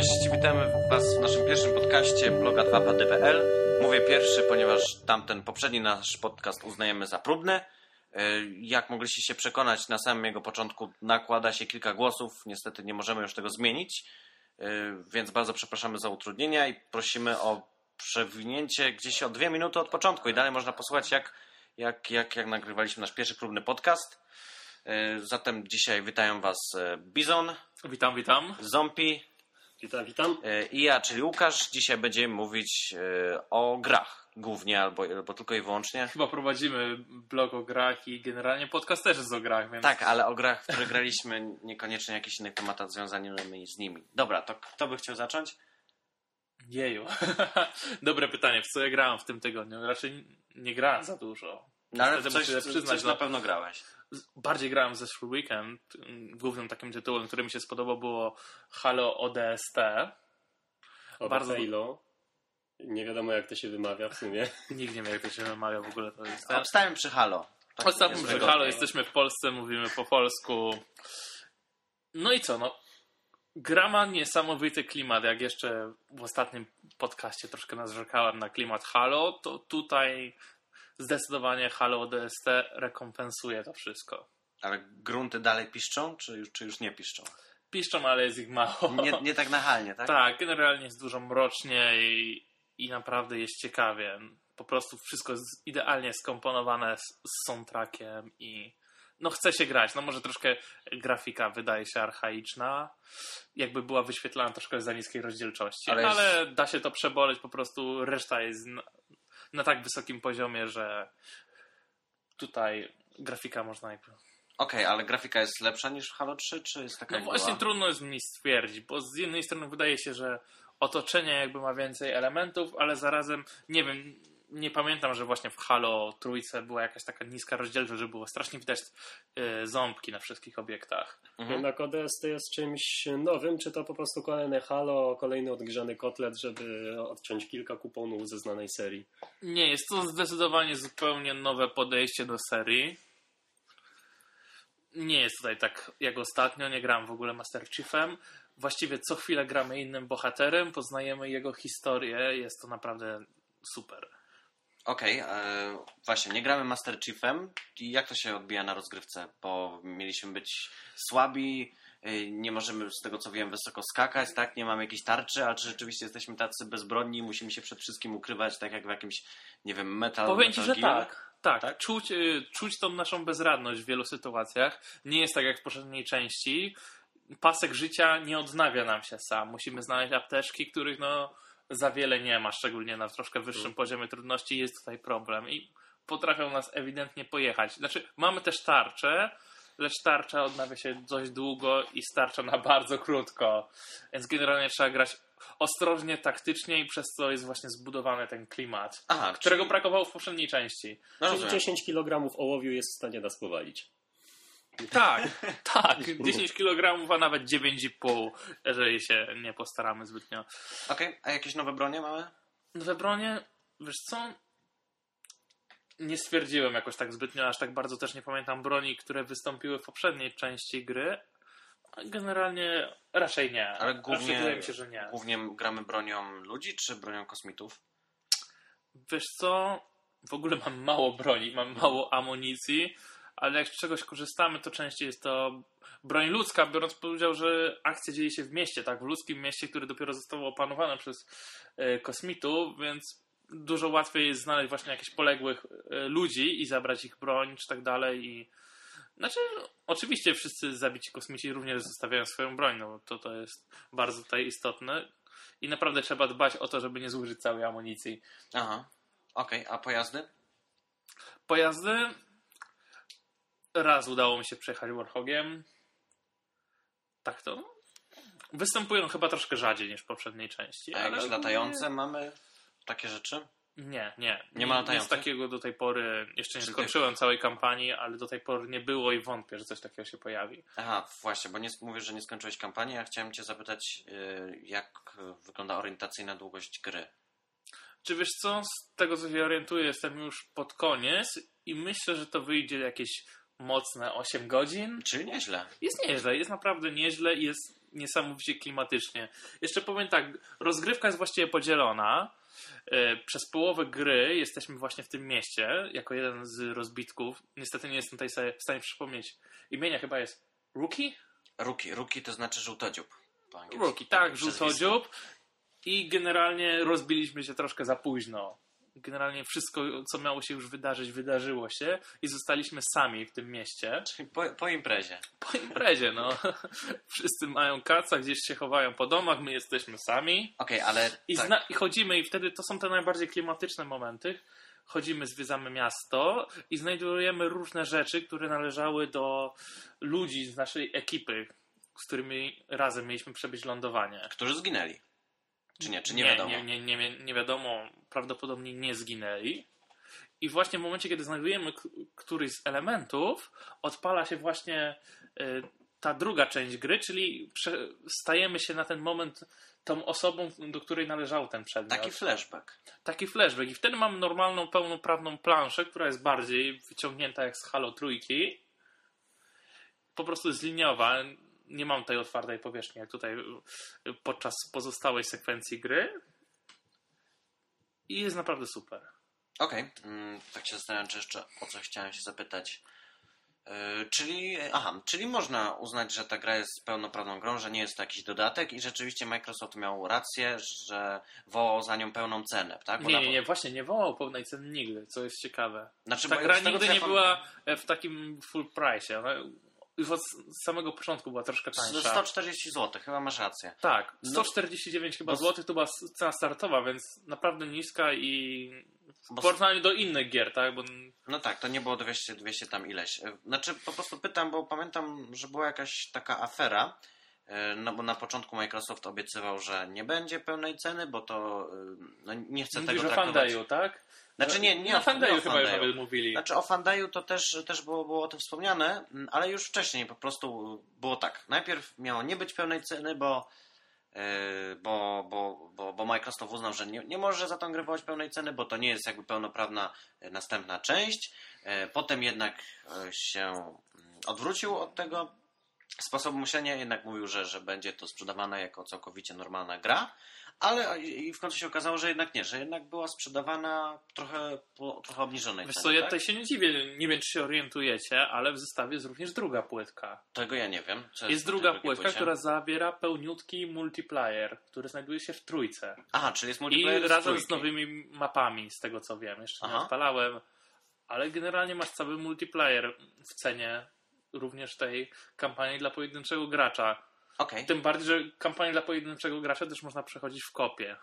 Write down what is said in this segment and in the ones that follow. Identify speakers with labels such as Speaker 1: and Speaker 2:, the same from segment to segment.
Speaker 1: Cześć, witamy Was w naszym pierwszym podcaście bloga 2pady.pl. Mówię pierwszy, ponieważ tamten poprzedni nasz podcast uznajemy za próbny. E, Jak mogliście się przekonać, na samym jego początku nakłada się kilka głosów. Niestety nie możemy już tego zmienić, E, więc bardzo przepraszamy za utrudnienia i prosimy o przewinięcie gdzieś o dwie minuty od początku i dalej można posłuchać, jak, jak, jak, jak nagrywaliśmy nasz pierwszy próbny podcast. E, Zatem dzisiaj witają Was Bizon,
Speaker 2: Witam, witam.
Speaker 1: Zombie,
Speaker 3: Witam, witam.
Speaker 1: E, I ja, czyli Łukasz, dzisiaj będziemy mówić e, o grach głównie, albo, albo tylko i wyłącznie.
Speaker 2: Chyba prowadzimy blog o grach i generalnie podcast też jest o grach, więc
Speaker 1: Tak, ale o grach, w które graliśmy, niekoniecznie jakichś innych tematach związanymi z nimi. Dobra, to kto by chciał zacząć?
Speaker 2: jeju. Dobre pytanie, w co ja grałem w tym tygodniu? Raczej nie grałem za dużo.
Speaker 1: No ale
Speaker 2: Niestety
Speaker 1: coś,
Speaker 2: przyznać,
Speaker 1: coś na
Speaker 2: no.
Speaker 1: pewno grałeś.
Speaker 2: Bardziej grałem zeszły weekend. Głównym takim tytułem, który mi się spodobał było Halo ODST.
Speaker 3: O,
Speaker 2: Bardzo-
Speaker 3: Halo. Nie wiadomo jak to się wymawia w sumie.
Speaker 2: Nikt nie wie jak to się wymawia w ogóle. To jest
Speaker 1: przy Halo. Tak
Speaker 2: że
Speaker 1: wygodnie.
Speaker 2: halo, jesteśmy w Polsce, mówimy po polsku. No i co, no. Gra ma niesamowity klimat. Jak jeszcze w ostatnim podcaście troszkę narzekałem na klimat Halo, to tutaj zdecydowanie Halo ODST rekompensuje to wszystko.
Speaker 1: Ale grunty dalej piszczą, czy już, czy już nie piszczą?
Speaker 2: Piszczą, ale jest ich mało.
Speaker 1: Nie, nie tak nachalnie, tak?
Speaker 2: Tak, generalnie jest dużo mrocznie i, i naprawdę jest ciekawie. Po prostu wszystko jest idealnie skomponowane z, z soundtrackiem i no chce się grać. No może troszkę grafika wydaje się archaiczna, jakby była wyświetlana troszkę za niskiej rozdzielczości,
Speaker 1: Ale
Speaker 2: ale,
Speaker 1: jest-
Speaker 2: da się to przeboleć, po prostu reszta jest na, tak wysokim poziomie, że tutaj grafika można jakby
Speaker 1: Okej, ale grafika jest lepsza niż w Halo 3, czy jest taka
Speaker 2: no właśnie
Speaker 1: była?
Speaker 2: trudno jest mi stwierdzić, bo z jednej strony wydaje się, że otoczenie jakby ma więcej elementów, ale zarazem nie wiem, nie pamiętam, że właśnie w Halo trójce była jakaś taka niska rozdzielczość, że było strasznie widać y, ząbki na wszystkich obiektach.
Speaker 1: Mhm.
Speaker 3: Jednak ODS to jest czymś nowym, czy to po prostu kolejne Halo, kolejny odgrzany kotlet, żeby odciąć kilka kuponów ze znanej serii?
Speaker 2: Nie, jest to zdecydowanie zupełnie nowe podejście do serii. Nie jest tutaj tak jak ostatnio, nie grałem w ogóle Master Chiefem. Właściwie co chwilę gramy innym bohaterem, poznajemy jego historię, jest to naprawdę super.
Speaker 1: Okej, e, właśnie, nie gramy Master Chiefem. I jak to się odbija na rozgrywce? Bo mieliśmy być słabi, e, nie możemy z tego co wiem wysoko skakać, tak? Nie mamy jakiejś tarczy, a czy rzeczywiście jesteśmy tacy bezbronni, musimy się przed wszystkim ukrywać, tak jak w jakimś, nie wiem, metal
Speaker 2: Powiem ci, że tak. Tak,
Speaker 1: Tak?
Speaker 2: Czuć, y, czuć tą naszą bezradność w wielu sytuacjach. Nie jest tak jak w poprzedniej części. Pasek życia nie odnawia nam się sam. Musimy znaleźć apteczki, których no za wiele nie ma, szczególnie na troszkę wyższym
Speaker 1: Mhm.
Speaker 2: poziomie trudności jest tutaj problem i potrafią nas ewidentnie pojechać. Znaczy, mamy też tarczę, lecz tarcza odnawia się dość długo i starcza na bardzo krótko. Więc generalnie trzeba grać ostrożnie, taktycznie i przez co jest właśnie zbudowany ten klimat
Speaker 1: Aha,
Speaker 2: którego
Speaker 1: czyli-
Speaker 2: brakowało w poprzedniej części.
Speaker 1: No
Speaker 3: Czyli
Speaker 1: rozumiem.
Speaker 3: 10 kg ołowiu jest w stanie nas powalić.
Speaker 2: Tak, tak. 10 kg, a nawet 9,5, jeżeli się nie postaramy zbytnio.
Speaker 1: Okej, a jakieś nowe bronie mamy?
Speaker 2: We bronie, wiesz co? Nie stwierdziłem jakoś tak zbytnio, aż tak bardzo też nie pamiętam broni, które wystąpiły w poprzedniej części gry. A Generalnie raczej nie.
Speaker 1: Ale głównie,
Speaker 2: wydaje mi się, że nie.
Speaker 1: głównie gramy bronią ludzi, czy bronią kosmitów?
Speaker 2: Wiesz co? W ogóle mam mało broni, mam mało amunicji, ale jak z czegoś korzystamy, to częściej jest to broń ludzka, biorąc pod udział, że akcja dzieje się w mieście, tak? W ludzkim mieście, które dopiero zostało opanowane przez e, kosmitów, więc dużo łatwiej jest znaleźć właśnie jakichś poległych e, ludzi i zabrać ich broń, czy tak dalej i znaczy, oczywiście wszyscy zabici kosmici również zostawiają swoją broń, no to, to jest bardzo tutaj istotne i naprawdę trzeba dbać o to, żeby nie zużyć całej amunicji.
Speaker 1: Aha, okej, a pojazdy?
Speaker 2: Pojazdy. Raz udało mi się przejechać Warhogiem. Tak to. Występują chyba troszkę rzadziej niż w poprzedniej części.
Speaker 1: A jakieś
Speaker 2: ale
Speaker 1: latające mamy? Takie rzeczy?
Speaker 2: Nie, nie.
Speaker 1: Nie ma
Speaker 2: Nic
Speaker 1: latających?
Speaker 2: takiego do tej pory. Jeszcze nie
Speaker 1: Czyli
Speaker 2: skończyłem całej kampanii, ale do tej pory nie było i wątpię, że coś takiego się pojawi.
Speaker 1: Aha, właśnie, bo nie, mówisz, że nie skończyłeś kampanii, a chciałem cię zapytać, yy, jak wygląda orientacyjna długość gry.
Speaker 2: Czy wiesz co? Z tego co się orientuję, jestem już pod koniec i myślę, że to wyjdzie jakieś mocne 8 godzin.
Speaker 1: Czyli nieźle.
Speaker 2: Jest nieźle, jest naprawdę nieźle i jest niesamowicie klimatycznie. Jeszcze powiem tak, rozgrywka jest właściwie podzielona. E, Przez połowę gry jesteśmy właśnie w tym mieście, jako jeden z rozbitków. Niestety nie jestem tutaj sobie w stanie przypomnieć imienia, chyba jest Rookie?
Speaker 1: Ruki, ruki to znaczy żółtodziób.
Speaker 2: Rookie, tak, żółtodziób. I generalnie rozbiliśmy się troszkę za późno. Generalnie wszystko, co miało się już wydarzyć, wydarzyło się i zostaliśmy sami w tym mieście.
Speaker 1: Czyli po, po imprezie.
Speaker 2: Po imprezie, no. Wszyscy mają kaca, gdzieś się chowają po domach, my jesteśmy sami.
Speaker 1: Okej, ale
Speaker 2: I,
Speaker 1: tak,
Speaker 2: zna- I chodzimy i wtedy to są te najbardziej klimatyczne momenty. Chodzimy, zwiedzamy miasto i znajdujemy różne rzeczy, które należały do ludzi z naszej ekipy, z którymi razem mieliśmy przebyć lądowanie.
Speaker 1: którzy zginęli. Czy nie, czy nie, wiadomo.
Speaker 2: Nie, nie, nie, nie wiadomo, prawdopodobnie nie zginęli. I właśnie w momencie, kiedy znajdujemy któryś z elementów, odpala się właśnie y, ta druga część gry, czyli stajemy się na ten moment tą osobą, do której należał ten przedmiot.
Speaker 1: Taki flashback.
Speaker 2: Taki flashback. I wtedy mamy normalną, pełnoprawną planszę, która jest bardziej wyciągnięta jak z Halo Trójki. Po prostu jest liniowa. Nie mam tej otwartej powierzchni, jak tutaj podczas pozostałej sekwencji gry. I jest naprawdę super.
Speaker 1: Okej, mm, tak się zastanawiam, czy jeszcze o coś chciałem się zapytać. Yy, czyli, aha, czyli można uznać, że ta gra jest pełnoprawną grą, że nie jest to jakiś dodatek i rzeczywiście Microsoft miał rację, że wołał za nią pełną cenę, tak? Bo
Speaker 2: Nie, nie, nie, właśnie nie wołał pełnej ceny nigdy, co jest ciekawe.
Speaker 1: Znaczy,
Speaker 2: Ta gra nigdy nie była e, w takim full price. Ona już od samego początku była troszkę tańsza.
Speaker 1: 140 zł, chyba masz rację.
Speaker 2: Tak,
Speaker 1: No.
Speaker 2: 149 chyba
Speaker 1: Bo-
Speaker 2: złotych to była cena startowa, więc naprawdę niska i
Speaker 1: Bo-
Speaker 2: w porównaniu do innych gier, tak? Bo
Speaker 1: No tak, to nie było 200, 200 tam ileś. Yy, Znaczy, po prostu pytam, bo pamiętam, że była jakaś taka afera, yy, no bo na początku Microsoft obiecywał, że nie będzie pełnej ceny, bo to yy, no, nie chce tego
Speaker 2: mówisz o
Speaker 1: traktować.
Speaker 2: Fandayu, tak?
Speaker 1: Znaczy nie, nie
Speaker 2: Na
Speaker 1: o- o
Speaker 2: chyba już nawet mówili.
Speaker 1: Znaczy o Fandayu to też, też było, było o tym wspomniane, mm, ale już wcześniej po prostu było tak. Najpierw miało nie być pełnej ceny, bo, yy, bo, bo, bo, bo Microsoft uznał, że nie, nie może za tą grę wołać pełnej ceny, bo to nie jest jakby pełnoprawna yy, następna część. Yy, Potem jednak się mm, odwrócił od tego sposobu myślenia, jednak mówił, że, że będzie to sprzedawane jako całkowicie normalna gra. Ale i w końcu się okazało, że jednak nie, że jednak była sprzedawana trochę po trochę obniżonej
Speaker 2: Wiesz
Speaker 1: cenie.
Speaker 2: co, ja
Speaker 1: tak?
Speaker 2: tutaj się nie dziwię, nie wiem czy się orientujecie, ale w zestawie jest również druga płytka.
Speaker 1: Tego ja nie wiem.
Speaker 2: Jest
Speaker 1: tej
Speaker 2: druga płytka,
Speaker 1: płycie.
Speaker 2: która zawiera pełniutki multiplayer, który znajduje się w trójce.
Speaker 1: Aha, czyli jest
Speaker 2: I
Speaker 1: multiplayer
Speaker 2: razem
Speaker 1: z
Speaker 2: z
Speaker 1: trójki.
Speaker 2: nowymi mapami, z tego co wiem. Jeszcze nie
Speaker 1: Aha.
Speaker 2: odpalałem, ale generalnie masz cały multiplayer w cenie również tej kampanii dla pojedynczego gracza.
Speaker 1: Okej.
Speaker 2: Tym bardziej, że kampanię dla pojedynczego gracza też można przechodzić w kopie.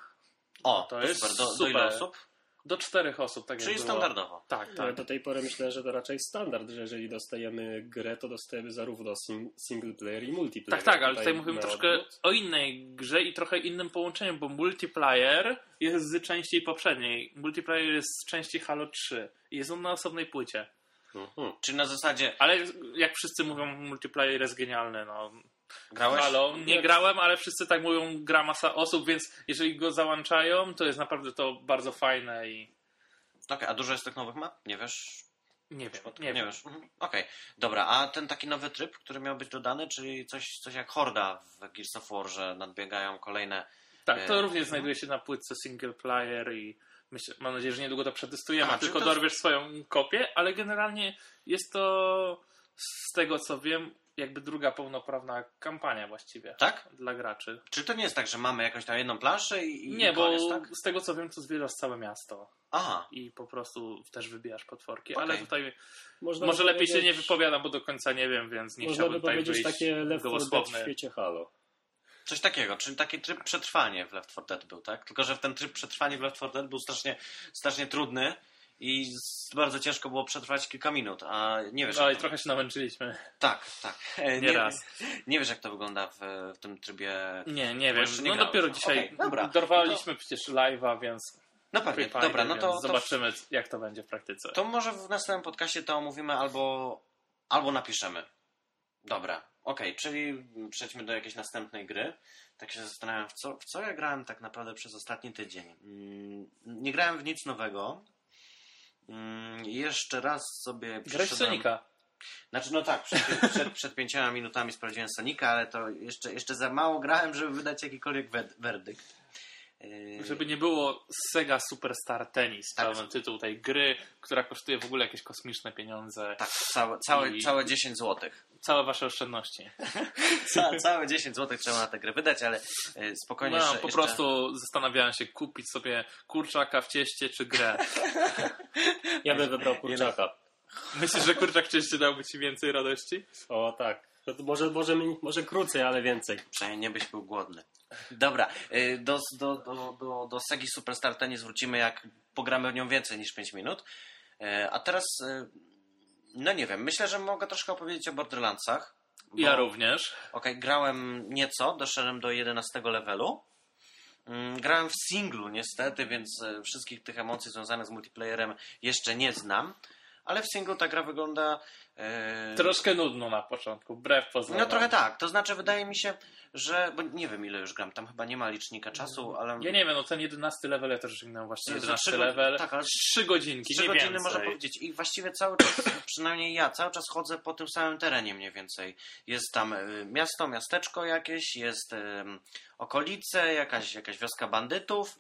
Speaker 1: O,
Speaker 2: to
Speaker 1: to
Speaker 2: jest
Speaker 1: super. Do, do
Speaker 2: super.
Speaker 1: ile osób?
Speaker 2: Do czterech osób, tak
Speaker 1: Czyli
Speaker 2: jak było.
Speaker 1: standardowo.
Speaker 2: Tak,
Speaker 3: Ale
Speaker 2: tak.
Speaker 3: do tej pory myślę, że to raczej standard, że jeżeli dostajemy grę, to dostajemy zarówno sim- single player i multiplayer.
Speaker 2: Tak, tak, ale tutaj mówimy troszkę
Speaker 3: odwrót.
Speaker 2: o innej grze i trochę innym połączeniem, bo multiplayer jest z części poprzedniej. Multiplayer jest z części Halo 3 i jest on na osobnej płycie.
Speaker 3: Mhm.
Speaker 1: Czyli na zasadzie
Speaker 2: Ale jak wszyscy mówią, multiplayer jest genialny. No.
Speaker 1: grałeś?
Speaker 2: Halo, nie grałem, ale wszyscy tak mówią, gra masa osób, więc jeżeli go załączają, to jest naprawdę to bardzo fajne i
Speaker 1: Okej, a dużo jest tych nowych map? Nie wiesz?
Speaker 2: nie wiem,
Speaker 1: Nie,
Speaker 2: nie wiem.
Speaker 1: wiesz. Mhm. Okej, dobra, a ten taki nowy tryb, który miał być dodany, czyli coś, coś jak Horda w Gears of War, że nadbiegają kolejne...
Speaker 2: Tak, to
Speaker 1: E,
Speaker 2: również znajduje się na płytce single player i myślę, mam nadzieję, że niedługo to przetestujemy,
Speaker 1: A,
Speaker 2: tylko
Speaker 1: to-
Speaker 2: dorwiesz swoją kopię, ale generalnie jest to z tego co wiem, jakby druga pełnoprawna kampania właściwie
Speaker 1: Tak?
Speaker 2: dla graczy.
Speaker 1: Czy to nie jest tak, że mamy jakąś tam jedną planszę i,
Speaker 2: Nie,
Speaker 1: i koniec,
Speaker 2: bo
Speaker 1: tak?
Speaker 2: z tego co wiem, to zwiedzasz całe miasto
Speaker 1: Aha,
Speaker 2: i po prostu też wybijasz potworki,
Speaker 1: Okej.
Speaker 2: ale tutaj
Speaker 3: Można
Speaker 2: może lepiej się nie wypowiadam, bo do końca nie wiem, więc nie
Speaker 3: Można
Speaker 2: chciałbym
Speaker 3: by
Speaker 2: tutaj
Speaker 3: powiedzieć
Speaker 2: wyjść
Speaker 3: takie Left 4 Dead w świecie Halo.
Speaker 1: Coś takiego, czyli taki tryb przetrwanie w Left 4 Dead był, tak? Tylko, że ten tryb przetrwanie w Left 4 Dead był strasznie, strasznie trudny i bardzo ciężko było przetrwać kilka minut, a nie wiesz...
Speaker 2: No i
Speaker 1: to-
Speaker 2: trochę się namęczyliśmy.
Speaker 1: Tak, tak. E,
Speaker 2: Nie raz.
Speaker 1: Nie wiesz, jak to wygląda w, w tym trybie...
Speaker 2: Nie, nie wiem.
Speaker 1: nie
Speaker 2: no
Speaker 1: grałeś.
Speaker 2: dopiero dzisiaj
Speaker 1: Okej, dobra.
Speaker 2: dorwaliśmy przecież live'a, więc
Speaker 1: No pewnie,
Speaker 2: Free
Speaker 1: dobra, no to,
Speaker 2: więc
Speaker 1: to,
Speaker 2: zobaczymy, jak to będzie w praktyce.
Speaker 1: to może w następnym podcaście to omówimy albo, albo napiszemy. Dobra, okej, czyli przejdźmy do jakiejś następnej gry. Tak się zastanawiam, w co, w co ja grałem tak naprawdę przez ostatni tydzień. Mm, Nie grałem w nic nowego. Mm, Jeszcze raz sobie
Speaker 2: Grałeś Sonika.
Speaker 1: Znaczy, no tak, przed, przed, przed pięcioma minutami sprawdziłem Sonika, ale to jeszcze, jeszcze za mało grałem, żeby wydać jakikolwiek werdykt. Yy,
Speaker 2: Żeby nie było Sega Superstar Tennis,
Speaker 1: Tak.
Speaker 2: pełen tytuł tej gry, która kosztuje w ogóle jakieś kosmiczne pieniądze.
Speaker 1: Tak, całe, całe,
Speaker 2: I-
Speaker 1: całe 10 złotych.
Speaker 2: Całe wasze oszczędności.
Speaker 1: Ca, całe 10 złotych trzeba na tę grę wydać, ale yy, spokojnie
Speaker 2: No,
Speaker 1: jeszcze,
Speaker 2: po
Speaker 1: jeszcze...
Speaker 2: prostu zastanawiałem się, kupić sobie kurczaka w cieście czy grę.
Speaker 3: Ja bym wybrał kurczaka.
Speaker 2: Myślisz, że kurczak w cieście dałby ci więcej radości?
Speaker 3: O tak. To może, może, może krócej, ale więcej.
Speaker 1: Przynajmniej nie byś był głodny. Dobra, yy, do, do, do, do, do Segi Superstar Tennis wrócimy, jak pogramy w nią więcej niż 5 minut. Yy, A teraz, yy, no nie wiem, myślę, że mogę troszkę opowiedzieć o Borderlandsach. bo-
Speaker 2: Ja również.
Speaker 1: Okej, grałem nieco, doszedłem do 11 levelu. Mm, Grałem w singlu niestety, więc wszystkich tych emocji związanych z multiplayerem jeszcze nie znam. Ale w singlu ta gra wygląda. e,
Speaker 2: Troszkę nudno na początku, wbrew pozorom.
Speaker 1: No trochę tak. To znaczy, wydaje mi się, że. Bo nie wiem, ile już gram. Tam chyba nie ma licznika czasu, ale.
Speaker 2: Ja nie wiem, no ten 11 level ja też osiągnąłem właśnie
Speaker 1: Za
Speaker 2: 11
Speaker 1: trzy
Speaker 2: level.
Speaker 1: godziny- tak, ale-
Speaker 2: 3 godzinki,
Speaker 1: Trzy
Speaker 2: nie
Speaker 1: godziny
Speaker 2: więcej.
Speaker 1: można powiedzieć. I właściwie cały czas, przynajmniej ja, cały czas chodzę po tym samym terenie mniej więcej. Jest tam y, miasto, miasteczko jakieś, jest okolice, jakaś, jakaś wioska bandytów.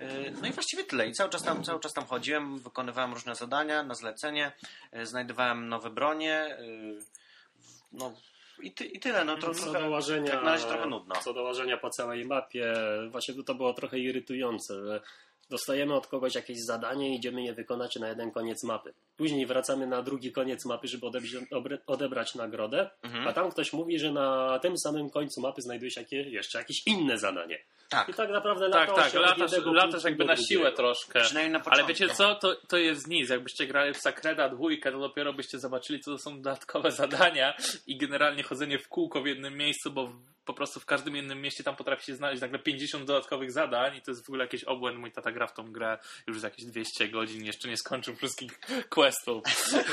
Speaker 1: Y, No i właściwie tyle. I cały czas tam, cały czas tam chodziłem, wykonywałem różne zadania na zlecenie, y, znajdowałem nowe bronie. y, No i, ty, i tyle. No to
Speaker 3: Co
Speaker 1: trochę,
Speaker 3: do łażenia,
Speaker 1: jak na razie trochę nudno.
Speaker 3: Co do łażenia po całej mapie, właśnie to było trochę irytujące, że dostajemy od kogoś jakieś zadanie i idziemy je wykonać na jeden koniec mapy. Później wracamy na drugi koniec mapy, żeby odebrać, nagrodę,
Speaker 1: Mhm.
Speaker 3: a tam ktoś mówi, że na tym samym końcu mapy znajduje się jakie, jeszcze jakieś inne zadanie.
Speaker 1: Tak,
Speaker 3: I tak naprawdę
Speaker 2: Tak,
Speaker 3: latało
Speaker 2: tak,
Speaker 3: się od
Speaker 2: latasz, latasz jakby na siłę
Speaker 3: drugiego.
Speaker 2: troszkę.
Speaker 1: przynajmniej na
Speaker 2: Ale
Speaker 1: początku.
Speaker 2: wiecie co, to, to jest nic. Jakbyście grali w Sakreda dwójkę, to dopiero byście zobaczyli, co to są dodatkowe zadania i generalnie chodzenie w kółko w jednym miejscu, bo po prostu w każdym jednym mieście tam potrafi się znaleźć nagle 50 dodatkowych zadań i to jest w ogóle jakiś obłęd. Mój tata gra w tą grę już za jakieś 200 godzin, jeszcze nie skończył wszystkich questów.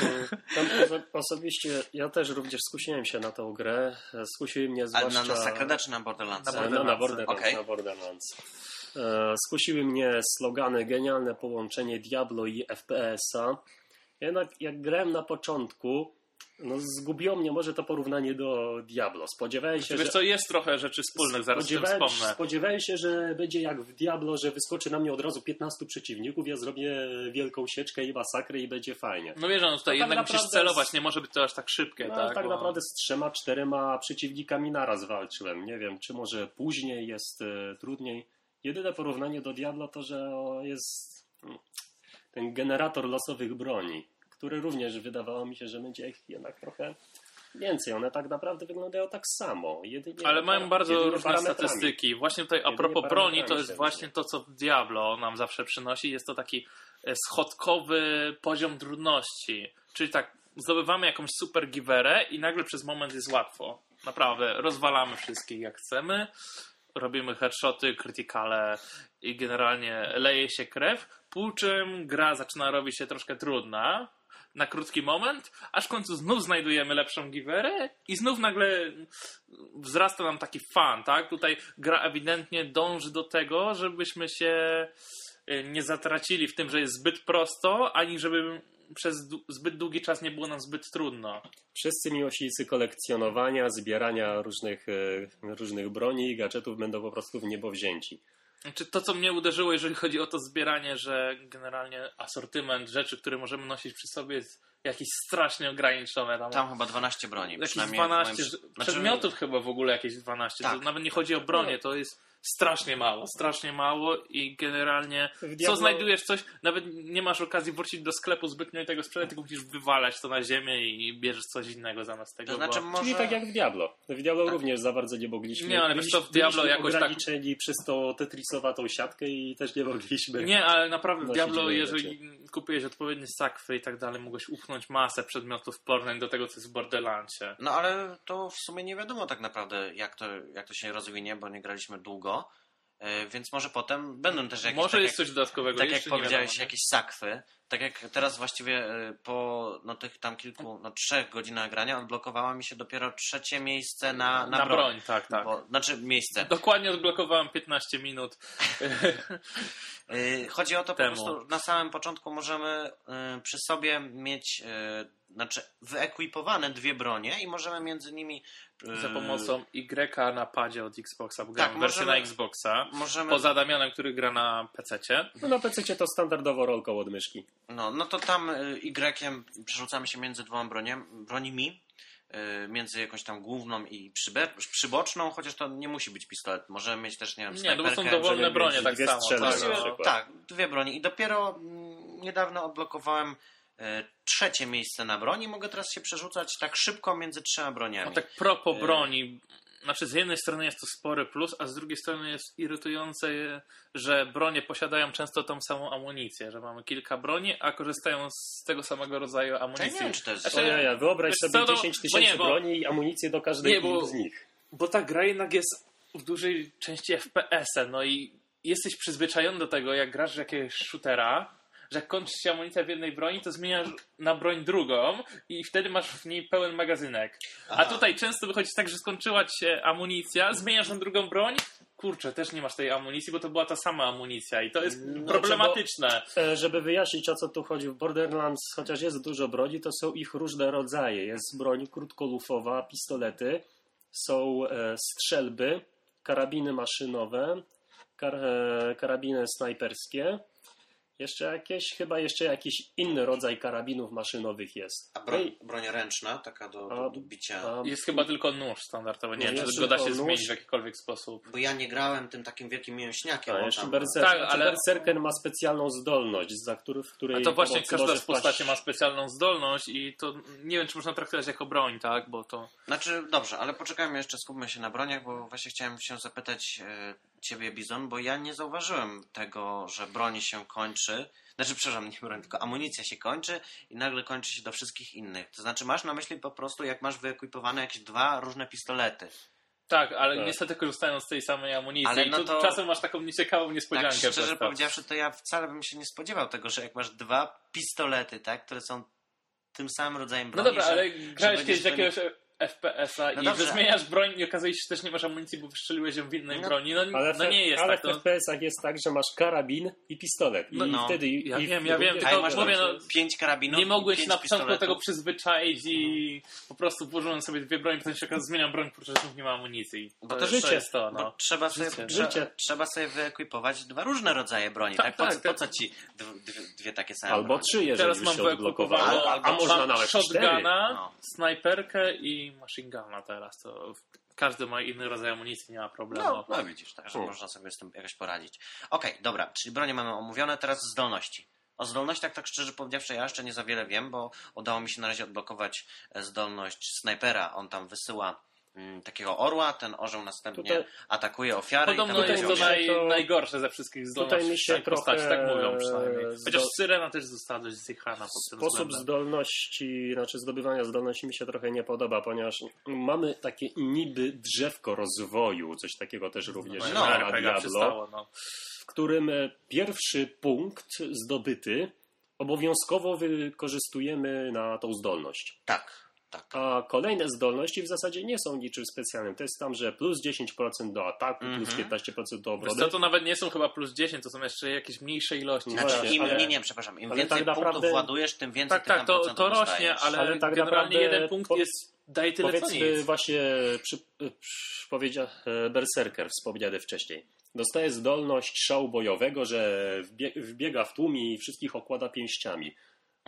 Speaker 3: Tam osobiście ja też również skusiłem się na tą grę. Skusiły mnie
Speaker 1: Ale
Speaker 3: zwłaszcza...
Speaker 1: na, na Sakreda czy na Borderlands?
Speaker 2: Na
Speaker 3: No, na
Speaker 2: Borderlands.
Speaker 3: Borderlands,
Speaker 1: Okej.
Speaker 3: na Borderlands. E, skusiły mnie slogany genialne połączenie Diablo i FPS-a. Jednak jak grałem na początku, no zgubiło mnie może to porównanie do Diablo. Spodziewałem się,
Speaker 2: Wiesz
Speaker 3: że...
Speaker 2: co, jest trochę rzeczy wspólnych, zaraz o tym
Speaker 3: Spodziewałem,
Speaker 2: wspomnę.
Speaker 3: spodziewałem się, że będzie jak w Diablo, że wyskoczy na mnie od razu 15 przeciwników, ja zrobię wielką sieczkę i masakrę i będzie fajnie.
Speaker 2: No wiesz, no tutaj
Speaker 3: No tak
Speaker 2: jednak musisz
Speaker 3: naprawdę
Speaker 2: celować, nie może być to aż tak szybkie,
Speaker 3: No,
Speaker 2: tak?
Speaker 3: tak
Speaker 2: Bo-
Speaker 3: naprawdę z trzema, czterema przeciwnikami naraz walczyłem. Nie wiem, czy może później jest e, trudniej. Jedyne porównanie do Diablo to, że jest mm, ten generator losowych broni, który również wydawało mi się, że będzie ich jednak trochę więcej. One tak naprawdę wyglądają tak samo. Jedynie
Speaker 2: Ale mają bardzo różne statystyki. Właśnie tutaj a propos broni, to jest właśnie to, co Diablo nam zawsze przynosi. Jest to taki e, schodkowy poziom trudności. Czyli tak, zdobywamy jakąś super giwerę i nagle przez moment jest łatwo. Naprawdę, rozwalamy wszystkich jak chcemy. Robimy headshoty, krytykale i generalnie leje się krew. Po czym gra zaczyna robić się troszkę trudna na krótki moment, aż w końcu znów znajdujemy lepszą giwerę i znów nagle wzrasta nam taki fan, tak? Tutaj gra ewidentnie dąży do tego, żebyśmy się y, nie zatracili w tym, że jest zbyt prosto, ani żeby przez zbyt długi czas nie było nam zbyt trudno.
Speaker 3: Wszyscy miłośnicy kolekcjonowania, zbierania różnych, e, różnych broni i gadżetów będą po prostu w niebo wzięci.
Speaker 2: Znaczy to, co mnie uderzyło, jeżeli chodzi o to zbieranie, że generalnie asortyment rzeczy, które możemy nosić przy sobie jest jakiś strasznie ograniczony. Tam,
Speaker 1: Tam chyba 12 broni.
Speaker 2: jakieś
Speaker 1: przynajmniej w
Speaker 2: 12,
Speaker 1: moim- znaczy-
Speaker 2: przedmiotów chyba w ogóle jakieś 12.
Speaker 1: Tak.
Speaker 2: To nawet nie chodzi o bronię, to jest strasznie mało, strasznie mało i generalnie co znajdujesz coś, nawet nie masz okazji wrócić do sklepu zbytnio i tego sprzedać, tylko musisz wywalać to na ziemię i bierzesz coś innego zamiast tego.
Speaker 1: To znaczy
Speaker 2: bo...
Speaker 1: może...
Speaker 3: Czyli tak jak w Diablo. W Diablo
Speaker 1: Tak.
Speaker 3: również za bardzo nie mogliśmy.
Speaker 2: Nie, ale wiesz co, w Diablo
Speaker 3: byliśmy
Speaker 2: jakoś tak-
Speaker 3: ograniczeni przez tą tetrisowatą siatkę i też nie mogliśmy.
Speaker 2: Nie, ale naprawdę w Diablo, jeżeli kupiłeś odpowiednie sakwy i tak dalej, mogłeś upchnąć masę przedmiotów porównań do tego, co jest w Borderlandsie.
Speaker 1: No ale to w sumie nie wiadomo tak naprawdę, jak to, jak to się rozwinie, bo nie graliśmy długo. E, Więc może potem będą też jakieś.
Speaker 2: Może
Speaker 1: tak
Speaker 2: jest
Speaker 1: jak,
Speaker 2: coś dodatkowego.
Speaker 1: tak jak powiedziałeś,
Speaker 2: wiadomo,
Speaker 1: jakieś sakwy. Tak jak teraz właściwie e, po no, tych tam kilku, no trzech godzinach grania odblokowała mi się dopiero trzecie miejsce na, na,
Speaker 2: Na
Speaker 1: broń.
Speaker 2: broń, tak, tak.
Speaker 1: Bo, znaczy miejsce.
Speaker 2: Dokładnie odblokowałem 15 minut.
Speaker 1: Y, Chodzi o to
Speaker 2: Temu.
Speaker 1: po prostu, na samym początku możemy przy sobie mieć znaczy wyekwipowane dwie bronie i możemy między nimi... e,
Speaker 2: Za pomocą Y na padzie od Xboxa, bo
Speaker 1: Tak,
Speaker 2: wersję na Xboxa.
Speaker 1: Możemy...
Speaker 2: Poza Damianem, który gra na PC-cie.
Speaker 3: No na PC to standardowo rolką od myszki.
Speaker 1: No, no to tam y, Y przerzucamy się między dwoma broniem, broniami, y, między jakąś tam główną i przybe, przyboczną, chociaż to nie musi być pistolet. Możemy mieć też, nie wiem,
Speaker 2: Nie, no bo są dowolne bronie
Speaker 3: mieć
Speaker 2: tak
Speaker 3: dwie
Speaker 2: samo. tak, no.
Speaker 1: tak, dwie broni. I dopiero mm, niedawno odblokowałem trzecie miejsce na broni. Mogę teraz się przerzucać tak szybko między trzema broniami.
Speaker 2: No tak propos
Speaker 1: E.
Speaker 2: broni. Znaczy z jednej strony jest to spory plus, a z drugiej strony jest irytujące, że bronie posiadają często tą samą amunicję, że mamy kilka broni, a korzystają z tego samego rodzaju
Speaker 1: Ja nie
Speaker 2: amunicji.
Speaker 1: wiem, czy to jest...
Speaker 2: Znaczy,
Speaker 3: ja, ja, wyobraź
Speaker 2: wiesz
Speaker 3: sobie
Speaker 2: no,
Speaker 3: 10
Speaker 2: bo
Speaker 3: tysięcy
Speaker 2: bo-
Speaker 3: broni i amunicję do każdej
Speaker 2: Nie, bo-
Speaker 3: z nich.
Speaker 2: Bo ta gra jednak jest w dużej części FPS-em, no i jesteś przyzwyczajony do tego, jak grasz w jakiegoś shootera, że jak kończy się amunicja w jednej broni, to zmieniasz na broń drugą i wtedy masz w niej pełen magazynek. A
Speaker 1: Aha.
Speaker 2: tutaj często wychodzi tak, że skończyła ci się amunicja, zmieniasz na drugą broń, kurczę, też nie masz tej amunicji, bo to była ta sama amunicja i to jest
Speaker 3: No,
Speaker 2: problematyczne.
Speaker 3: E, Żeby wyjaśnić o co tu chodzi w Borderlands, chociaż jest dużo broni, to są ich różne rodzaje. Jest broń krótkolufowa, pistolety, są e, strzelby, karabiny maszynowe, kar, e, karabiny snajperskie. Jeszcze jakieś, chyba jeszcze jakiś inny rodzaj karabinów maszynowych jest.
Speaker 1: A broń, broń ręczna, taka do, do, do bicia...
Speaker 3: A,
Speaker 2: Jest chyba tylko nóż standardowy, nie
Speaker 3: No
Speaker 2: czy go da się zmienić w jakikolwiek sposób.
Speaker 1: Bo ja nie grałem tym takim wielkim mięśniakiem.
Speaker 3: a jeszcze
Speaker 1: tam-
Speaker 3: berser,
Speaker 2: Tak, ale-
Speaker 3: berserker ma specjalną zdolność, za który, w której
Speaker 2: A to właśnie każda z postaci ma specjalną zdolność i to nie wiem, czy można traktować jako broń, tak? Bo to.
Speaker 1: Znaczy, dobrze, ale poczekajmy jeszcze, skupmy się na broniach, bo właśnie chciałem się zapytać e, ciebie, Bizon, bo ja nie zauważyłem tego, że broń się kończy. Znaczy, przepraszam, nie broń, tylko amunicja się kończy i nagle kończy się do wszystkich innych. To znaczy, masz na myśli po prostu, jak masz wyekwipowane jakieś dwa różne pistolety.
Speaker 2: Tak, ale
Speaker 3: Tak.
Speaker 2: niestety korzystają z tej samej amunicji.
Speaker 1: Ale
Speaker 2: I
Speaker 1: no
Speaker 2: tu
Speaker 1: to-
Speaker 2: czasem masz taką nieciekawą niespodziankę.
Speaker 1: Tak szczerze
Speaker 2: to.
Speaker 1: powiedziawszy, to ja wcale bym się nie spodziewał tego, że jak masz dwa pistolety, tak, które są tym samym rodzajem
Speaker 2: No
Speaker 1: broni,
Speaker 2: dobra,
Speaker 1: że,
Speaker 2: ale grałeś kiedyś jakiegoś FPS-a
Speaker 1: No
Speaker 2: i
Speaker 1: dobrze.
Speaker 2: że zmieniasz broń i okazuje się, że też nie masz amunicji, bo wystrzeliłeś ją w innej
Speaker 1: No,
Speaker 2: broni. No,
Speaker 3: Ale,
Speaker 2: no nie jest
Speaker 3: ale
Speaker 2: tak.
Speaker 3: w
Speaker 2: To...
Speaker 3: FPS-ach jest tak, że masz karabin i pistolet. I
Speaker 2: No,
Speaker 1: no.
Speaker 3: wtedy.
Speaker 2: Ja
Speaker 3: i
Speaker 2: wiem, ja wiem, tylko
Speaker 1: masz
Speaker 2: mówię, no,
Speaker 1: pięć karabinów
Speaker 2: nie
Speaker 1: pięć
Speaker 2: na początku do tego przyzwyczaić i po prostu włożyłem sobie dwie broni, potem się okazało, zmieniam broń, po prostu nie ma amunicji.
Speaker 1: Bo
Speaker 2: to,
Speaker 1: to
Speaker 2: jest-
Speaker 3: życie.
Speaker 2: to jest to,
Speaker 1: Bo
Speaker 2: no.
Speaker 1: trzeba sobie,
Speaker 2: Życie.
Speaker 1: trzeba,
Speaker 3: Życie.
Speaker 1: trzeba sobie wyekwipować dwa różne rodzaje broni,
Speaker 2: Tak,
Speaker 1: tak? Po,
Speaker 2: tak,
Speaker 1: co- po
Speaker 2: tak.
Speaker 1: co ci dwie, dwie, dwie takie same
Speaker 3: Albo trzy, jeżeli
Speaker 2: Teraz
Speaker 3: już się A można nawet cztery.
Speaker 2: shotguna,
Speaker 1: No.
Speaker 2: snajperkę i machine guna teraz. To każdy ma inny rodzaj amunicji, nie ma problemu.
Speaker 1: No, no widzisz, tak, że
Speaker 3: U.
Speaker 1: można sobie z tym jakoś poradzić. Okej, dobra, czyli bronie mamy omówione, teraz zdolności. O zdolnościach, tak szczerze powiedziawszy, ja jeszcze nie za wiele wiem, bo udało mi się na razie odblokować e, zdolność snajpera. On tam wysyła takiego orła, ten orzeł następnie
Speaker 3: Tutaj-
Speaker 1: atakuje ofiarę.
Speaker 2: Podobno
Speaker 1: i
Speaker 2: jest to naj,
Speaker 3: to-
Speaker 2: najgorsze ze wszystkich zdolności
Speaker 3: Tutaj mi się
Speaker 2: tej postaci,
Speaker 3: trochę,
Speaker 2: tak mówią przynajmniej. Chociaż
Speaker 3: zdo-
Speaker 2: Syrena też została dość zjechana pod tym
Speaker 3: Sposób
Speaker 2: względem.
Speaker 3: zdolności, znaczy zdobywania zdolności mi się trochę nie podoba, ponieważ mamy takie niby drzewko rozwoju, coś takiego też również
Speaker 1: no,
Speaker 3: na
Speaker 2: RPG
Speaker 3: Diablo,
Speaker 2: no.
Speaker 3: w którym e, pierwszy punkt zdobyty obowiązkowo wykorzystujemy na tą zdolność.
Speaker 1: Tak, tak.
Speaker 3: A kolejne zdolności w zasadzie nie są niczym specjalnym. To jest tam, że plus 10% do ataku, plus
Speaker 1: Mhm.
Speaker 3: 15% do
Speaker 2: Wiesz
Speaker 3: obrony.
Speaker 2: co, to nawet nie są chyba plus 10, to są jeszcze jakieś mniejsze ilości.
Speaker 1: Znaczy,
Speaker 3: właśnie,
Speaker 1: im,
Speaker 3: ale-
Speaker 1: nie, nie, przepraszam, im więcej
Speaker 3: tak
Speaker 1: punktów
Speaker 3: naprawdę-
Speaker 1: ładujesz, tym więcej
Speaker 2: Tak, tak, to, to rośnie, ale,
Speaker 3: Ale tak
Speaker 2: generalnie
Speaker 3: naprawdę
Speaker 2: jeden punkt
Speaker 3: po-
Speaker 2: jest daje tyle co
Speaker 3: Powiedzmy
Speaker 2: nic.
Speaker 3: właśnie przy, przy, powiedział e, Berserker wspomniany wcześniej. Dostaje zdolność szału bojowego, że wbie, wbiega w tłumie i wszystkich okłada pięściami.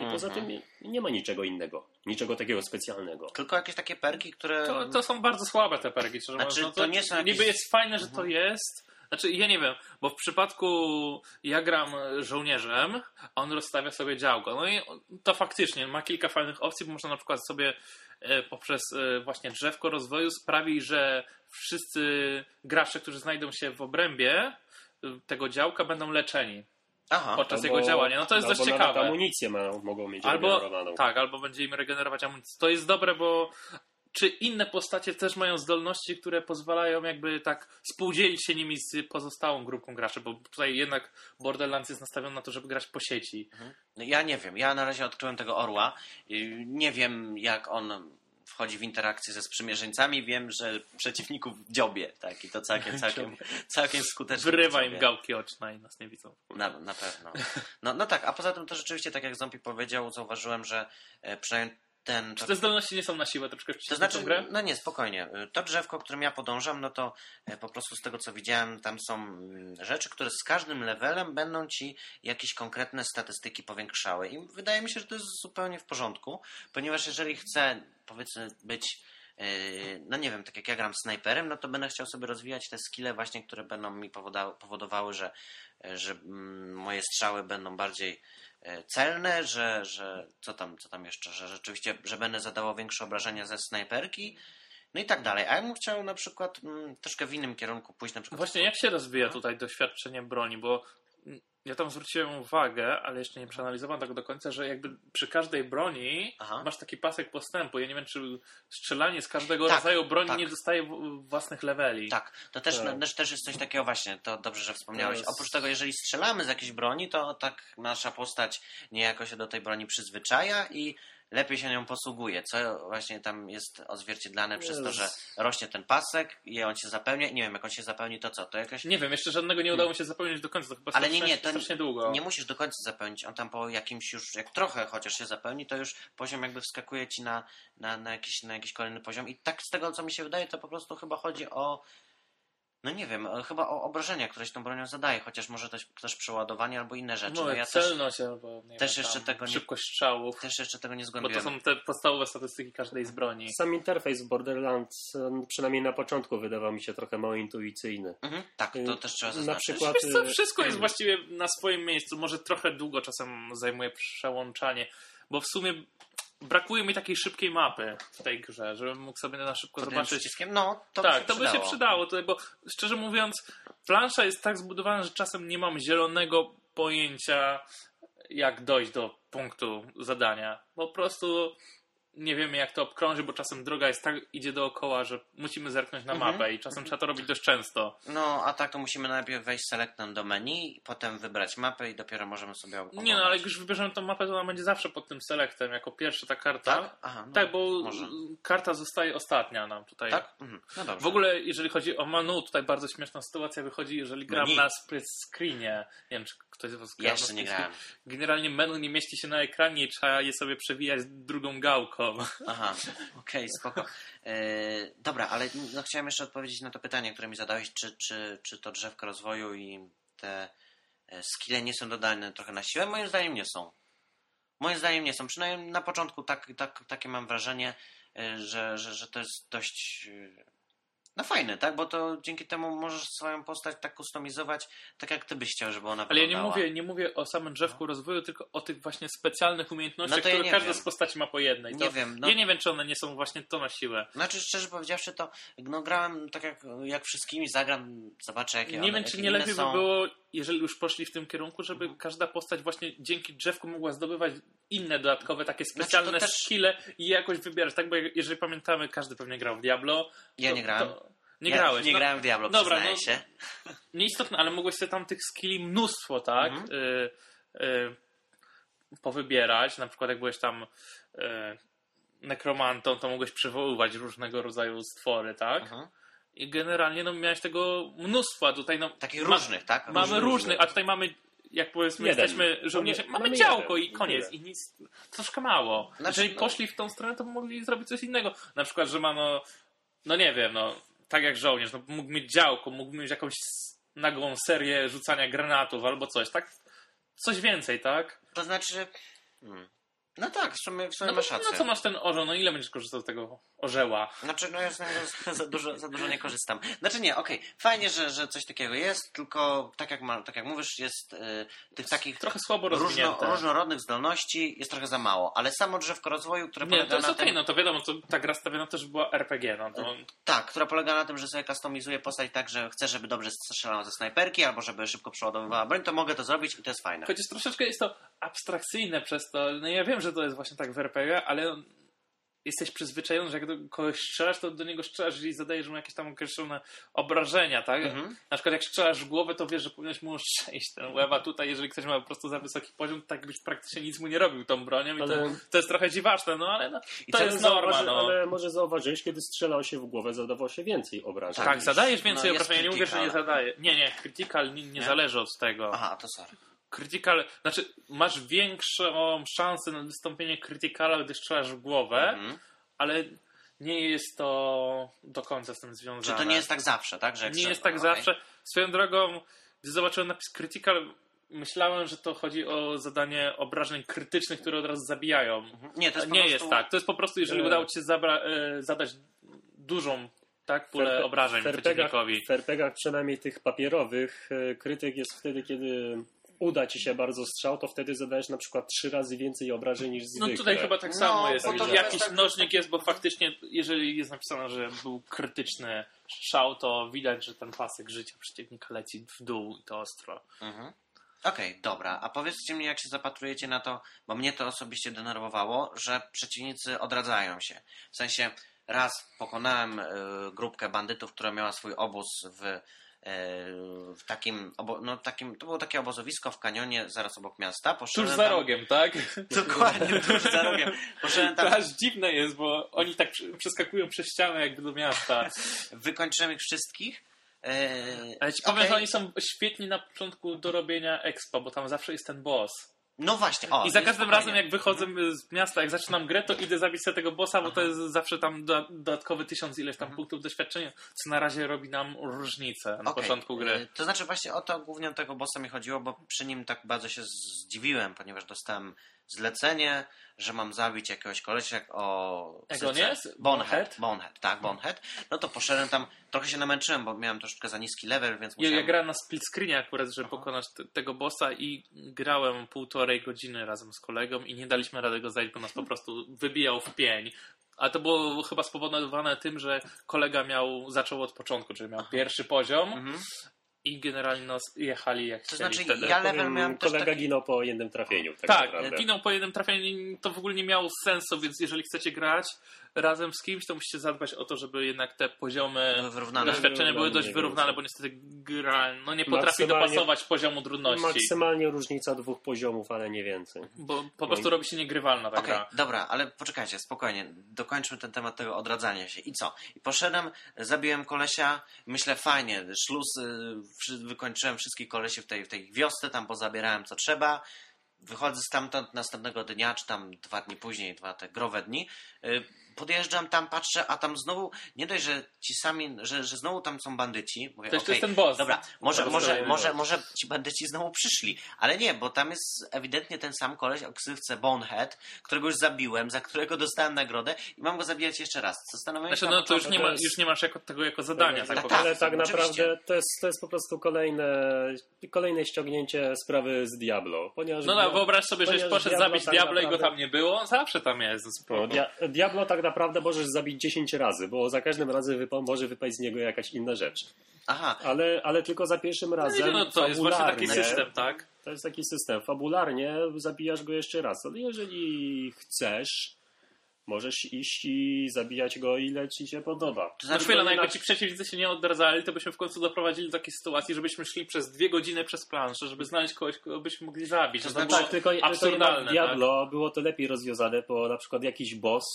Speaker 3: I poza
Speaker 1: Mhm.
Speaker 3: tym nie ma niczego innego. Niczego takiego specjalnego.
Speaker 1: Tylko jakieś takie perki, które...
Speaker 2: To, to są bardzo słabe te perki, szczerze
Speaker 1: Znaczy,
Speaker 2: mówiąc.
Speaker 1: to nie są jakieś-
Speaker 2: Niby jest fajne, że to
Speaker 1: Mhm.
Speaker 2: jest. Znaczy, ja nie wiem, bo w przypadku ja gram żołnierzem, a on rozstawia sobie działko. No i to faktycznie ma kilka fajnych opcji, bo można na przykład sobie e, poprzez e, właśnie drzewko rozwoju sprawić, że wszyscy gracze, którzy znajdą się w obrębie e, tego działka będą leczeni
Speaker 1: Aha,
Speaker 2: podczas jego działania. No to jest
Speaker 3: albo
Speaker 2: dość ciekawe.
Speaker 3: amunicję ma, mogą mieć
Speaker 2: Albo,
Speaker 3: regenerowaną.
Speaker 2: tak, albo będzie im regenerować amunicję. To jest dobre, bo czy inne postacie też mają zdolności, które pozwalają jakby tak spółdzielić się nimi z pozostałą grupą graczy, bo tutaj jednak Borderlands jest nastawiony na to, żeby grać po sieci.
Speaker 1: No Ja nie wiem. Ja na razie odkryłem tego orła. Nie wiem, jak on wchodzi w interakcję ze sprzymierzeńcami. Wiem, że przeciwników dziobie, tak? I to całkiem, całkiem, całkiem skutecznie.
Speaker 2: Wyrywa im gałki oczne i nas nie widzą.
Speaker 1: Na, na pewno. No, no tak, a poza tym to rzeczywiście, tak jak Zombie powiedział, zauważyłem, że e, przynajmniej ten...
Speaker 2: Czy te zdolności nie są na siłę troszkę
Speaker 1: To
Speaker 2: wcisnąć
Speaker 1: znaczy,
Speaker 2: tą grę?
Speaker 1: no nie, spokojnie. To drzewko, którym ja podążam, no to e, po prostu z tego co widziałem, tam są mm, rzeczy, które z każdym levelem będą ci jakieś konkretne statystyki powiększały. I wydaje mi się, że to jest zupełnie w porządku, ponieważ jeżeli chcę, powiedzmy, być. e, No nie wiem, tak jak ja gram snajperem, no to będę chciał sobie rozwijać te skille właśnie, które będą mi powodowały, że, e, że mm, moje strzały będą bardziej celne, że, że co tam, co tam jeszcze, że rzeczywiście, że będę zadawał większe obrażenia ze snajperki, no i tak dalej. A ja bym chciał na przykład mm, troszkę w innym kierunku pójść, na przykład.
Speaker 2: Właśnie, jak się rozwija tutaj doświadczenie broni, bo mm, ja tam zwróciłem uwagę, ale jeszcze nie przeanalizowałem tego do końca, że jakby przy każdej broni
Speaker 1: Aha.
Speaker 2: masz taki pasek postępu. Ja nie wiem, czy strzelanie z każdego
Speaker 1: Tak,
Speaker 2: rodzaju broni
Speaker 1: tak.
Speaker 2: nie dostaje własnych leveli.
Speaker 1: Tak, to też,
Speaker 3: Tak.
Speaker 1: też, też jest coś takiego właśnie, to dobrze, że wspomniałeś.
Speaker 3: Jest-
Speaker 1: Oprócz tego, jeżeli strzelamy z jakiejś broni, to tak nasza postać niejako się do tej broni przyzwyczaja i lepiej się nią posługuje, co właśnie tam jest odzwierciedlane przez to,
Speaker 3: Jest.
Speaker 1: że rośnie ten pasek i on się zapełnia. Nie wiem, jak on się zapełni, to co? To jakaś
Speaker 2: Nie wiem, jeszcze żadnego nie udało mi się zapełnić do końca, to chyba
Speaker 1: Ale
Speaker 2: strasznie,
Speaker 1: nie, nie, to
Speaker 2: strasznie długo.
Speaker 1: Nie musisz do końca zapełnić. On tam po jakimś już, jak trochę chociaż się zapełni, to już poziom jakby wskakuje ci na, na, na, jakiś, na jakiś kolejny poziom. I tak z tego, co mi się wydaje, to po prostu chyba chodzi o. No nie wiem, chyba o obrażenia, które się tą bronią zadaje, chociaż może też, też przeładowanie albo inne rzeczy.
Speaker 2: No,
Speaker 1: No ja też,
Speaker 2: celność albo nie
Speaker 1: też
Speaker 2: wiem,
Speaker 1: jeszcze tego nie-
Speaker 2: szybkość strzałów,
Speaker 1: też jeszcze tego nie
Speaker 2: bo to
Speaker 1: zgłębiłem.
Speaker 2: są te podstawowe statystyki każdej z broni.
Speaker 3: Sam interfejs Borderlands, przynajmniej na początku, wydawał mi się trochę mało intuicyjny.
Speaker 1: Mhm, tak, to też trzeba
Speaker 3: Na
Speaker 1: zaznaczyć.
Speaker 3: przykład-
Speaker 2: Wiesz co,
Speaker 3: y,
Speaker 2: wszystko jest właściwie na swoim miejscu. Może trochę długo czasem zajmuje przełączanie, bo w sumie brakuje mi takiej szybkiej mapy w tej grze, żebym mógł sobie na szybko
Speaker 1: Pod
Speaker 2: zobaczyć.
Speaker 1: przyciskiem, no, to
Speaker 2: tak,
Speaker 1: by się
Speaker 2: to by się
Speaker 1: przydało.
Speaker 2: przydało, tutaj, bo szczerze mówiąc, plansza jest tak zbudowana, że czasem nie mam zielonego pojęcia, jak dojść do punktu zadania. Po prostu nie wiemy, jak to obkrążyć, bo czasem droga jest tak, idzie dookoła, że musimy zerknąć na
Speaker 1: Mhm.
Speaker 2: mapę i czasem trzeba to robić dość często.
Speaker 1: No, a tak to musimy najpierw wejść selectem do menu, potem wybrać mapę i dopiero możemy sobie oglądać.
Speaker 2: Nie no, ale jak już wybierzemy tą mapę, to ona będzie zawsze pod tym selectem, jako pierwsza ta karta.
Speaker 1: Tak? Aha, no,
Speaker 2: Tak, bo
Speaker 1: może.
Speaker 2: karta zostaje ostatnia nam tutaj.
Speaker 1: Tak? Mhm. No dobrze.
Speaker 2: W ogóle, jeżeli chodzi o menu, tutaj bardzo śmieszna sytuacja wychodzi, jeżeli gram
Speaker 1: Menu.
Speaker 2: na split screenie. Nie wiem, czy ktoś z Was grał na
Speaker 1: Jeszcze nie grałem.
Speaker 2: Generalnie menu nie mieści się na ekranie i trzeba je sobie przewijać drugą gałką.
Speaker 1: Aha, okej, spoko. E, dobra, ale no, chciałem jeszcze odpowiedzieć na to pytanie, które mi zadałeś, czy, czy, czy to drzewko rozwoju i te e, skille nie są dodane trochę na siłę? Moim zdaniem nie są. Moim zdaniem nie są. Przynajmniej na początku tak, tak, takie mam wrażenie, e, że, że, że to jest dość no fajne, tak? Bo to dzięki temu możesz swoją postać tak kustomizować, tak jak ty byś chciał, żeby ona
Speaker 2: Ale ja nie
Speaker 1: wyglądała.
Speaker 2: mówię, nie mówię o samym drzewku rozwoju, tylko o tych właśnie specjalnych umiejętnościach,
Speaker 1: No ja
Speaker 2: które
Speaker 1: nie
Speaker 2: każda
Speaker 1: wiem.
Speaker 2: z postaci ma po jednej.
Speaker 1: Nie
Speaker 2: To
Speaker 1: wiem, no-
Speaker 2: Ja nie wiem, czy one nie są właśnie to na siłę.
Speaker 1: Znaczy, szczerze powiedziawszy, to no, grałem tak jak, jak wszystkimi, zagram, zobaczę jakie
Speaker 2: Nie
Speaker 1: one,
Speaker 2: wiem, czy nie lepiej
Speaker 1: są.
Speaker 2: by było, jeżeli już poszli w tym kierunku, żeby każda postać właśnie dzięki drzewku mogła zdobywać inne dodatkowe, takie
Speaker 1: Znaczy,
Speaker 2: specjalne
Speaker 1: też-
Speaker 2: skille i jakoś wybierać. Tak, bo jeżeli pamiętamy, każdy pewnie grał w Diablo.
Speaker 1: Ja
Speaker 2: to-
Speaker 1: nie grałem.
Speaker 2: To... Nie
Speaker 1: ja
Speaker 2: grałeś.
Speaker 1: Nie
Speaker 2: no,
Speaker 1: grałem w Diablo,
Speaker 2: Dobra, no-
Speaker 1: się.
Speaker 2: Nieistotne, ale mogłeś sobie tam tych skilli mnóstwo, tak?
Speaker 1: Mhm.
Speaker 2: Y, y, powybierać. Na przykład jak byłeś tam y, nekromantą, to mogłeś przywoływać różnego rodzaju stwory, tak?
Speaker 1: Mhm.
Speaker 2: I generalnie no, miałeś tego mnóstwo, a tutaj no,
Speaker 1: Takich różnych, tak?
Speaker 2: Mamy
Speaker 1: Różnych,
Speaker 2: różnych, a tutaj mamy, jak powiedzmy,
Speaker 3: Jeden.
Speaker 2: jesteśmy żołnierzem,
Speaker 3: Mamy-
Speaker 2: mamy, działko
Speaker 3: jeden.
Speaker 2: i koniec. I nic, troszkę mało.
Speaker 1: Znaczy,
Speaker 2: Jeżeli
Speaker 1: no-
Speaker 2: poszli w tą stronę, to mogli zrobić coś innego. Na przykład, że ma no, no nie wiem, no, tak jak żołnierz, no, mógł mieć działko, mógł mieć jakąś nagłą serię rzucania granatów albo coś, tak? Coś więcej, tak?
Speaker 1: To znaczy... Hmm. No tak, w sumie, w sumie
Speaker 2: No,
Speaker 1: masz
Speaker 2: to,
Speaker 1: rację.
Speaker 2: no co masz ten orzeł, no ile będziesz korzystał z tego orzeła?
Speaker 1: Znaczy, no ja za, dużo, za dużo nie korzystam. Znaczy nie, okej, fajnie, że, że coś takiego jest, tylko tak jak, ma, tak jak mówisz, jest y, tych takich
Speaker 2: Trochę słabo
Speaker 1: różno, różnorodnych zdolności jest trochę za mało, ale samo drzewko rozwoju, które
Speaker 2: Nie,
Speaker 1: polega
Speaker 2: to jest
Speaker 1: na
Speaker 2: okej,
Speaker 1: tym...
Speaker 2: no to wiadomo, to ta gra stawiana też była RPG, no to
Speaker 1: Tak, która polega na tym, że sobie customizuje postać tak, że chcę, żeby dobrze strzelała ze snajperki, albo żeby szybko przeładowywała broń, to mogę to zrobić i to jest fajne.
Speaker 2: Chociaż troszeczkę jest to abstrakcyjne przez to. No ja wiem, że to jest właśnie tak w RPG, ale jesteś przyzwyczajony, że jak do kogoś strzelasz, to do niego strzelasz, jeżeli zadajesz mu jakieś tam określone obrażenia, tak?
Speaker 1: Mhm.
Speaker 2: Na przykład jak strzelasz w głowę, to wiesz, że powinieneś mu strzelić ten łeb, a tutaj jeżeli ktoś ma po prostu za wysoki poziom, to tak byś praktycznie nic mu nie robił tą bronią i
Speaker 3: Ale-
Speaker 2: to, to jest trochę dziwaczne, no ale no,
Speaker 1: I
Speaker 2: to jest norma, no.
Speaker 3: Ale może zauważyłeś, kiedy strzelał się w głowę, zadawał się więcej obrażeń.
Speaker 2: Tak, zadajesz więcej
Speaker 1: No,
Speaker 2: obrażeń, ja nie mówię, że nie zadaje. Nie, nie, critical nie, nie,
Speaker 1: Nie?
Speaker 2: zależy od tego.
Speaker 1: Aha, to sorry.
Speaker 2: Critical, znaczy masz większą szansę na wystąpienie Criticala, gdy strzelasz w głowę,
Speaker 1: Mhm.
Speaker 2: ale nie jest to do końca z tym związane.
Speaker 1: Czy to nie jest tak zawsze, tak? Że
Speaker 2: Nie jest tak
Speaker 1: okej.
Speaker 2: zawsze. Swoją drogą, gdy zobaczyłem napis Critical, myślałem, że to chodzi o zadanie obrażeń krytycznych, które od razu zabijają.
Speaker 1: Mhm. Nie, to jest po
Speaker 2: nie
Speaker 1: prostu...
Speaker 2: jest tak. To jest po prostu, jeżeli
Speaker 3: E.
Speaker 2: udało ci się zabra- e, zadać dużą tak, pulę
Speaker 3: Ferpe-
Speaker 2: obrażeń
Speaker 3: w RPGach,
Speaker 2: przeciwnikowi.
Speaker 3: w RPGach przynajmniej tych papierowych e, krytyk jest wtedy, kiedy uda ci się bardzo strzał, to wtedy zadajesz na przykład trzy razy więcej obrażeń niż
Speaker 2: No
Speaker 3: zwykle.
Speaker 2: tutaj chyba tak
Speaker 1: No,
Speaker 2: samo jest.
Speaker 1: bo to
Speaker 2: Jakiś
Speaker 1: jest tak-
Speaker 2: nożnik jest, bo faktycznie, jeżeli jest napisane, że był krytyczny strzał, to widać, że ten pasek życia przeciwnika leci w dół i to ostro.
Speaker 1: Mhm. Okej, dobra. A powiedzcie mi, jak się zapatrujecie na to, bo mnie to osobiście denerwowało, że przeciwnicy odradzają się. W sensie, raz pokonałem y, grupkę bandytów, która miała swój obóz w, w takim, obo, no, takim, to było takie obozowisko w kanionie zaraz obok miasta.
Speaker 2: Tuż
Speaker 1: Poszedłem
Speaker 2: za
Speaker 1: tam-
Speaker 2: rogiem, tak?
Speaker 1: Dokładnie, tuż za rogiem. Poszedłem
Speaker 2: To
Speaker 1: tam,
Speaker 2: aż dziwne jest, bo oni tak przeskakują przez ścianę jakby do miasta.
Speaker 1: wykończyłem ich wszystkich. y,
Speaker 2: Ale ci powiem, że oni są świetni na początku do robienia expo, bo tam zawsze jest ten boss.
Speaker 1: No właśnie, o.
Speaker 2: I za każdym
Speaker 1: spokojnie.
Speaker 2: razem jak wychodzę z miasta, jak zaczynam grę, to idę zabić sobie tego bossa, bo to jest zawsze tam do, dodatkowy tysiąc ileś tam punktów doświadczenia, co na razie robi nam różnicę na
Speaker 1: Okej,
Speaker 2: początku gry.
Speaker 1: y, To znaczy właśnie o to głównie tego bossa mi chodziło, bo przy nim tak bardzo się zdziwiłem, ponieważ dostałem zlecenie, że mam zabić jakiegoś kolesia o...
Speaker 2: Jak on jest?
Speaker 1: Bonehead.
Speaker 2: Bonehead?
Speaker 1: Tak, Bonehead. No to poszedłem tam, trochę się namęczyłem, bo miałem troszeczkę za niski level, więc
Speaker 2: Ja,
Speaker 1: musiałem...
Speaker 2: ja grałem na split screenie akurat, żeby pokonać te, tego bossa i grałem półtorej godziny razem z kolegą i nie daliśmy rady go zajść, bo nas po prostu wybijał w pień. A to było chyba spowodowane tym, że kolega miał, zaczął od początku, czyli miał pierwszy poziom
Speaker 1: Mhm.
Speaker 2: I generalnie nas jechali jak
Speaker 1: To znaczy,
Speaker 2: wtedy.
Speaker 1: ja level
Speaker 3: Powiem,
Speaker 1: miałem też
Speaker 3: Kolega
Speaker 1: taki...
Speaker 3: ginął po jednym trafieniu. Tak,
Speaker 2: Tak,
Speaker 3: naprawdę.
Speaker 2: ginął po jednym trafieniu, to w ogóle nie miało sensu, więc jeżeli chcecie grać razem z kimś, to musicie zadbać o to, żeby jednak te poziomy
Speaker 1: wyrównane.
Speaker 2: doświadczenia były dość wyrównane, bo niestety gra no nie potrafi dopasować poziomu trudności.
Speaker 3: Maksymalnie różnica dwóch poziomów, ale nie więcej.
Speaker 2: Bo po prostu robi się niegrywalna ta
Speaker 1: Okej,
Speaker 2: gra.
Speaker 1: dobra, ale poczekajcie, spokojnie. Dokończmy ten temat tego odradzania się. I co? I poszedłem, zabiłem kolesia, myślę fajnie, szluz, y, wykończyłem wszystkich kolesi w tej, w tej wiosce, tam pozabierałem co trzeba. Wychodzę stamtąd następnego dnia, czy tam dwa dni później, dwa te growe dni. Podjeżdżam tam, patrzę, a tam znowu, nie dość, że ci sami, że, że znowu tam są bandyci. Mówię,
Speaker 2: To jeszcze
Speaker 1: okej,
Speaker 2: jest ten boss.
Speaker 1: Dobra, może, może, może, może ci bandyci znowu przyszli, ale nie, bo tam jest ewidentnie ten sam koleś o ksywce Bonehead, którego już zabiłem, za którego dostałem nagrodę i mam go zabijać jeszcze raz. Zastanawiam się
Speaker 2: Znaczy,
Speaker 1: na
Speaker 2: no to już nie, ma,
Speaker 3: to
Speaker 2: już nie masz jako, tego jako zadania. Tak,
Speaker 1: tak,
Speaker 2: po prostu.
Speaker 3: Ale tak
Speaker 1: oczywiście.
Speaker 3: naprawdę to jest, to jest po prostu kolejne, kolejne ściągnięcie sprawy z Diablo. Ponieważ
Speaker 2: No tak, wyobraź sobie, żeś poszedł
Speaker 3: Diablo
Speaker 2: zabić
Speaker 3: tak
Speaker 2: Diablo i go tam nie było, zawsze tam jest.
Speaker 3: No, dia Diablo tak naprawdę możesz zabić 10 razy, bo za każdym razem wypa może wypaść z niego jakaś inna rzecz.
Speaker 1: Aha,
Speaker 3: Ale, ale tylko za pierwszym razem.
Speaker 2: No to jest właśnie taki system, tak?
Speaker 3: To jest taki system. Fabularnie zabijasz go jeszcze raz. Ale jeżeli chcesz, możesz iść i zabijać go ile ci się podoba.
Speaker 1: to
Speaker 2: No
Speaker 1: znaczy,
Speaker 2: chwilę, no jakby ci przeciwnicy się nie odradzali, to byśmy w końcu doprowadzili do takiej sytuacji, żebyśmy szli przez dwie godziny przez planszę, żeby znaleźć kogoś, kogo byśmy mogli zabić.
Speaker 1: To
Speaker 2: To,
Speaker 1: znaczy-
Speaker 2: było
Speaker 3: Tak, tylko, tylko
Speaker 2: absurdalne. tak?
Speaker 3: Diablo było to lepiej rozwiązane, bo na przykład jakiś boss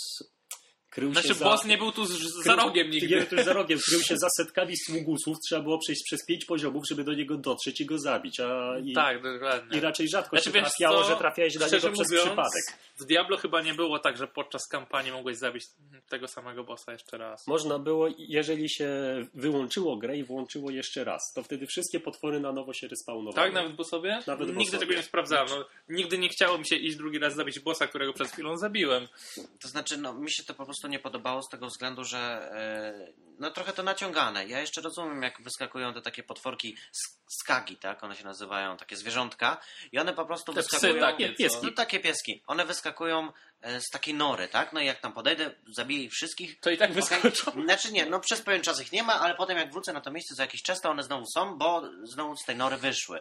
Speaker 3: krył
Speaker 2: Znaczy,
Speaker 3: się za...
Speaker 2: boss nie był tu z, za
Speaker 3: krył-
Speaker 2: rogiem
Speaker 3: Nie
Speaker 2: nigdy.
Speaker 3: był tu za rogiem, krył się za setkami sługusów, trzeba było przejść przez pięć poziomów, żeby do niego dotrzeć i go zabić. A i,
Speaker 2: Tak, dokładnie.
Speaker 3: i raczej rzadko
Speaker 2: Znaczy,
Speaker 3: się
Speaker 2: wiesz
Speaker 3: trafiało,
Speaker 2: co?
Speaker 3: że trafiałeś
Speaker 2: Szczerze
Speaker 3: niego przez
Speaker 2: mówiąc,
Speaker 3: przypadek.
Speaker 2: W Diablo chyba nie było tak, że podczas kampanii mogłeś zabić tego samego bossa jeszcze raz.
Speaker 3: Można było, jeżeli się wyłączyło grę i włączyło jeszcze raz, to wtedy wszystkie potwory na nowo się respawnowały.
Speaker 2: Tak, nawet bossowie?
Speaker 3: Nawet
Speaker 2: nigdy
Speaker 3: bossowie.
Speaker 2: tego nie sprawdzałem. No, nigdy nie chciało mi się iść drugi raz zabić bossa, którego przed chwilą zabiłem.
Speaker 1: to znaczy, no mi się to po prostu nie podobało z tego względu, że e, no trochę to naciągane. Ja jeszcze rozumiem, jak wyskakują te takie potworki sk- skagi, tak? One się nazywają, takie zwierzątka i one po prostu
Speaker 2: Te psy
Speaker 1: wyskakują...
Speaker 2: takie,
Speaker 3: pieski.
Speaker 1: No takie pieski. One wyskakują e, z takiej nory, tak? No i jak tam podejdę, zabiję ich wszystkich,
Speaker 2: To i tak wyskoczą.
Speaker 1: Znaczy nie, no przez pewien czas ich nie ma, ale potem jak wrócę na to miejsce za jakiś czas, to one znowu są, bo znowu z tej nory wyszły.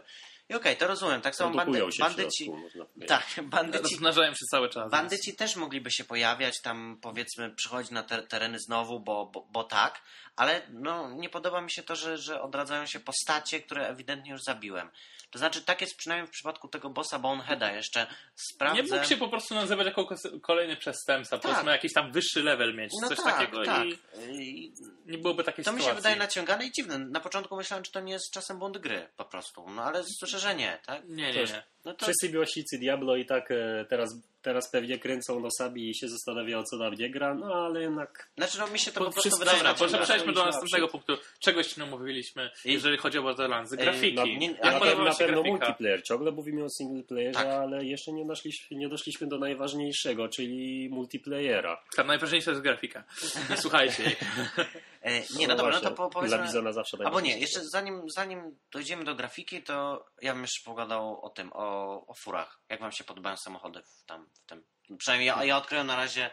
Speaker 1: I okej, to rozumiem. Tak samo bandy, bandyci.
Speaker 3: środku.
Speaker 1: Tak, bandyci.
Speaker 2: Rozmnażają się cały czas.
Speaker 1: Bandyci też mogliby się pojawiać, tam powiedzmy przychodzić na te tereny znowu, bo, bo, bo tak, ale no, nie podoba mi się to, że, że odradzają się postacie, które ewidentnie już zabiłem. To znaczy, tak jest przynajmniej w przypadku tego bossa Boneheada jeszcze. Sprawdzę.
Speaker 2: Nie mógł się po prostu nazywać jako kolejny przestępca,
Speaker 1: Tak.
Speaker 2: powiedzmy jakiś tam wyższy level mieć,
Speaker 1: no
Speaker 2: coś
Speaker 1: tak,
Speaker 2: takiego
Speaker 1: tak.
Speaker 2: i nie byłoby takiej
Speaker 1: To mi
Speaker 2: sytuacji.
Speaker 1: się wydaje naciągane i dziwne. Na początku myślałem, czy to nie jest czasem błąd gry po prostu. No ale słyszę że nie, tak?
Speaker 2: Nie, nie, nie.
Speaker 1: No to
Speaker 3: Wszyscy miłośnicy Diablo i tak e, teraz, teraz pewnie kręcą nosami i się zastanawiają, co nam nie gra, no ale jednak
Speaker 1: Znaczy, no mi się to
Speaker 2: Po,
Speaker 1: po prostu wydaje
Speaker 2: dobra, może przejdźmy do następnego punktu. Czegoś nie mówiliśmy,
Speaker 1: I-
Speaker 2: jeżeli chodzi o Borderlands.
Speaker 1: Ej,
Speaker 2: Grafiki.
Speaker 1: no, nie-
Speaker 2: Jak
Speaker 1: ale
Speaker 3: na, pewno- na pewno
Speaker 2: grafika?
Speaker 3: multiplayer. Ciągle mówimy o singleplayerze,
Speaker 1: Tak.
Speaker 3: ale jeszcze nie doszliśmy, nie doszliśmy do najważniejszego, czyli multiplayera.
Speaker 2: Ta najważniejsza jest grafika. Nie słuchajcie jej.
Speaker 1: E, nie, no dobra, no to po,
Speaker 3: Dla
Speaker 1: powiedzmy...
Speaker 3: Bizona zawsze
Speaker 1: Albo nie, jeszcze zanim, zanim dojdziemy do grafiki, to ja bym jeszcze pogadał o tym, o, o furach. Jak wam się podobają samochody w, tam, w tym. Przynajmniej ja, ja odkryłem na razie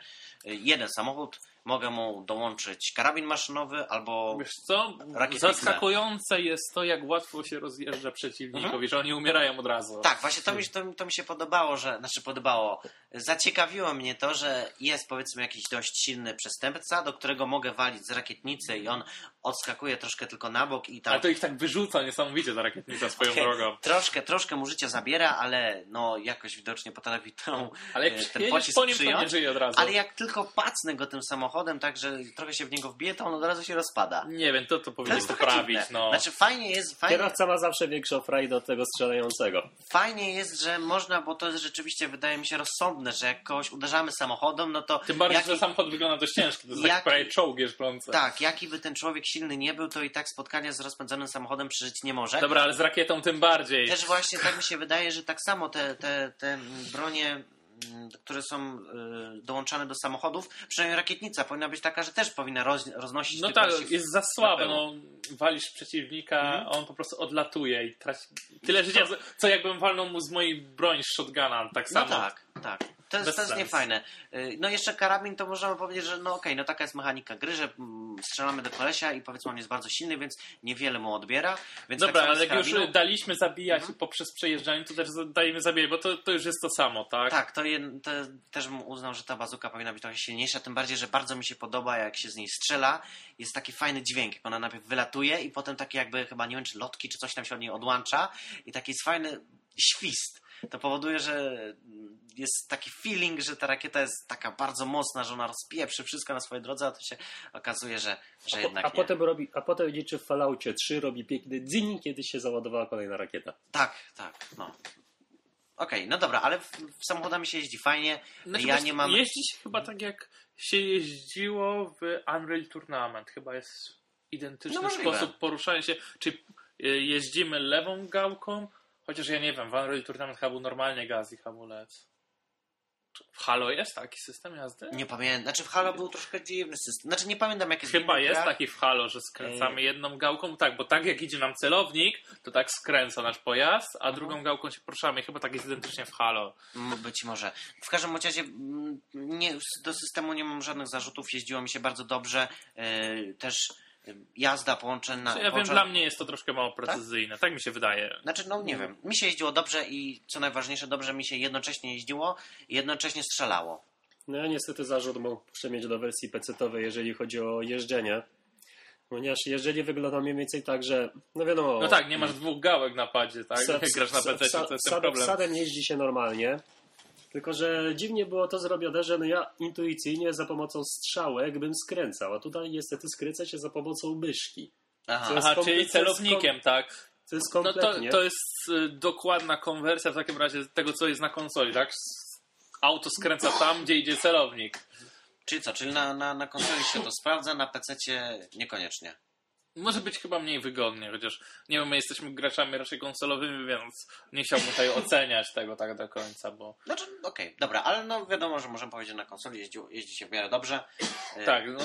Speaker 1: y, jeden samochód. Mogę mu dołączyć karabin maszynowy albo.
Speaker 2: Wiesz co? Zaskakujące jest to, jak łatwo się rozjeżdża przeciwnikowi, że oni umierają od razu.
Speaker 1: Tak, właśnie to mi, to, to mi się podobało, że. Znaczy podobało. Zaciekawiło mnie to, że jest powiedzmy jakiś dość silny przestępca, do którego mogę walić z rakietnicy i on odskakuje troszkę tylko na bok i tam.
Speaker 2: Ale to ich tak wyrzuca niesamowicie ta rakietnica swoją
Speaker 1: Okej,
Speaker 2: drogą.
Speaker 1: Troszkę, troszkę mu życia zabiera, ale no jakoś widocznie potrafi tą,
Speaker 2: Ale jak
Speaker 1: e, ten pocisk
Speaker 2: po nim,
Speaker 1: przyjąć.
Speaker 2: żyje od razu.
Speaker 1: Ale jak tylko pacnę go tym samochodem, tak że trochę się w niego wbije, to on od razu się rozpada.
Speaker 2: Nie wiem, to to powinien poprawić.
Speaker 1: dziwne.
Speaker 2: No.
Speaker 1: Znaczy fajnie jest, fajnie,
Speaker 3: Kierowca ma zawsze większą frajdę od tego strzelającego.
Speaker 1: fajnie jest, że można, bo to jest rzeczywiście wydaje mi się rozsądne, że jak kogoś uderzamy samochodem, no to
Speaker 2: Tym bardziej,
Speaker 1: jaki,
Speaker 2: że samochód wygląda dość ciężki. To jest
Speaker 1: jak-
Speaker 2: taki prawie czołg jeżdżący.
Speaker 1: tak, jaki by ten człowiek silny nie był, to i tak spotkanie z rozpędzonym samochodem przeżyć nie może.
Speaker 2: Dobra, ale z rakietą tym bardziej.
Speaker 1: Też właśnie tak mi się wydaje, że tak samo te, te, te bronie, które są y, dołączane do samochodów, przynajmniej rakietnica powinna być taka, że też powinna roz, roznosić
Speaker 2: No tak, jest za słabe.
Speaker 1: na
Speaker 2: No, walisz przeciwnika,
Speaker 1: Mhm.
Speaker 2: on po prostu odlatuje i traci tyle życia, co- co jakbym walnął mu z mojej broni z shotguna. Tak
Speaker 1: No
Speaker 2: samo.
Speaker 1: tak, tak. To jest,
Speaker 2: Bez
Speaker 1: to jest niefajne. Y, No jeszcze karabin to możemy powiedzieć, że no okej, no taka jest mechanika gry, że mm, strzelamy do kolesia i powiedzmy on jest bardzo silny, więc niewiele mu odbiera. Więc
Speaker 2: Dobra,
Speaker 1: tak
Speaker 2: ale jak już
Speaker 1: karabinu-
Speaker 2: daliśmy zabijać
Speaker 1: Mhm.
Speaker 2: poprzez przejeżdżanie, to też dajemy zabijać, bo to, to już jest to samo, tak?
Speaker 1: Tak, to, jed, to też bym uznał, że ta bazuka powinna być trochę silniejsza, tym bardziej, że bardzo mi się podoba, jak się z niej strzela. Jest taki fajny dźwięk, jak ona najpierw wylatuje i potem takie jakby chyba, nie wiem, czy lotki, czy coś tam się od niej odłącza i taki jest fajny świst. To powoduje, że jest taki feeling, że ta rakieta jest taka bardzo mocna, że ona rozpieprzy wszystko na swojej drodze, a to się okazuje, że, że
Speaker 3: A,
Speaker 1: jednak
Speaker 3: a
Speaker 1: nie.
Speaker 3: potem robi, a potem niczym w Falloutie 3 robi piękny dzin, kiedy się załadowała kolejna rakieta.
Speaker 1: Tak, tak, no. Okej, no dobra, ale w, w samochodami się jeździ fajnie.
Speaker 2: Znaczy,
Speaker 1: ja nie mam...
Speaker 2: Jeździ się chyba tak, jak się jeździło w Unreal Tournament. Chyba jest identyczny
Speaker 1: No
Speaker 2: sposób poruszania się. Czy y, jeździmy lewą gałką? Chociaż ja nie wiem, w Unreal Tournament chyba był normalnie gaz i hamulec. Czy W Halo jest taki system jazdy?
Speaker 1: Nie pamiętam. Znaczy w Halo był troszkę dziwny system. Znaczy nie pamiętam jak jest
Speaker 2: Chyba jest
Speaker 1: grach.
Speaker 2: taki w Halo, że skręcamy jedną gałką, tak, bo tak jak idzie nam celownik, to tak skręca nasz pojazd, a
Speaker 1: Mhm.
Speaker 2: drugą gałką się poruszamy. Chyba tak jest identycznie w Halo.
Speaker 1: Być może. W każdym razie nie, do systemu nie mam żadnych zarzutów. Jeździło mi się bardzo dobrze. Yy, też jazda połączona...
Speaker 2: Ja wiem,
Speaker 1: połączona-
Speaker 2: dla mnie jest to troszkę mało precyzyjne. Tak, mi się wydaje.
Speaker 1: Znaczy, no nie wiem. Mi się jeździło dobrze i co najważniejsze, dobrze mi się jednocześnie jeździło i jednocześnie strzelało.
Speaker 3: No ja niestety zarzut muszę mieć do wersji PC-owej, jeżeli chodzi o jeżdżenie. Ponieważ jeżdżenie wygląda mniej więcej tak, że no wiadomo...
Speaker 2: No tak, nie masz dwóch gałek na padzie, tak? Jak grasz na PC, to jest ten problem.
Speaker 3: Wsadem jeździ się normalnie. Tylko, że dziwnie było to zrobione, że no ja intuicyjnie za pomocą strzałek bym skręcał, a tutaj niestety skręca się za pomocą myszki.
Speaker 1: Aha.
Speaker 2: Aha, czyli celownikiem, tak?
Speaker 3: To jest
Speaker 2: No to,
Speaker 3: kompletnie...
Speaker 2: to jest y, dokładna konwersja w takim razie tego, co jest na konsoli, tak? Auto skręca tam, gdzie idzie celownik.
Speaker 1: Czyli co? Czyli na, na, na konsoli się to sprawdza, na PC-cie niekoniecznie.
Speaker 2: Może być chyba mniej wygodnie, chociaż nie wiem, my jesteśmy graczami raczej konsolowymi, więc nie chciałbym tutaj oceniać tego tak do końca, bo
Speaker 1: Znaczy, okej, dobra, ale no wiadomo, że możemy powiedzieć, że na konsoli jeździ, jeździ się w miarę dobrze. Yy,
Speaker 2: tak, no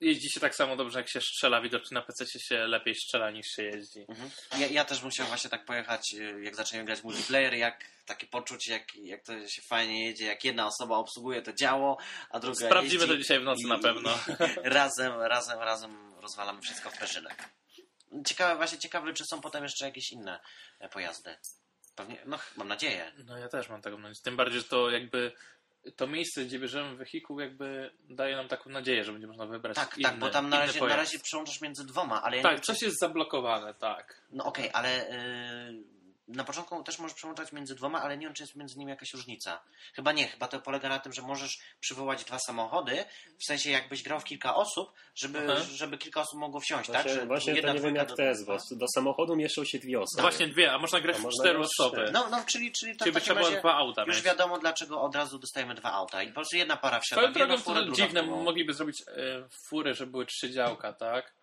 Speaker 2: jeździ się tak samo dobrze, jak się strzela, widocznie na PC się lepiej strzela niż się jeździ.
Speaker 1: Mhm. Ja, ja też chciał właśnie tak pojechać, y, jak zaczniemy grać multiplayer, jak takie poczuć, jak, jak to się fajnie jedzie, jak jedna osoba obsługuje to działo, a druga
Speaker 2: Sprawdzimy to dzisiaj w nocy
Speaker 1: i-
Speaker 2: na pewno.
Speaker 1: razem, razem, razem rozwalamy wszystko w perzynek. Ciekawe, właśnie ciekawe, czy są potem jeszcze jakieś inne e, pojazdy. Pewnie, no mam nadzieję.
Speaker 2: No ja też mam taką nadzieję. Tym bardziej, że to jakby to miejsce, gdzie bierzemy wehikuł, jakby daje nam taką nadzieję, że będzie można wybrać
Speaker 1: Tak,
Speaker 2: inny,
Speaker 1: tak, bo tam na razie, na razie przełączasz między dwoma, ale ja
Speaker 2: Tak, coś jest zablokowane, tak.
Speaker 1: No okej, ale y, na początku też możesz przełączać między dwoma, ale nie wiem, czy jest między nimi jakaś różnica. Chyba nie, chyba to polega na tym, że możesz przywołać dwa samochody, w sensie jakbyś grał w kilka osób, żeby,
Speaker 2: Aha.
Speaker 1: żeby kilka osób mogło wsiąść,
Speaker 3: Właśnie,
Speaker 1: tak? Że
Speaker 3: właśnie to
Speaker 1: jedna
Speaker 3: nie wiem jak
Speaker 1: do-
Speaker 3: to jest, bo do samochodu mieszczą się dwie osoby.
Speaker 2: Właśnie dwie, a można grać
Speaker 3: A
Speaker 2: w
Speaker 3: można
Speaker 2: cztery osoby.
Speaker 1: No, no, czyli, czyli to
Speaker 2: Czyli
Speaker 1: w takim razie
Speaker 2: dwa auta
Speaker 1: już
Speaker 2: mieć.
Speaker 1: wiadomo, dlaczego od razu dostajemy dwa auta. I po prostu jedna para wsiada w jedną
Speaker 2: drogą
Speaker 1: furę,
Speaker 2: to
Speaker 1: druga
Speaker 2: dziwne, mogliby zrobić e, fury, że były trzy działka, tak?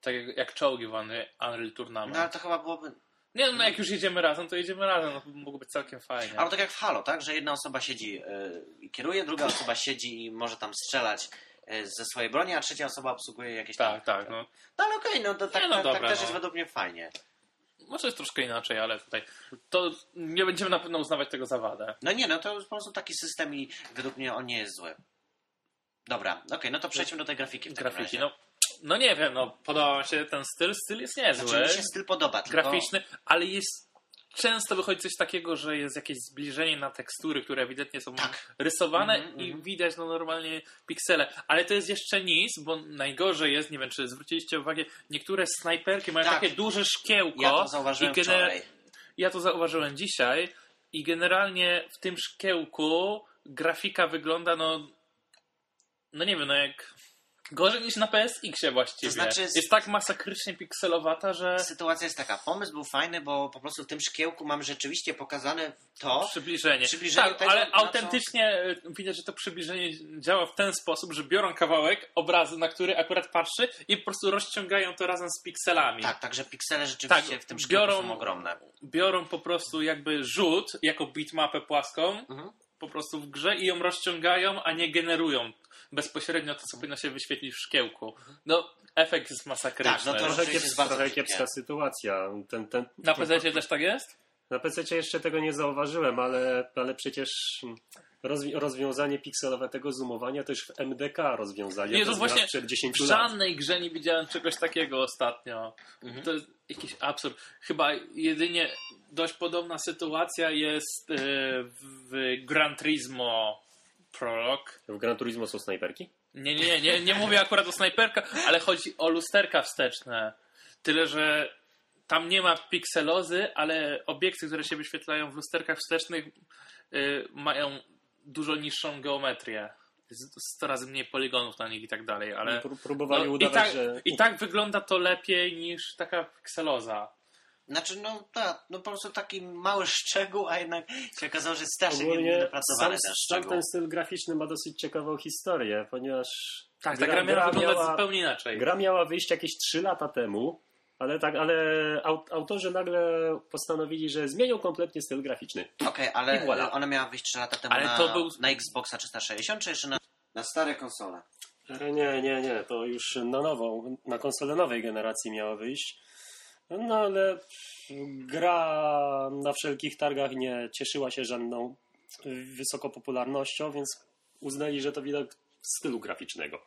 Speaker 2: Tak jak, jak czołgi w Unreal Tournament.
Speaker 1: No ale to chyba byłoby...
Speaker 2: Nie no, jak już jedziemy razem, to jedziemy razem, no, mogło być całkiem fajnie.
Speaker 1: Albo tak jak w Halo, tak? Że jedna osoba siedzi yy, i kieruje, druga osoba siedzi i może tam strzelać yy, ze swojej broni, a trzecia osoba obsługuje jakieś tam...
Speaker 2: Tak, tak, no.
Speaker 1: No ale okej, no to tak,
Speaker 2: Nie, no
Speaker 1: tak, tak też
Speaker 2: no.
Speaker 1: jest według mnie fajnie.
Speaker 2: Może jest troszkę inaczej, ale tutaj to nie będziemy na pewno uznawać tego za wadę.
Speaker 1: No nie, no to po prostu taki system i według mnie on nie jest zły. Dobra, okej, no to przejdźmy do tej grafiki w takim
Speaker 2: Grafiki,
Speaker 1: razie.
Speaker 2: no, no nie wiem, no podoba mi się ten styl, styl jest niezły.
Speaker 1: Znaczy mi się styl podoba, tylko...
Speaker 2: graficzny, ale jest często wychodzi coś takiego, że jest jakieś zbliżenie na tekstury, które ewidentnie są
Speaker 1: Tak.
Speaker 2: rysowane
Speaker 1: Mhm,
Speaker 2: i
Speaker 1: mhm.
Speaker 2: widać no normalnie piksele. Ale to jest jeszcze nic, bo najgorzej jest, nie wiem czy zwróciliście uwagę, niektóre snajperki mają
Speaker 1: Tak.
Speaker 2: takie duże szkiełko.
Speaker 1: Ja to zauważyłem
Speaker 2: i
Speaker 1: wczoraj.
Speaker 2: Ja to zauważyłem dzisiaj i generalnie w tym szkiełku grafika wygląda no no nie wiem, no jak gorzej niż na PSX-ie właściwie.
Speaker 1: To znaczy-
Speaker 2: Jest tak masakrycznie pikselowata, że
Speaker 1: Sytuacja jest taka, pomysł był fajny, bo po prostu w tym szkiełku mam rzeczywiście pokazane to,
Speaker 2: Przybliżenie.
Speaker 1: Przybliżenie
Speaker 2: tak,
Speaker 1: tego,
Speaker 2: ale
Speaker 1: na co-
Speaker 2: autentycznie e, widać, że to przybliżenie działa w ten sposób, że biorą kawałek obrazu, na który akurat patrzy i po prostu rozciągają to razem z pikselami.
Speaker 1: tak, także piksele rzeczywiście
Speaker 2: Tak,
Speaker 1: w tym szkiełku
Speaker 2: biorą-
Speaker 1: są ogromne.
Speaker 2: Biorą po prostu jakby rzut jako bitmapę płaską
Speaker 1: Mhm.
Speaker 2: Po prostu w grze i ją rozciągają, a nie generują bezpośrednio to, co powinno się wyświetlić w szkiełku. No, efekt jest masakryczny.
Speaker 1: Tak, no to
Speaker 3: Trochę, kiepska, trochę kiepska sytuacja. Ten, ten,
Speaker 2: Na PC też tak jest?
Speaker 3: Na PC jeszcze tego nie zauważyłem, ale, ale przecież rozwi- rozwiązanie pikselowe tego zoomowania też w MDK rozwiązali.
Speaker 2: Nie,
Speaker 3: to
Speaker 2: to właśnie
Speaker 3: gra sprzed 10
Speaker 2: W
Speaker 3: lat.
Speaker 2: żadnej grze nie widziałem czegoś takiego ostatnio.
Speaker 1: Mhm.
Speaker 2: To jest jakiś absurd. Chyba jedynie dość podobna sytuacja jest e, w Gran Turismo Prolog.
Speaker 3: W Gran Turismo są snajperki?
Speaker 2: Nie, nie, nie, nie, nie mówię akurat o snajperkach, ale chodzi o lusterka wsteczne. Tyle, że tam nie ma pikselozy, ale obiekty, które się wyświetlają w lusterkach wstecznych y, mają dużo niższą geometrię. Jest 100 razy mniej poligonów na nich i tak dalej, ale
Speaker 3: Pró- Próbowali
Speaker 2: no, i,
Speaker 3: udawać,
Speaker 2: tak,
Speaker 3: że...
Speaker 2: i tak wygląda to lepiej niż taka pikseloza.
Speaker 1: Znaczy, no tak, no po prostu taki mały szczegół, a jednak się okazało, że strasznie niedopracowany
Speaker 3: sam,
Speaker 1: ten
Speaker 3: sam
Speaker 1: szczegół.
Speaker 3: ten styl graficzny ma dosyć ciekawą historię, ponieważ
Speaker 2: Tak, ta gra miała wyglądać
Speaker 3: miała,
Speaker 2: zupełnie inaczej.
Speaker 3: gra miała wyjść jakieś 3 lata temu, ale tak, ale aut, autorzy nagle postanowili, że zmienią kompletnie styl graficzny.
Speaker 1: Okej,
Speaker 3: I
Speaker 1: ale
Speaker 3: voilà.
Speaker 1: ona miała wyjść 3 lata temu
Speaker 2: Ale
Speaker 1: na,
Speaker 2: to był-
Speaker 1: na Xboxa 360, czy jeszcze na, na stare konsole?
Speaker 3: Nie, nie, nie, to już na nową, na konsolę nowej generacji miała wyjść. No ale gra na wszelkich targach nie cieszyła się żadną wysoką popularnością, więc uznali, że to widok stylu graficznego.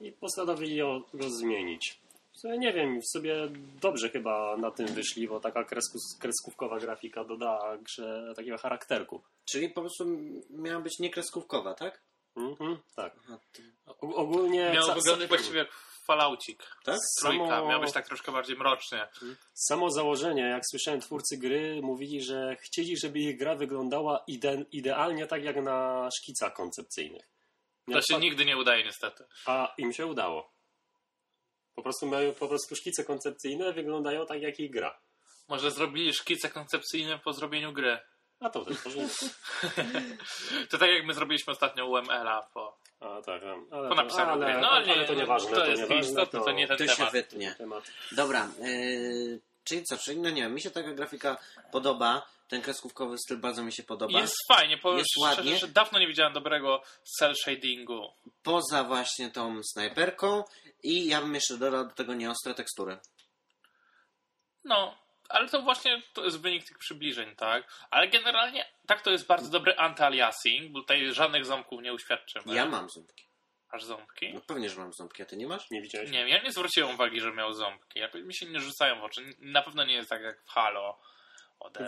Speaker 3: I postanowili ją- go zmienić. Co ja nie wiem, sobie dobrze chyba na tym wyszli, bo taka kresku, kreskówkowa grafika dodała grze takiego charakterku.
Speaker 1: Czyli po prostu miała być niekreskówkowa, tak?
Speaker 3: Mhm, tak.
Speaker 1: Aha,
Speaker 3: O, ogólnie...
Speaker 2: Miał
Speaker 3: ca-
Speaker 2: wyglądać właściwie jak falaucik.
Speaker 1: Tak?
Speaker 2: Trójka,
Speaker 3: Samo-
Speaker 2: miał być tak troszkę bardziej mrocznie.
Speaker 3: Samo założenie, jak słyszałem twórcy gry, mówili, że chcieli, żeby ich gra wyglądała ide idealnie tak jak na szkicach koncepcyjnych.
Speaker 2: To się nigdy nie udaje niestety.
Speaker 3: A im się udało. Po prostu mają po prostu szkice koncepcyjne wyglądają tak jak ich gra.
Speaker 2: Może zrobili szkice koncepcyjne po zrobieniu gry.
Speaker 3: A to też może.
Speaker 2: To tak jak my zrobiliśmy ostatnio UML-a po,
Speaker 3: A tak, wiem. ale,
Speaker 2: po
Speaker 3: to,
Speaker 2: napisaniu
Speaker 3: ale,
Speaker 2: gry. No
Speaker 3: ale,
Speaker 2: ale nie,
Speaker 3: to nieważne.
Speaker 2: to jest
Speaker 3: nieważne,
Speaker 2: istotne, to nie ten
Speaker 1: To się
Speaker 2: temat.
Speaker 1: wytnie.
Speaker 3: temat.
Speaker 1: Dobra, yy, czyli co, czyli no nie wiem, mi się taka grafika podoba, ten kreskówkowy styl bardzo mi się podoba.
Speaker 2: Jest fajnie, powiem
Speaker 1: Jest
Speaker 2: szczerze,
Speaker 1: ładnie.
Speaker 2: że dawno nie widziałem dobrego cel shadingu.
Speaker 1: Poza właśnie tą snajperką i ja bym jeszcze dodał do tego nieostre tekstury.
Speaker 2: No, ale to właśnie to jest wynik tych przybliżeń, tak? Ale generalnie tak to jest bardzo dobry anti-aliasing, bo tutaj żadnych ząbków nie uświadczymy.
Speaker 1: Ja mam ząbki.
Speaker 2: Aż ząbki?
Speaker 1: No pewnie, że mam ząbki, a ty nie masz?
Speaker 3: Nie widziałeś?
Speaker 2: Nie wiem, ja nie zwróciłem uwagi, że miał ząbki. Jakoś mi się nie rzucają w oczy. Na pewno nie jest tak jak w Halo.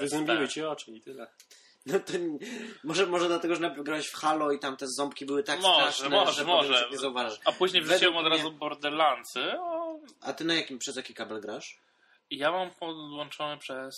Speaker 3: Wyzębiły ci oczy i tyle.
Speaker 1: No to nie- może, może dlatego, że najpierw grałeś w Halo i tam te ząbki były tak
Speaker 2: Może,
Speaker 1: straszne,
Speaker 2: może,
Speaker 1: że
Speaker 2: może.
Speaker 1: sobie zauważysz.
Speaker 2: A później wrzuciłem od
Speaker 1: mnie-
Speaker 2: razu Borderlandsy. O,
Speaker 1: A ty na jakim, przez jaki kabel grasz?
Speaker 2: ja mam podłączony przez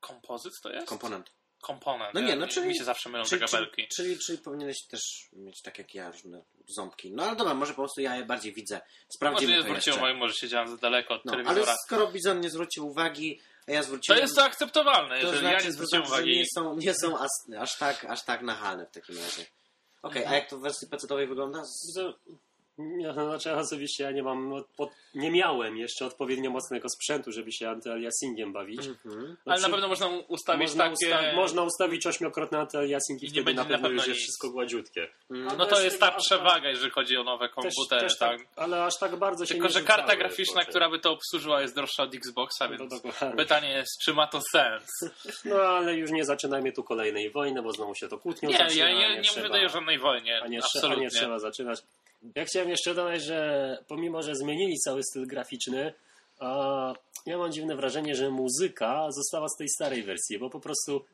Speaker 2: Kompozyt to jest?
Speaker 1: Komponent.
Speaker 2: Komponent.
Speaker 1: No nie,
Speaker 2: Ja-
Speaker 1: no czyli-
Speaker 2: Mi się zawsze mylą te
Speaker 1: Czyli, czyli,
Speaker 2: kabelki.
Speaker 1: czyli, czyli powinieneś też mieć tak jak ja, różne ząbki. No ale dobra, może po prostu ja je bardziej widzę.
Speaker 2: Może
Speaker 1: Sprawdzimy
Speaker 2: nie
Speaker 1: to
Speaker 2: zwróciłem
Speaker 1: jeszcze.
Speaker 2: uwagi, może siedziałem za daleko od
Speaker 1: No, ale
Speaker 2: telewizora.
Speaker 1: skoro Bizon nie zwrócił uwagi, ja
Speaker 2: To
Speaker 1: zwróciłem...
Speaker 2: jest to akceptowalne,
Speaker 1: to znaczy,
Speaker 2: ja nie zwróciłem
Speaker 1: znaczy, że
Speaker 2: uwagi.
Speaker 1: nie są, nie są aż, aż, tak, aż tak nachalne w takim razie. Okej, a jak to w wersji PC-owej wygląda? Z...
Speaker 3: To- Ja, znaczy ja osobiście ja nie mam, od, nie miałem jeszcze odpowiednio mocnego sprzętu, żeby się antyaliasingiem bawić.
Speaker 1: Mhm.
Speaker 2: Ale
Speaker 3: Znaczy,
Speaker 2: na pewno można ustawić
Speaker 3: można,
Speaker 2: takie...
Speaker 3: usta- można ustawić ośmiokrotny antyaliasing i,
Speaker 2: I nie
Speaker 3: wtedy
Speaker 2: będzie
Speaker 3: na
Speaker 2: na
Speaker 3: pewno
Speaker 2: pewno
Speaker 3: już jest wszystko gładziutkie.
Speaker 1: Mm.
Speaker 2: No to
Speaker 3: bez
Speaker 2: jest
Speaker 3: tego
Speaker 2: ta przewaga, jeżeli chodzi o nowe
Speaker 3: Też,
Speaker 2: komputery,
Speaker 3: też
Speaker 2: tak?
Speaker 3: tak, ale aż tak bardzo się
Speaker 2: Tylko,
Speaker 3: nie
Speaker 2: że karta graficzna, która by to obsłużyła jest droższa od Xboxa,
Speaker 3: No,
Speaker 2: więc
Speaker 3: dokładnie.
Speaker 2: pytanie jest, czy ma to sens?
Speaker 3: No ale już nie zaczynajmy tu kolejnej wojny, bo znowu się to kłótnią
Speaker 2: Nie,
Speaker 3: zaczyna,
Speaker 2: ja nie, nie
Speaker 3: trzeba,
Speaker 2: mówię tutaj o żadnej wojnie,
Speaker 3: a nie, trze- a
Speaker 2: absolutnie.
Speaker 3: nie trzeba zaczynać. Ja chciałem jeszcze dodać, że pomimo, że zmienili cały styl graficzny, ja mam dziwne wrażenie, że muzyka została z tej starej wersji, bo po prostu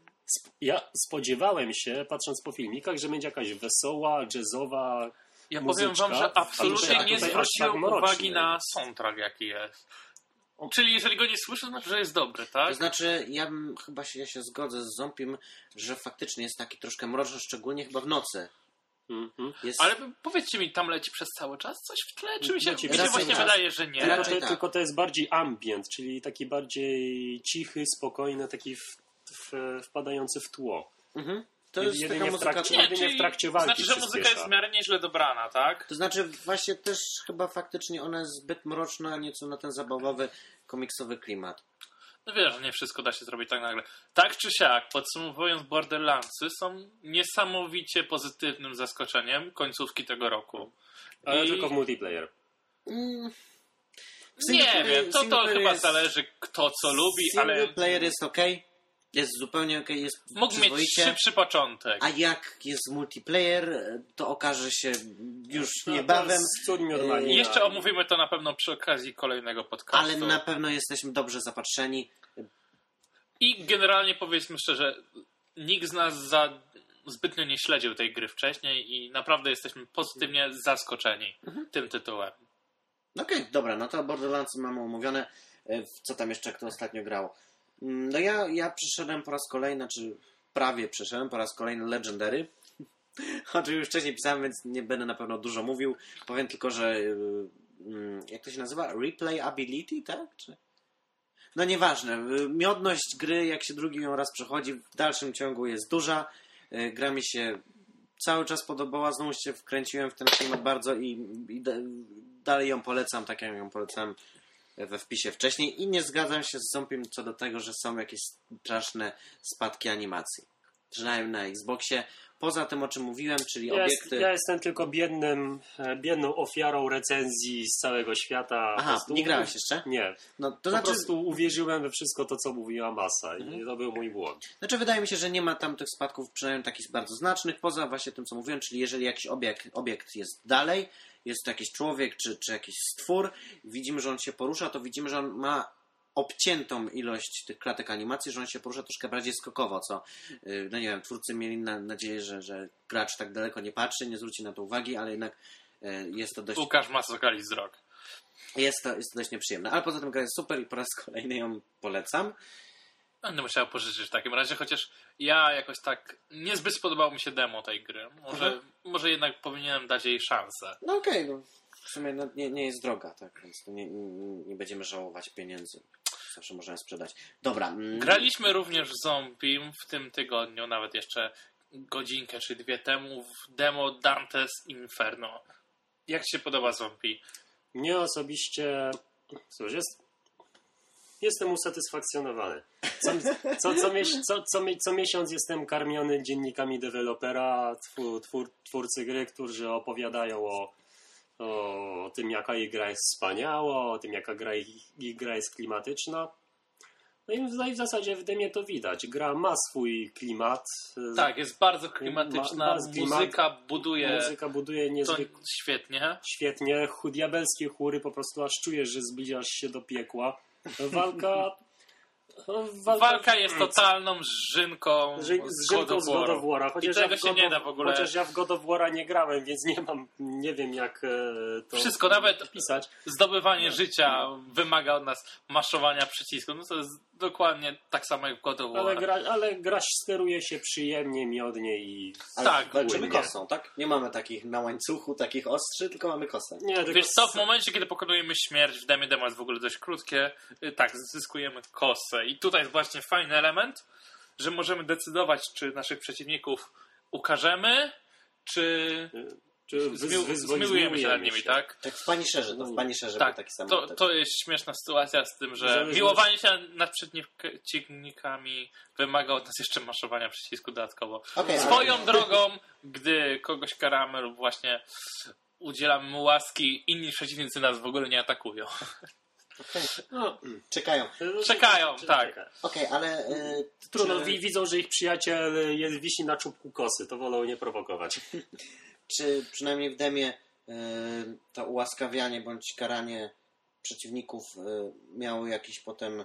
Speaker 3: ja spodziewałem się, patrząc po filmikach, że będzie jakaś wesoła, jazzowa.
Speaker 2: Ja
Speaker 3: muzyczka,
Speaker 2: powiem wam, że absolutnie nie zwróciłem
Speaker 3: tak
Speaker 2: uwagi na soundtrack, jaki jest. Czyli jeżeli go nie słyszę, to znaczy, że jest dobry, tak?
Speaker 1: To znaczy, ja bym, chyba się, ja się zgodzę z Zompim, że faktycznie jest taki troszkę mroczny, szczególnie chyba w nocy.
Speaker 3: Mhm.
Speaker 1: Jest...
Speaker 2: Ale powiedzcie mi, tam leci przez cały czas coś w tle? Czy mi się,
Speaker 3: Leci
Speaker 2: mi się właśnie
Speaker 1: tak.
Speaker 2: wydaje, że nie?
Speaker 3: Tylko, to,
Speaker 1: tak.
Speaker 3: tylko to jest bardziej ambient, czyli taki bardziej cichy, spokojny, taki w, w, wpadający w tło.
Speaker 1: Mhm. To
Speaker 3: Jedynie
Speaker 1: jest taka
Speaker 3: w
Speaker 1: muzyka...
Speaker 3: trakcie-
Speaker 2: Nie,
Speaker 3: jedynie
Speaker 2: czyli
Speaker 3: w trakcie walki
Speaker 2: znaczy, że muzyka jest w miarę nieźle dobrana, tak?
Speaker 1: To znaczy właśnie też chyba faktycznie ona jest zbyt mroczna, nieco na ten zabawowy, komiksowy klimat.
Speaker 2: No wiesz, że nie wszystko da się zrobić tak nagle. Tak czy siak, podsumowując, Borderlandsy są niesamowicie pozytywnym zaskoczeniem końcówki tego roku.
Speaker 3: Ale
Speaker 2: I-
Speaker 3: tylko w multiplayer.
Speaker 1: Mm. W
Speaker 2: Nie
Speaker 1: single
Speaker 2: wiem, to,
Speaker 1: single
Speaker 2: to chyba
Speaker 1: jest-
Speaker 2: zależy kto co lubi,
Speaker 1: Single
Speaker 2: ale
Speaker 1: player jest ok, jest zupełnie ok, jest
Speaker 2: mógł mieć szybszy początek.
Speaker 1: A jak jest multiplayer, to okaże się już
Speaker 3: No, to
Speaker 1: niebawem,
Speaker 3: malina.
Speaker 2: I jeszcze omówimy to na pewno przy okazji kolejnego podcastu.
Speaker 1: ale na pewno jesteśmy dobrze zapatrzeni.
Speaker 2: I generalnie powiedzmy szczerze, nikt z nas za zbytnio nie śledził tej gry wcześniej i naprawdę jesteśmy pozytywnie zaskoczeni
Speaker 1: Mhm.
Speaker 2: tym tytułem.
Speaker 1: Okej, dobra, no to Borderlands mamy omówione. E, Co tam jeszcze kto ostatnio grał? Mm, No ja, ja przeszedłem po raz kolejny, czy prawie przeszedłem po raz kolejny Legendary. O czym już wcześniej pisałem, więc nie będę na pewno dużo mówił. Powiem tylko, że yy, mm, jak to się nazywa? Replayability, tak? Czy... No nieważne. Yy, Miodność gry, jak się drugi ją raz przechodzi, w dalszym ciągu jest duża. Yy, Gra mi się cały czas podobała, znowu się wkręciłem w ten klimat bardzo i, i da, dalej ją polecam, tak jak ją polecałem we wpisie wcześniej i nie zgadzam się z Zompiem co do tego, że są jakieś straszne spadki animacji. Przynajmniej na Xboxie. Poza tym, o czym mówiłem, czyli
Speaker 3: Ja, jest,
Speaker 1: obiekty...
Speaker 3: ja jestem tylko biednym, e, biedną ofiarą recenzji z całego świata.
Speaker 1: Aha,
Speaker 3: prostu-
Speaker 1: nie grałeś jeszcze?
Speaker 3: Nie.
Speaker 1: No, to
Speaker 3: po
Speaker 1: znaczy,
Speaker 3: prostu uwierzyłem we wszystko to, co mówiła masa
Speaker 1: Mhm.
Speaker 3: i to był mój błąd.
Speaker 1: znaczy, wydaje mi się, że nie ma tam tych spadków, przynajmniej takich bardzo znacznych, poza właśnie tym, co mówiłem, czyli jeżeli jakiś obiekt, obiekt jest dalej, jest to jakiś człowiek czy, czy jakiś stwór, widzimy, że on się porusza, to widzimy, że on ma obciętą ilość tych klatek animacji, że on się porusza troszkę bardziej skokowo, co, yy, no nie wiem, twórcy mieli na, nadzieję, że, że gracz tak daleko nie patrzy, nie zwróci na to uwagi, ale jednak yy, jest to dość
Speaker 2: Łukasz ma sokali wzrok.
Speaker 1: jest to, jest to dość nieprzyjemne. Ale poza tym gra jest super i po raz kolejny ją polecam.
Speaker 2: Będę musiał pożyczyć w takim razie, chociaż ja jakoś tak niezbyt spodobało mi się demo tej gry. Może,
Speaker 1: Aha.
Speaker 2: może jednak powinienem dać jej szansę.
Speaker 1: No okej, no, w sumie no, nie, nie jest droga, tak, więc nie, nie, nie będziemy żałować pieniędzy. Zawsze możemy sprzedać. Dobra. mm,
Speaker 2: Graliśmy również w Zombie w tym tygodniu, nawet jeszcze godzinkę czy dwie temu, w demo Dante's Inferno. Jak ci się podoba Zombie?
Speaker 3: Mnie osobiście, cóż, jest, jestem usatysfakcjonowany. Co, co, co, co, co, co miesiąc jestem karmiony dziennikami dewelopera, twór, twór, twórcy gry, którzy opowiadają o, o tym, jaka ich gra jest wspaniała, o tym, jaka gra ich, gra jest klimatyczna. No i w, no i w zasadzie w demie to widać. Gra ma swój klimat.
Speaker 2: Tak, jest bardzo klimatyczna,
Speaker 3: Ma- bardzo klimat.
Speaker 2: muzyka buduje
Speaker 3: Muzyka buduje niezwykle
Speaker 2: świetnie.
Speaker 3: świetnie. Diabelskie chóry po prostu aż czujesz, że zbliżasz się do piekła. Walka. No,
Speaker 2: Walka jest totalną żynką
Speaker 3: z, z Rzymką z God of War'a. Chociaż
Speaker 2: I tego
Speaker 3: ja
Speaker 2: się
Speaker 3: God
Speaker 2: nie da w ogóle.
Speaker 3: Chociaż ja w God of War'a nie grałem, więc nie mam, nie wiem jak e, to
Speaker 2: Wszystko, nawet
Speaker 3: pisać.
Speaker 2: zdobywanie życia wymaga od nas maszowania przycisku. No to jest dokładnie tak samo jak w God of War.
Speaker 3: Ale, gra, ale gra steruje się przyjemnie, miodnie i...
Speaker 4: Ale
Speaker 2: Tak,
Speaker 4: walczymy kosą, tak? Nie mamy takich na łańcuchu, takich ostrzy, tylko mamy kosę.
Speaker 3: Nie, tylko
Speaker 2: Wiesz co, w momencie, kiedy pokonujemy śmierć w demie, demo jest w ogóle dość krótkie, y, tak, zyskujemy kosę. I tutaj jest właśnie fajny element, że możemy decydować, czy naszych przeciwników ukażemy, czy
Speaker 3: Czy
Speaker 2: zmiłujemy się nad nimi, tak?
Speaker 4: Tak w Punisherze, to w Punisherze
Speaker 2: Tak,
Speaker 4: był taki sam
Speaker 2: to, to jest śmieszna sytuacja z tym, że
Speaker 3: Zależność-
Speaker 2: miłowanie się nad przeciwnikami wymaga od nas jeszcze maszowania przycisku dodatkowo.
Speaker 4: Ale-
Speaker 2: Swoją drogą, gdy kogoś karamy lub właśnie udzielamy mu łaski, inni przeciwnicy nas w ogóle nie atakują.
Speaker 3: No,
Speaker 4: Czekają.
Speaker 2: Czekają, tak.
Speaker 4: Okej, ale... e,
Speaker 3: Trudno,
Speaker 4: czy,
Speaker 3: wi- widzą, że ich przyjaciel jest, wisi na czubku kosy, to wolą nie prowokować.
Speaker 4: Czy przynajmniej w demie e, to ułaskawianie bądź karanie przeciwników e, miało jakiś potem e,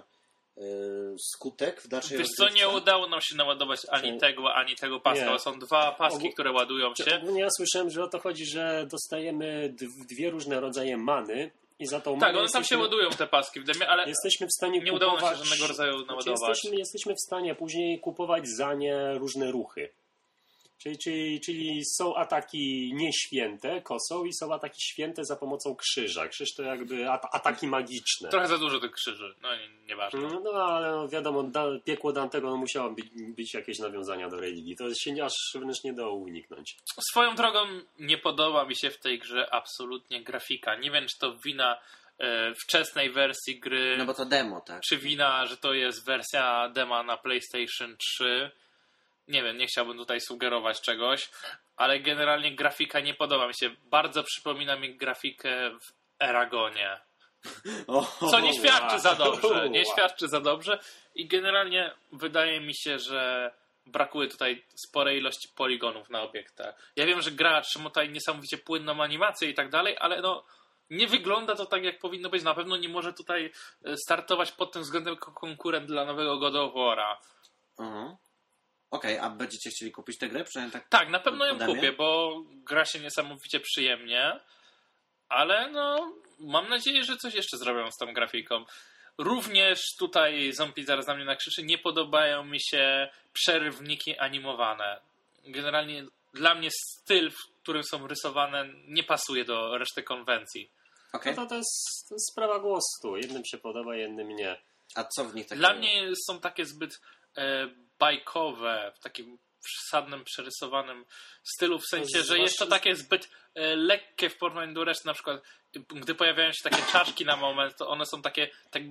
Speaker 4: skutek w dalszej
Speaker 2: Wiesz co, nie
Speaker 4: rozgrywce?
Speaker 2: udało nam się naładować ani
Speaker 3: Czy-
Speaker 2: tego, ani tego paska.
Speaker 3: Nie.
Speaker 2: Są dwa paski,
Speaker 3: Ogó-
Speaker 2: które ładują się.
Speaker 3: Ogólnie ja słyszałem, że o to chodzi, że dostajemy dwie różne rodzaje many i za tą
Speaker 2: Tak, one tam się
Speaker 3: jesteśmy,
Speaker 2: ładują te paski w demie, ale
Speaker 3: jesteśmy w stanie
Speaker 2: nie udało nam się
Speaker 3: kupować...
Speaker 2: żadnego rodzaju
Speaker 3: Znaczy,
Speaker 2: naładować.
Speaker 3: jesteśmy, jesteśmy w stanie później kupować za nie różne ruchy. Czyli, czyli, czyli są ataki nieświęte kosą i są ataki święte za pomocą krzyża. Krzyż to jakby at ataki magiczne.
Speaker 2: Trochę za dużo tych krzyży. No nie, nieważne.
Speaker 3: No ale no, wiadomo, da, piekło Dantego no, musiało być, być jakieś nawiązania do religii. To się nie- aż wręcz nie dało uniknąć.
Speaker 2: Swoją drogą nie podoba mi się w tej grze absolutnie grafika. Nie wiem, czy to wina e, wczesnej wersji gry,
Speaker 4: No bo to demo, tak?
Speaker 2: czy wina, że to jest wersja dema na PlayStation 3. Nie wiem, nie chciałbym tutaj sugerować czegoś, ale generalnie grafika nie podoba mi się. Bardzo przypomina mi grafikę w Eragonie. Co nie świadczy za dobrze. Nie świadczy za dobrze. I generalnie wydaje mi się, że brakuje tutaj sporej ilości poligonów na obiektach. Ja wiem, że gra trzyma tutaj niesamowicie płynną animację i tak dalej, ale no nie wygląda to tak, jak powinno być. Na pewno nie może tutaj e, startować pod tym względem jako konkurent dla nowego God of War'a.
Speaker 4: Mhm. Okej, a będziecie chcieli kupić tę grę? Przynajmniej tak...
Speaker 2: Tak, na pewno ją kupię, bo gra się niesamowicie przyjemnie, ale no mam nadzieję, że coś jeszcze zrobią z tą grafiką. Również tutaj Zombie zaraz na mnie nakrzyczy, nie podobają mi się przerywniki animowane. Generalnie dla mnie styl, w którym są rysowane, nie pasuje do reszty konwencji.
Speaker 4: Okej.
Speaker 3: No to, to, jest, to jest sprawa głosu. Jednym się podoba, jednym nie.
Speaker 4: A co w nich takiego?
Speaker 2: Dla mnie są takie zbyt e, bajkowe, w takim przesadnym, przerysowanym stylu, w sensie, że jest to takie zbyt e, lekkie w porównaniu do reszty. Na przykład, gdy pojawiają się takie czaszki na moment, to one są takie tak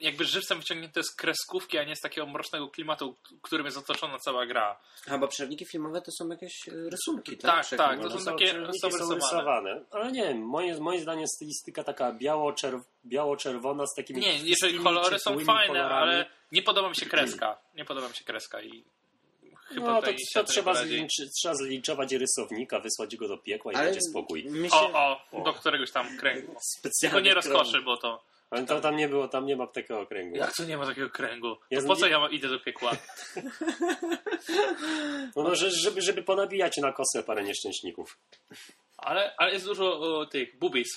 Speaker 2: jakby żywcem wyciągnięte z kreskówki, a nie z takiego mrocznego klimatu, którym jest otoczona cała gra.
Speaker 4: A bo przewodniki filmowe to są jakieś e, rysunki, tak?
Speaker 2: Tak, tak, to
Speaker 4: można-
Speaker 2: są takie-
Speaker 3: czynniki
Speaker 2: są rysowane.
Speaker 3: Ale nie, moje, moim zdaniem stylistyka taka biało-czerw, biało-czerwona z takimi
Speaker 2: Nie, jeżeli kolory są fajne,
Speaker 3: kolorami.
Speaker 2: ale nie podoba mi się kreska. Nie podoba mi się kreska i chyba
Speaker 3: No to, to, trzeba, zliczy, trzeba zlinczować rysownika, wysłać go do piekła i
Speaker 4: Ale
Speaker 3: będzie spokój.
Speaker 4: się...
Speaker 2: O, o, do któregoś tam kręgu. Tylko
Speaker 4: Specjalny
Speaker 2: nie rozkoszy,
Speaker 4: krąg.
Speaker 2: bo to...
Speaker 3: Ale to tam nie było, tam nie ma takiego okręgu.
Speaker 2: Jak to nie ma takiego kręgu? To
Speaker 3: Ja
Speaker 2: po co ja idę do piekła?
Speaker 3: No, no że, żeby, żeby ponabijać na kosę parę nieszczęśników.
Speaker 2: Ale, ale jest dużo o, tych bubis.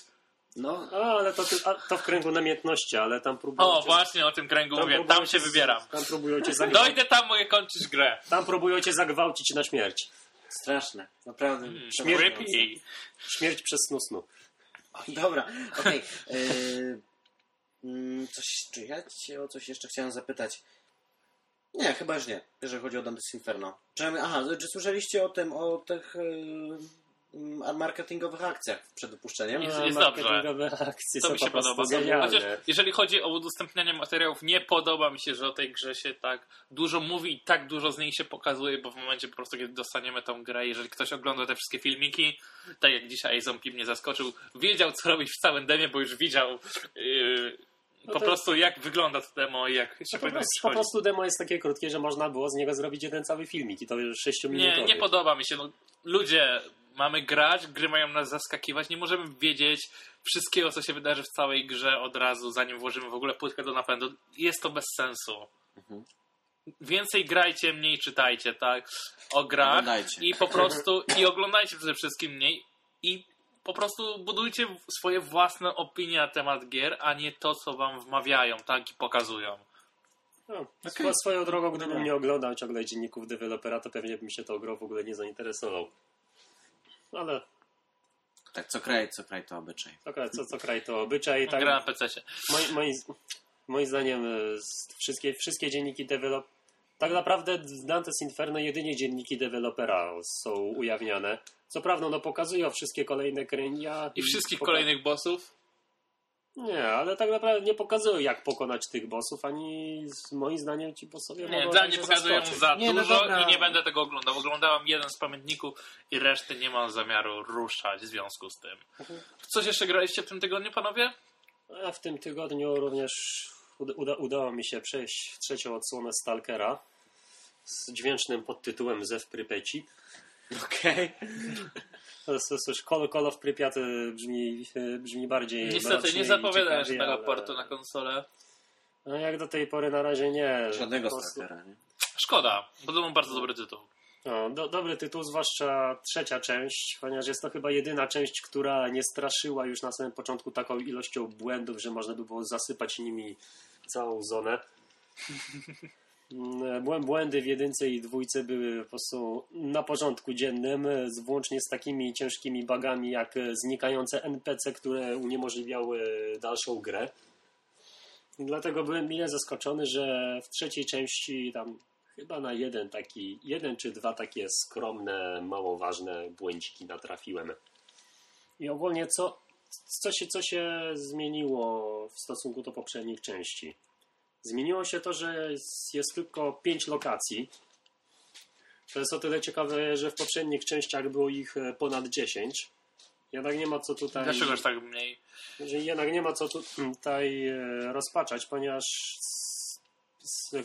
Speaker 4: No,
Speaker 3: A, ale to, a, to w kręgu namiętności, ale tam próbują
Speaker 2: O,
Speaker 3: cię,
Speaker 2: właśnie o tym kręgu
Speaker 3: tam
Speaker 2: mówię. Tam się wybieram.
Speaker 3: Tam próbują cię zagwałcić.
Speaker 2: Dojdę tam, mogę kończyć grę.
Speaker 3: Tam próbują cię zagwałcić na śmierć.
Speaker 4: straszne. Naprawdę.
Speaker 2: Mm. Creepy.
Speaker 3: Śmierć przez snu snu.
Speaker 4: Dobra, okej. Yy, mm, coś, czy ja cię o coś jeszcze chciałem zapytać? Nie, chyba już nie, jeżeli chodzi o Dante's Inferno. Przynajmniej, aha, czy słyszeliście o tym, o tych yy, marketingowych akcjach przed wypuszczeniem?
Speaker 2: Jest- jest
Speaker 3: marketingowe akcje
Speaker 2: To mi się podoba. Chociaż jeżeli chodzi o udostępnianie materiałów, nie podoba mi się, że o tej grze się tak dużo mówi i tak dużo z niej się pokazuje, bo w momencie po prostu, kiedy dostaniemy tą grę, jeżeli ktoś ogląda te wszystkie filmiki, tak jak dzisiaj Zombie mnie zaskoczył, wiedział co robić w całym demie, bo już widział yy,
Speaker 3: No
Speaker 2: po
Speaker 3: to-
Speaker 2: prostu jak wygląda to demo i jak się
Speaker 3: No po, prostu, po prostu demo jest takie krótkie, że można było z niego zrobić jeden cały filmik i to już 6 minut.
Speaker 2: Nie, nie podoba mi się. No, ludzie, mamy grać, gry mają nas zaskakiwać, nie możemy wiedzieć wszystkiego, co się wydarzy w całej grze od razu, zanim włożymy w ogóle płytkę do napędu. Jest to bez sensu.
Speaker 4: Mhm.
Speaker 2: Więcej grajcie, mniej czytajcie, tak? O grach
Speaker 4: Oglądajcie.
Speaker 2: i po prostu, i oglądajcie przede wszystkim mniej i po prostu budujcie swoje własne opinie na temat gier, a nie to, co wam wmawiają, tak? I pokazują.
Speaker 3: No, swo- Swoją drogą, gdybym nie oglądał ciągle dzienników dewelopera, to pewnie bym się tą grą w ogóle nie zainteresował. Ale
Speaker 4: Tak, co kraj, co kraj to obyczaj.
Speaker 3: okej, co, co kraj to obyczaj. Tak,
Speaker 2: Gra na PC.
Speaker 3: Moi, moi, moim zdaniem e, wszystkie, wszystkie dzienniki dewelop... Tak naprawdę w Dantes Inferno jedynie dzienniki dewelopera są ujawniane. Co prawda, no pokazują wszystkie kolejne kręgia.
Speaker 2: I wszystkich
Speaker 3: poka-
Speaker 2: kolejnych bossów.
Speaker 3: Nie, ale tak naprawdę nie pokazują jak pokonać tych bossów, ani z moim zdaniem ci bossowie
Speaker 2: Nie,
Speaker 3: mogą
Speaker 2: dla mnie pokazują
Speaker 3: zaskoczyć.
Speaker 2: za
Speaker 4: Nie, no
Speaker 2: dużo
Speaker 4: dobra.
Speaker 2: i nie będę tego oglądał. Oglądałam jeden z pamiętników i reszty nie mam zamiaru ruszać w związku z tym.
Speaker 3: Mhm.
Speaker 2: Coś jeszcze graliście w tym tygodniu, panowie?
Speaker 3: A w tym tygodniu również uda, uda, udało mi się przejść trzecią odsłonę Stalkera z dźwięcznym podtytułem Zew Prypeci.
Speaker 4: Okej.
Speaker 3: Jest już Call, Call of Prypiat brzmi, e, brzmi bardziej
Speaker 2: Niestety nie
Speaker 3: ciekawie,
Speaker 2: tego
Speaker 3: ale-
Speaker 2: portu na konsolę.
Speaker 3: No jak do tej pory na razie nie.
Speaker 4: Żadnego
Speaker 3: prostu-
Speaker 4: nie?
Speaker 2: Szkoda, bo to był bardzo dobry tytuł.
Speaker 3: No, do, dobry tytuł, zwłaszcza trzecia część, ponieważ jest to chyba jedyna część, która nie straszyła już na samym początku taką ilością błędów, że można by było zasypać nimi całą zonę. Mm, błę- Błędy w jedynce i dwójce były po prostu na porządku dziennym, z, włącznie z takimi ciężkimi bugami jak znikające NPC, które uniemożliwiały dalszą grę. Dlatego byłem mile zaskoczony, że w trzeciej części tam chyba na jeden taki, jeden czy dwa takie skromne, mało ważne błędziki natrafiłem. I ogólnie co, co, się, co się zmieniło w stosunku do poprzednich części? Zmieniło się to, że jest, tylko pięć lokacji. To jest o tyle ciekawe, że w poprzednich częściach było ich e, ponad 10. Jednak nie ma co tutaj.
Speaker 2: Dlaczego aż tak mniej?
Speaker 3: jednak nie ma co tu- tutaj e, rozpaczać, ponieważ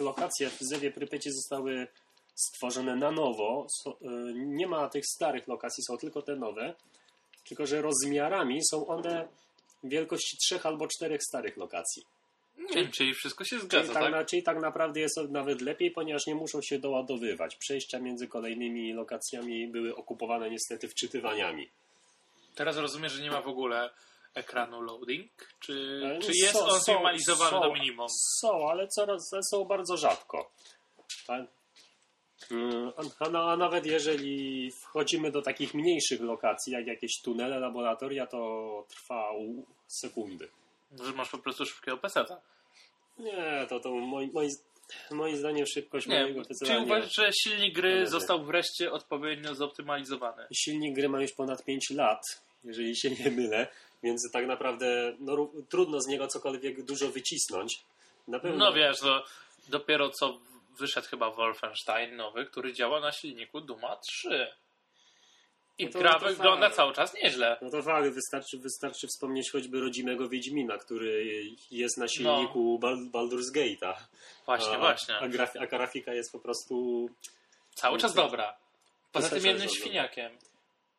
Speaker 3: lokacje w Zewie Prypeci zostały stworzone na nowo. E, Nie ma tych starych lokacji, są tylko te nowe. Tylko, że rozmiarami są one wielkości trzech albo czterech starych lokacji.
Speaker 2: Nie wiem, czyli wszystko się
Speaker 3: Czyli
Speaker 2: zgadza,
Speaker 3: tak,
Speaker 2: tak?
Speaker 3: na, czyli tak naprawdę jest nawet lepiej, ponieważ nie muszą się doładowywać. Przejścia między kolejnymi lokacjami były okupowane niestety wczytywaniami.
Speaker 2: Teraz rozumiem, że nie ma w ogóle ekranu loading? Czy,
Speaker 3: E,
Speaker 2: czy jest
Speaker 3: są-
Speaker 2: on
Speaker 3: są-
Speaker 2: zminimalizowany
Speaker 3: są-
Speaker 2: do minimum?
Speaker 3: Są, ale coraz są bardzo rzadko. A, mm, a, a, a nawet jeżeli wchodzimy do takich mniejszych lokacji, jak jakieś tunele, laboratoria, to trwa u- sekundy.
Speaker 2: Że masz po prostu szybkiego peseta.
Speaker 3: Nie, to, to moim, moim, moim zdaniem szybkość
Speaker 2: Nie,
Speaker 3: mojego
Speaker 2: czy uważasz, że silnik gry
Speaker 3: Należy.
Speaker 2: został wreszcie odpowiednio zoptymalizowany?
Speaker 3: Silnik gry ma już ponad 5 lat, jeżeli się nie mylę, więc tak naprawdę no, trudno z niego cokolwiek dużo wycisnąć. Na pewno.
Speaker 2: No wiesz, to dopiero co wyszedł chyba Wolfenstein nowy, który działa na silniku Duma 3. I
Speaker 3: No to-
Speaker 2: gra
Speaker 3: to
Speaker 2: wygląda
Speaker 3: fakt.
Speaker 2: cały czas nieźle.
Speaker 3: No to fakt, wystarczy, wystarczy wspomnieć choćby rodzimego Wiedźmina, który jest na silniku Bal- Baldur's Gate'a.
Speaker 2: Właśnie,
Speaker 3: a,
Speaker 2: właśnie.
Speaker 3: A, graf, a grafika jest po prostu...
Speaker 2: Cały czas dobra. Poza tym jednym świniakiem.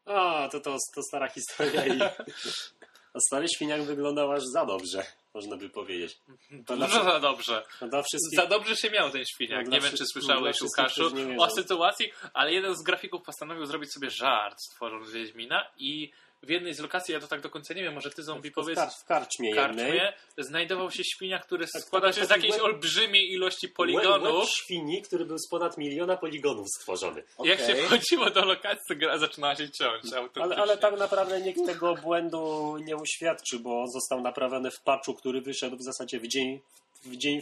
Speaker 3: A, to, to, to stara historia i... A stary świniak wyglądał aż za dobrze, można by powiedzieć. To
Speaker 2: Dużo za dobrze.
Speaker 3: no dla wszystkich...
Speaker 2: Za dobrze się miał ten świniak.
Speaker 3: No,
Speaker 2: nie wiem, czy
Speaker 3: wszystkich-
Speaker 2: słyszałeś, Łukaszu, o sytuacji, ale jeden z grafików postanowił zrobić sobie żart, stworząc Wiedźmina i w jednej z lokacji, ja to tak do końca nie wiem, może ty zombie
Speaker 3: w,
Speaker 2: powiedz,
Speaker 3: w karczmie
Speaker 2: karczmie znajdował się świnia, który
Speaker 3: Tak,
Speaker 2: składa
Speaker 3: tak,
Speaker 2: się z jakiejś
Speaker 3: łeb-
Speaker 2: olbrzymiej ilości
Speaker 3: Łeb, łeb
Speaker 2: poligonów.
Speaker 3: świni, który był z ponad miliona poligonów stworzony.
Speaker 2: Jak się wchodziło do lokacji, to gra zaczynała się ciąć
Speaker 3: Ale, ale tak naprawdę nikt tego błędu nie uświadczył, bo został naprawiony w patchu, który wyszedł w zasadzie w dzień, w dzień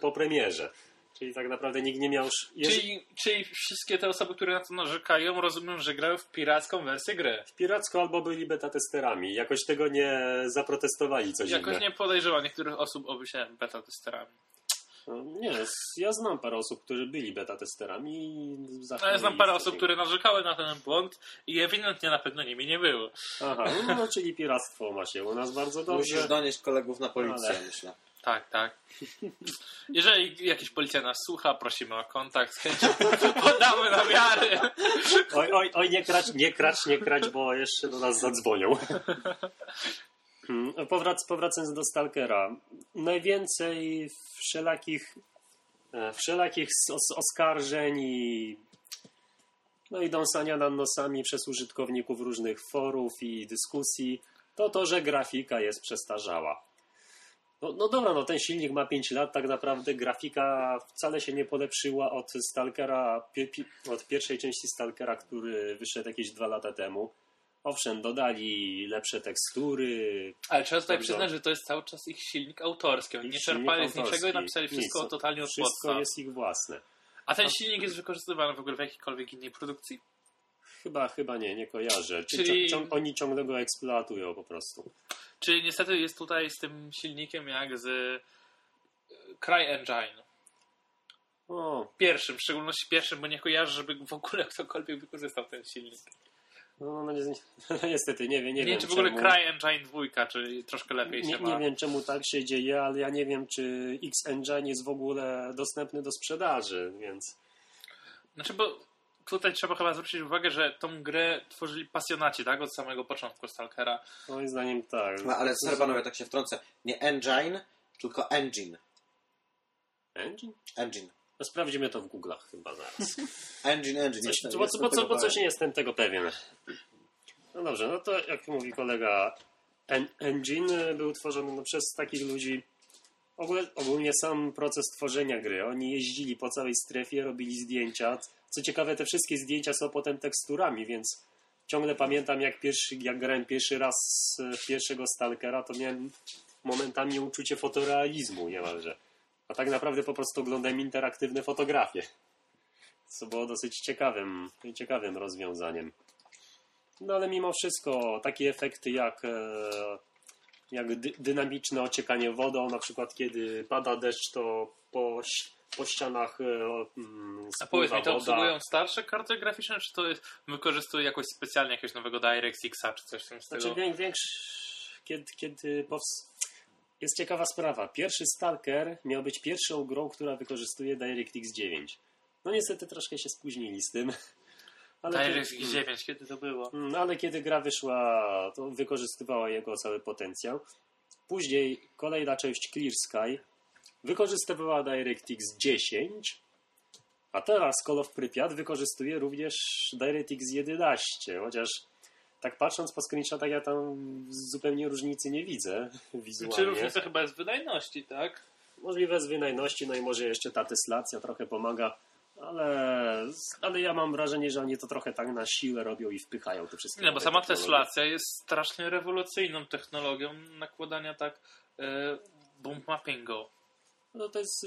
Speaker 3: po premierze. Czyli tak naprawdę nikt nie miał... Jeż...
Speaker 2: Czyli, czyli wszystkie te osoby, które na to narzekają, rozumiem, że grają w piracką wersję gry.
Speaker 3: Piracko albo byli beta testerami. Jakoś tego nie zaprotestowali, co
Speaker 2: Jakoś
Speaker 3: dziwne.
Speaker 2: nie podejrzewam niektórych osób o bycie beta testerami.
Speaker 3: No, Nie, ja znam parę osób, którzy byli beta testerami i
Speaker 2: Ale
Speaker 3: zachwalili
Speaker 2: znam parę osób, które narzekały na ten błąd i ewidentnie na pewno nimi nie było.
Speaker 3: Aha, no, no czyli piractwo ma się u nas bardzo dobrze.
Speaker 4: Musisz donieść kolegów na policję,
Speaker 3: Ale-
Speaker 4: myślę.
Speaker 2: Tak, tak. Jeżeli jakiś policjant nas słucha, prosimy o kontakt, chęcią podamy namiary.
Speaker 3: Oj, oj, oj, nie krać, nie krać, nie krać, bo jeszcze do nas zadzwonią. Hmm, Powrac, powracając do Stalkera. Najwięcej wszelakich, e, wszelakich os- oskarżeń i, no i dąsania nad nosami przez użytkowników różnych forów i dyskusji to to, że grafika jest przestarzała. No, no dobra, no ten silnik ma 5 lat, tak naprawdę grafika wcale się nie polepszyła od Stalkera, od pierwszej części Stalkera, który wyszedł jakieś 2 lata temu. Owszem, dodali lepsze tekstury.
Speaker 2: Ale trzeba tutaj
Speaker 3: Bardzo.
Speaker 2: przyznać, że to jest cały czas ich silnik autorski. Oni nie czerpali z niczego i napisali wszystko
Speaker 3: Nic,
Speaker 2: totalnie od
Speaker 3: Wszystko
Speaker 2: podstaw.
Speaker 3: jest ich własne.
Speaker 2: A ten silnik jest wykorzystywany w ogóle w jakiejkolwiek innej produkcji?
Speaker 3: Chyba, chyba nie, nie kojarzę. Czy
Speaker 2: Czyli-
Speaker 3: cią, oni ciągle go eksploatują po prostu.
Speaker 2: Czyli niestety jest tutaj z tym silnikiem jak z y, CryEngine.
Speaker 3: O,
Speaker 2: Pierwszym, w szczególności pierwszym, bo nie kojarzę, żeby w ogóle ktokolwiek wykorzystał ten silnik.
Speaker 3: no, no, nie, no niestety, nie wiem, nie,
Speaker 2: Nie,
Speaker 3: wiem
Speaker 2: wiem, czy w ogóle
Speaker 3: czemu.
Speaker 2: CryEngine 2, czy troszkę lepiej
Speaker 3: Nie,
Speaker 2: się ma.
Speaker 3: nie wiem czemu tak się dzieje, ale ja nie wiem, czy X-Engine jest w ogóle dostępny do sprzedaży, więc
Speaker 2: Znaczy, bo tutaj trzeba chyba zwrócić uwagę, że tą grę tworzyli pasjonaci, tak? Od samego początku Stalkera.
Speaker 3: moim zdaniem tak.
Speaker 4: No, ale sorry panowie, tak się wtrącę. Nie engine, tylko engine.
Speaker 3: Engine?
Speaker 4: Engine.
Speaker 3: No sprawdzimy to w Google'ach chyba zaraz.
Speaker 4: Engine, engine.
Speaker 3: Coś,
Speaker 4: Jestem-
Speaker 3: bo,
Speaker 4: jestem
Speaker 3: bo, co, bo coś nie jestem tego pewien. No dobrze, no to jak mówi kolega, en, engine był tworzony no, przez takich ludzi. Ogólnie, sam proces tworzenia gry. Oni jeździli po całej strefie, robili zdjęcia. Co ciekawe, te wszystkie zdjęcia są potem teksturami, więc ciągle pamiętam, jak, pierwszy, jak grałem pierwszy raz pierwszego Stalkera, to miałem momentami uczucie fotorealizmu niemalże. A tak naprawdę po prostu oglądałem interaktywne fotografie co było dosyć ciekawym, ciekawym rozwiązaniem. No ale mimo wszystko takie efekty jak, e, jak dy, dynamiczne ociekanie wodą, na przykład kiedy pada deszcz, to po, po ścianach e, mm,
Speaker 2: A powiedz mi, to
Speaker 3: woda.
Speaker 2: obsługują starsze karty graficzne, czy to jest, wykorzystuje jakoś specjalnie jakiegoś nowego DirectXa, czy coś w tym stylu?
Speaker 3: Znaczy wię- większy, kiedy, kiedy pows... Jest ciekawa sprawa. Pierwszy Stalker miał być pierwszą grą, która wykorzystuje DirectX 9. No niestety troszkę się spóźnili z tym. Ale
Speaker 2: DirectX 9, kiedy to było?
Speaker 3: No ale kiedy gra wyszła, to wykorzystywała jego cały potencjał. Później kolejna część Clear Sky wykorzystywała DirectX 10, a teraz Call of Pripyat wykorzystuje również DirectX 11, chociaż tak patrząc po screenshotach ja tam zupełnie różnicy nie widzę
Speaker 2: Czy
Speaker 3: wizualnie.
Speaker 2: różnica chyba jest w wydajności, tak?
Speaker 3: Możliwe z wydajności, no i może jeszcze ta teslacja trochę pomaga, ale, ale ja mam wrażenie, że oni to trochę tak na siłę robią i wpychają te wszystkie
Speaker 2: Nie, bo sama teslacja jest strasznie rewolucyjną technologią nakładania tak e, bump mappingu.
Speaker 3: No to jest,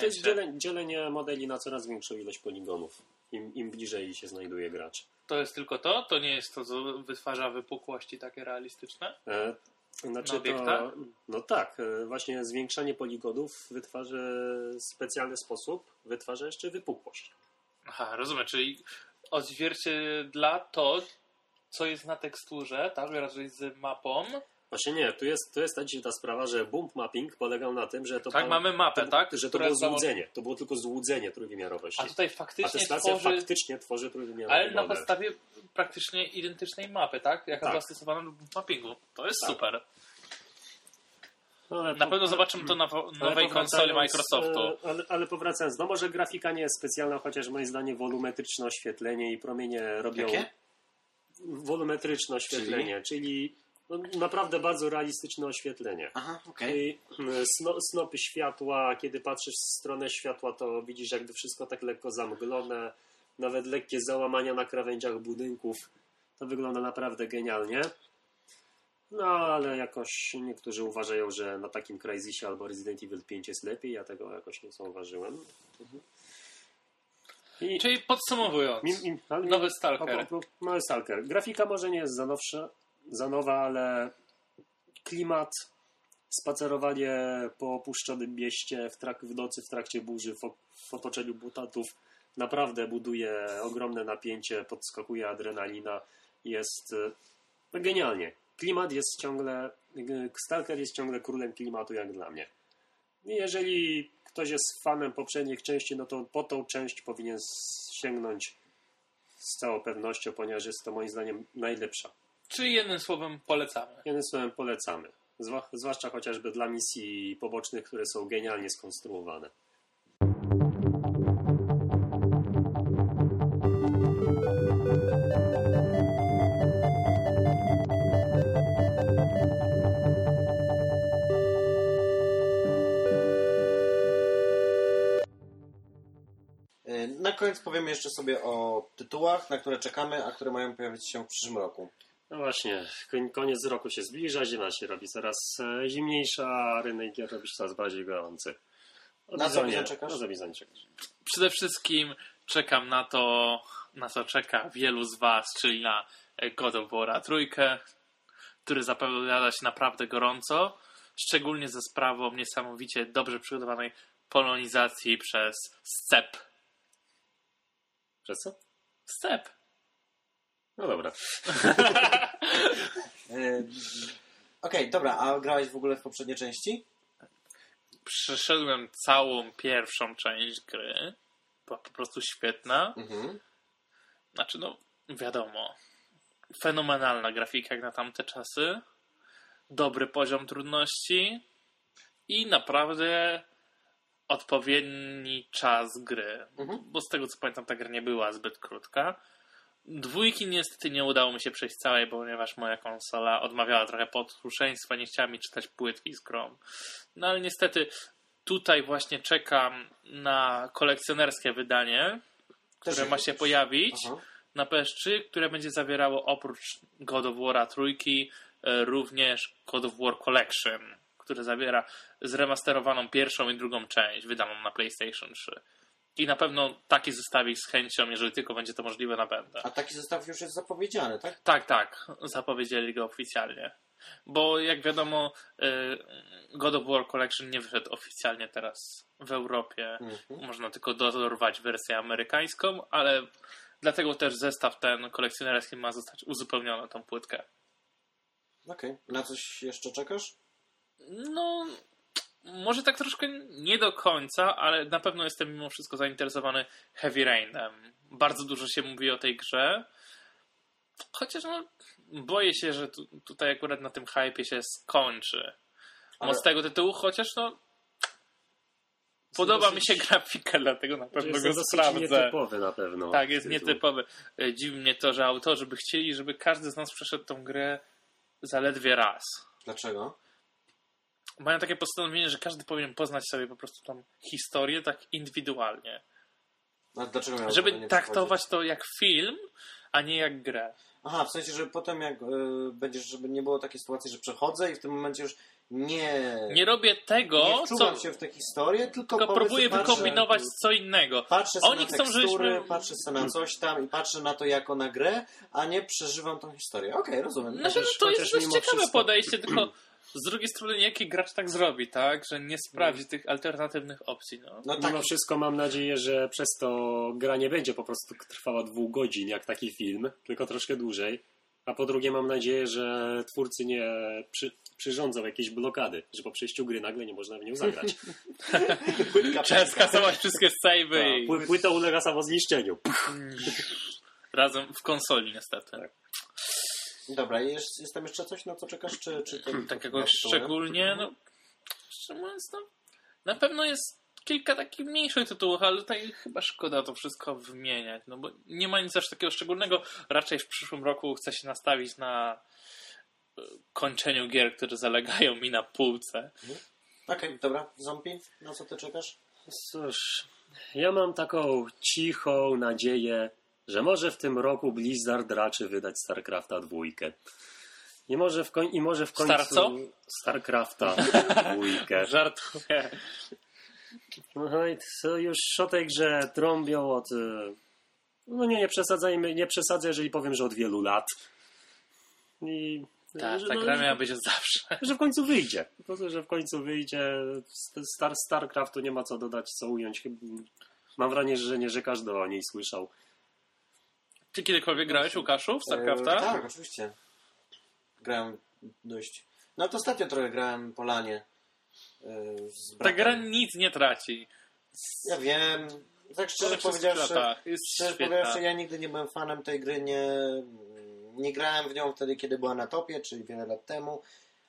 Speaker 3: to jest dzielenie, dzielenie modeli na coraz większą ilość poligonów, im, im bliżej się znajduje gracz.
Speaker 2: To jest tylko to? To nie jest to, co wytwarza wypukłości takie realistyczne?
Speaker 3: E, znaczy to, no tak, e, właśnie zwiększanie poligonów wytwarza specjalny sposób, wytwarza jeszcze wypukłość.
Speaker 2: Aha, rozumiem, czyli odzwierciedla to, co jest na teksturze, tak, raczej z mapą.
Speaker 3: Właśnie nie, tu jest, tu jest ta dziwna sprawa, że bump mapping polegał na tym, że to,
Speaker 2: Tak,
Speaker 3: pan-
Speaker 2: mamy mapę,
Speaker 3: to,
Speaker 2: tak?
Speaker 3: że to było złudzenie, to było tylko złudzenie trójwymiarowości.
Speaker 2: A tutaj faktycznie
Speaker 3: teslacja
Speaker 2: tworzy...
Speaker 3: faktycznie tworzy trójwymiarowy
Speaker 2: Ale na
Speaker 3: model.
Speaker 2: podstawie praktycznie identycznej mapy, tak? Jaka
Speaker 3: Tak.
Speaker 2: była stosowana do mappingu. To jest
Speaker 3: Tak.
Speaker 2: super.
Speaker 3: No,
Speaker 2: Na
Speaker 3: po-
Speaker 2: pewno zobaczymy to na nowej konsoli Microsoftu.
Speaker 3: e, Ale, ale powracając, no może grafika nie jest specjalna, chociaż moim zdaniem wolumetryczne oświetlenie i promienie robią...
Speaker 4: Jakie?
Speaker 3: Wolumetryczne oświetlenie, czyli, no, naprawdę bardzo realistyczne oświetlenie.
Speaker 4: Aha, okej.
Speaker 3: I mm, sno, snopy światła, kiedy patrzysz w stronę światła, to widzisz jakby wszystko tak lekko zamglone, nawet lekkie załamania na krawędziach budynków. To wygląda naprawdę genialnie. No, ale jakoś niektórzy uważają, że na takim Crysisie albo Resident Evil 5 jest lepiej. Ja tego jakoś nie zauważyłem. I,
Speaker 2: Czyli podsumowując,
Speaker 3: mi- mi- ale-
Speaker 2: nowy Stalker.
Speaker 3: o, o, o, Nowy Stalker. Grafika może nie jest za nowsza, za nowa, ale klimat, spacerowanie po opuszczonym mieście w, trak, w nocy w trakcie burzy w, w otoczeniu mutatów naprawdę buduje ogromne napięcie, podskakuje adrenalina. Jest no, genialnie. Klimat jest ciągle, Stalker jest ciągle królem klimatu jak dla mnie. Jeżeli ktoś jest fanem poprzednich części, no to po tą część powinien sięgnąć z całą pewnością, ponieważ jest to moim zdaniem najlepsza.
Speaker 2: Czy jednym słowem polecamy?
Speaker 3: Jednym słowem polecamy. Zwłaszcza chociażby dla misji pobocznych, które są genialnie skonstruowane.
Speaker 1: E, na koniec powiemy jeszcze sobie o tytułach, na które czekamy, a które mają pojawić się w przyszłym roku.
Speaker 3: No właśnie, koniec roku się zbliża, zima się robi coraz e, zimniejsza, a rynek gier robi się coraz bardziej gorący. O
Speaker 1: Na co czekasz?
Speaker 3: Na co Bizon czekasz?
Speaker 2: Przede wszystkim czekam na to, na co czeka wielu z Was, czyli na e, God of War trójkę, który zapowiada się naprawdę gorąco, szczególnie ze sprawą niesamowicie dobrze przygotowanej polonizacji przez SCEP.
Speaker 3: Przez co?
Speaker 2: SCEP.
Speaker 3: No dobra.
Speaker 1: Okej, dobra, a grałeś w ogóle w poprzedniej części?
Speaker 2: Przeszedłem całą pierwszą część gry. Była po prostu świetna.
Speaker 1: Mhm.
Speaker 2: Znaczy, no, wiadomo. Fenomenalna grafika jak na tamte czasy. Dobry poziom trudności. I naprawdę odpowiedni czas gry.
Speaker 1: Mhm.
Speaker 2: Bo z tego co pamiętam, ta gra nie była zbyt krótka. Dwójki niestety nie udało mi się przejść całej, ponieważ moja konsola odmawiała trochę posłuszeństwa, nie chciała mi czytać płytki z grą. No ale niestety tutaj właśnie czekam na kolekcjonerskie wydanie, które ma się pojawić
Speaker 1: Aha.
Speaker 2: na PS3, które będzie zawierało oprócz God of War trójki e, również God of War Collection, który zawiera zremasterowaną pierwszą i drugą część wydaną na PlayStation 3. I na pewno taki zestawik z chęcią, jeżeli tylko będzie to możliwe, nabędę.
Speaker 1: A taki zestaw już jest zapowiedziany, tak?
Speaker 2: Tak, tak, zapowiedzieli go oficjalnie. Bo jak wiadomo, e, God of War Collection nie wyszedł oficjalnie teraz w Europie.
Speaker 1: Mhm.
Speaker 2: Można tylko dorwać wersję amerykańską, ale dlatego też zestaw ten kolekcjonerski ma zostać uzupełniony tą płytkę.
Speaker 1: Okej. Na coś jeszcze czekasz?
Speaker 2: No, może tak troszkę nie do końca, ale na pewno jestem mimo wszystko zainteresowany Heavy Rainem. Bardzo dużo się mówi o tej grze. Chociaż no, boję się, że tu, tutaj akurat na tym hypie się skończy.
Speaker 1: Ale-
Speaker 2: Moc tego tytułu, chociaż no. Podoba
Speaker 3: dosyć-
Speaker 2: mi się grafika, dlatego na pewno
Speaker 3: jest
Speaker 2: go
Speaker 3: dosyć
Speaker 2: sprawdzę.
Speaker 3: nietypowy na pewno.
Speaker 2: Tak, jest
Speaker 3: tytuł.
Speaker 2: nietypowy. E, Dziwi mnie to, że autorzy by chcieli, żeby każdy z nas przeszedł tą grę zaledwie raz.
Speaker 1: Dlaczego?
Speaker 2: Mają takie postanowienie, że każdy powinien poznać sobie po prostu tą historię tak indywidualnie.
Speaker 1: A dlaczego miało to
Speaker 2: Żeby traktować to jak film, a nie jak grę.
Speaker 1: Aha, w sensie, że potem jak y, będziesz, żeby nie było takiej sytuacji, że przechodzę i w tym momencie już nie...
Speaker 2: Nie robię tego,
Speaker 1: nie wczuwam
Speaker 2: co.
Speaker 1: się w tę historię, tylko,
Speaker 2: Tylko próbuję
Speaker 1: patrzę-
Speaker 2: wykombinować co innego.
Speaker 1: Patrzę sobie
Speaker 2: Oni
Speaker 1: na
Speaker 2: chcą,
Speaker 1: tekstury, patrzę sobie na coś tam i patrzę na to jako na grę, a nie przeżywam tą historię. Okej, rozumiem.
Speaker 2: Znaczy, no to jest dość ciekawe
Speaker 3: wszystko-
Speaker 2: podejście, tylko z drugiej strony, jaki gracz tak zrobi, tak? Że nie sprawdzi tych alternatywnych opcji. No.
Speaker 1: No tak,
Speaker 3: Mimo wszystko mam nadzieję, że przez to gra nie będzie po prostu trwała dwóch godzin jak taki film, tylko troszkę dłużej. A po drugie mam nadzieję, że twórcy nie przy, przyrządzą jakiejś blokady, że po przejściu gry nagle nie można w nią zagrać.
Speaker 2: Trzeba skasować wszystkie savey i
Speaker 3: Pły- Płyta ulega samozniszczeniu.
Speaker 2: razem w konsoli niestety.
Speaker 3: Tak.
Speaker 1: Dobra, jest, jest tam jeszcze coś, na co czekasz, czy, czy to...
Speaker 2: tak
Speaker 1: to
Speaker 2: jakoś szczególnie, no szczerze mówiąc, no, na pewno jest kilka takich mniejszych tytułów, ale tutaj chyba szkoda to wszystko wymieniać, no bo nie ma nic aż takiego szczególnego. Raczej w przyszłym roku chcę się nastawić na e, kończeniu gier, które zalegają mi na półce.
Speaker 1: Okej, dobra, Zombie, na co ty czekasz?
Speaker 3: Cóż, ja mam taką cichą nadzieję, że może w tym roku Blizzard raczy wydać StarCrafta dwójkę. I może w, koń- I może w końcu...
Speaker 2: Star co?
Speaker 3: StarCrafta dwójkę.
Speaker 2: Żartuję.
Speaker 3: No i to już o tej grze trąbią od... y, No nie, nie przesadzajmy, nie przesadzę, jeżeli powiem, że od wielu lat. I...
Speaker 2: Tak,
Speaker 3: że,
Speaker 2: ta
Speaker 3: no,
Speaker 2: gra miała być od zawsze.
Speaker 3: że w końcu wyjdzie. Po prostu, że w końcu wyjdzie. Star, StarCraftu nie ma co dodać, co ująć. Mam wrażenie, że każdy o niej słyszał.
Speaker 2: Ty kiedykolwiek grałeś, Łukaszu, w StarCrafta?
Speaker 1: E, tak, oczywiście. Grałem dość... No to ostatnio trochę grałem po lanie. e, z
Speaker 2: Ta gra nic nie traci.
Speaker 1: Ja wiem. Tak szczerze powiedziawszy, szczerze powiedziawszy, ja nigdy nie byłem fanem tej gry, nie, nie grałem w nią wtedy, kiedy była na topie, czyli wiele lat temu.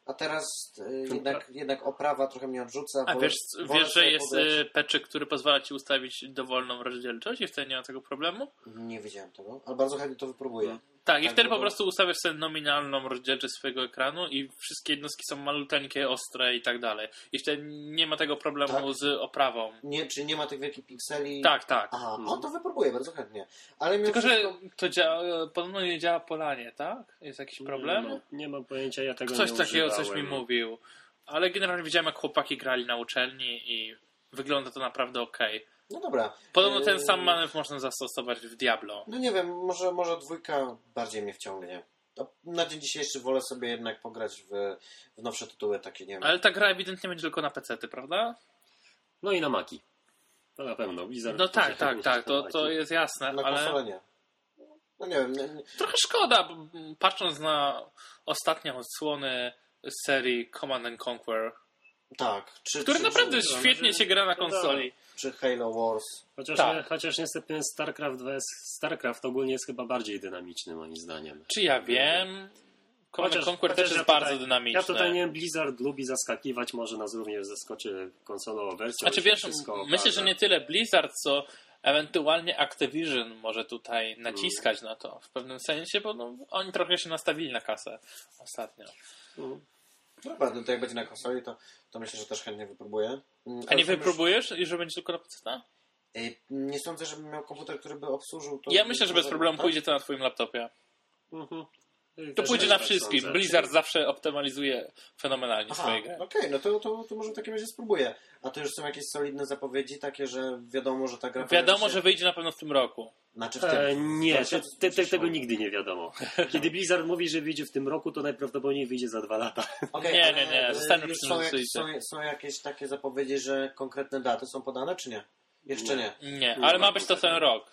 Speaker 1: A teraz e, jednak, jednak oprawa trochę mnie odrzuca.
Speaker 2: A wiesz, wiesz że jest y, patchek, który pozwala ci ustawić dowolną rozdzielczość i wtedy nie ma tego problemu?
Speaker 1: Nie wiedziałem tego, ale bardzo chętnie to wypróbuję.
Speaker 2: Tak, i
Speaker 1: Tak,
Speaker 2: wtedy po prostu ustawiasz sobie nominalną rozdzielczość swojego ekranu i wszystkie jednostki są maluteńkie, ostre i tak dalej. I wtedy nie ma tego problemu
Speaker 1: Tak?
Speaker 2: z oprawą.
Speaker 1: Nie, czyli nie ma tych wielkich pikseli.
Speaker 2: Tak, tak.
Speaker 1: Aha,
Speaker 3: Mhm.
Speaker 1: o to wypróbuję bardzo chętnie. Ale
Speaker 2: Tylko, że
Speaker 1: wszystko...
Speaker 2: to działa, podobno nie działa polanie, tak? Jest jakiś problem?
Speaker 3: Nie, mam- nie mam pojęcia, ja tego
Speaker 2: Coś
Speaker 3: nie
Speaker 2: takiego coś mi mówił. Ale generalnie widziałem, jak chłopaki grali na uczelni i wygląda to naprawdę okej.
Speaker 1: No dobra.
Speaker 2: Podobno ten sam manewr można zastosować w Diablo.
Speaker 1: No nie wiem, może, może dwójka bardziej mnie wciągnie. To na dzień dzisiejszy wolę sobie jednak pograć w, w nowsze tytuły takie, nie wiem.
Speaker 2: Ale ta gra ewidentnie będzie tylko na PC, prawda?
Speaker 3: No i na Maki. To na pewno. Blizzard
Speaker 2: No tak, tak, tak, to, to jest jasne,
Speaker 1: Na
Speaker 2: ale
Speaker 1: konsolę nie. No nie wiem, nie, nie.
Speaker 2: trochę szkoda, bo patrząc na ostatnie odsłony serii Command and Conquer,
Speaker 1: tak. Czy,
Speaker 2: który
Speaker 1: czy,
Speaker 2: naprawdę
Speaker 1: czy,
Speaker 2: świetnie się gra na
Speaker 3: No tak.
Speaker 2: konsoli.
Speaker 1: Czy Halo Wars.
Speaker 3: Chociaż,
Speaker 2: Tak.
Speaker 3: nie, chociaż niestety StarCraft 2 jest, StarCraft ogólnie jest chyba bardziej dynamiczny moim zdaniem.
Speaker 2: Czy ja wiem?
Speaker 3: Chociaż-
Speaker 2: Conquer też jest
Speaker 3: ja
Speaker 2: bardzo
Speaker 3: tutaj-
Speaker 2: dynamiczny.
Speaker 3: Ja tutaj nie wiem, Blizzard lubi zaskakiwać, może nas również zaskoczy konsolową wersją.
Speaker 2: Znaczy wiesz,
Speaker 3: wszystko
Speaker 2: myślę, że nie tyle Blizzard, co ewentualnie Activision może tutaj naciskać na to w pewnym sensie, bo no, oni trochę się nastawili na kasę ostatnio.
Speaker 3: Mm.
Speaker 1: Dobra, no to jak będzie na konsoli, to, to myślę, że też chętnie wypróbuję. Mm,
Speaker 2: A nie wypróbujesz i że będzie tylko na PC?
Speaker 1: Ej, Nie sądzę, żebym miał komputer, który by obsłużył to.
Speaker 2: Ja myślę, że bez problemu
Speaker 1: tak?
Speaker 2: pójdzie to na twoim laptopie.
Speaker 3: Mhm.
Speaker 2: To pójdzie na
Speaker 3: sądzę.
Speaker 2: wszystkim. Blizzard zawsze optymalizuje fenomenalnie
Speaker 1: Aha,
Speaker 2: swoje gry.
Speaker 1: okej, no to, to, to może w takim razie spróbuję. A to już są jakieś solidne zapowiedzi, takie, że wiadomo, że ta gra...
Speaker 2: Wiadomo,
Speaker 1: się-
Speaker 2: że wyjdzie na pewno w tym roku.
Speaker 1: Znaczy w tym...
Speaker 3: E, nie,
Speaker 1: to się-
Speaker 3: te, te, te, tego nigdy nie wiadomo. Kiedy Blizzard mówi, że wyjdzie w tym roku, to najprawdopodobniej wyjdzie za dwa lata.
Speaker 1: Okej,
Speaker 2: Nie, nie, nie,
Speaker 1: e,
Speaker 2: przy
Speaker 1: są, są, są jakieś takie zapowiedzi, że konkretne daty są podane, czy nie? Jeszcze nie.
Speaker 2: Nie,
Speaker 3: Nie
Speaker 2: ale
Speaker 3: ma
Speaker 2: być to ten rok.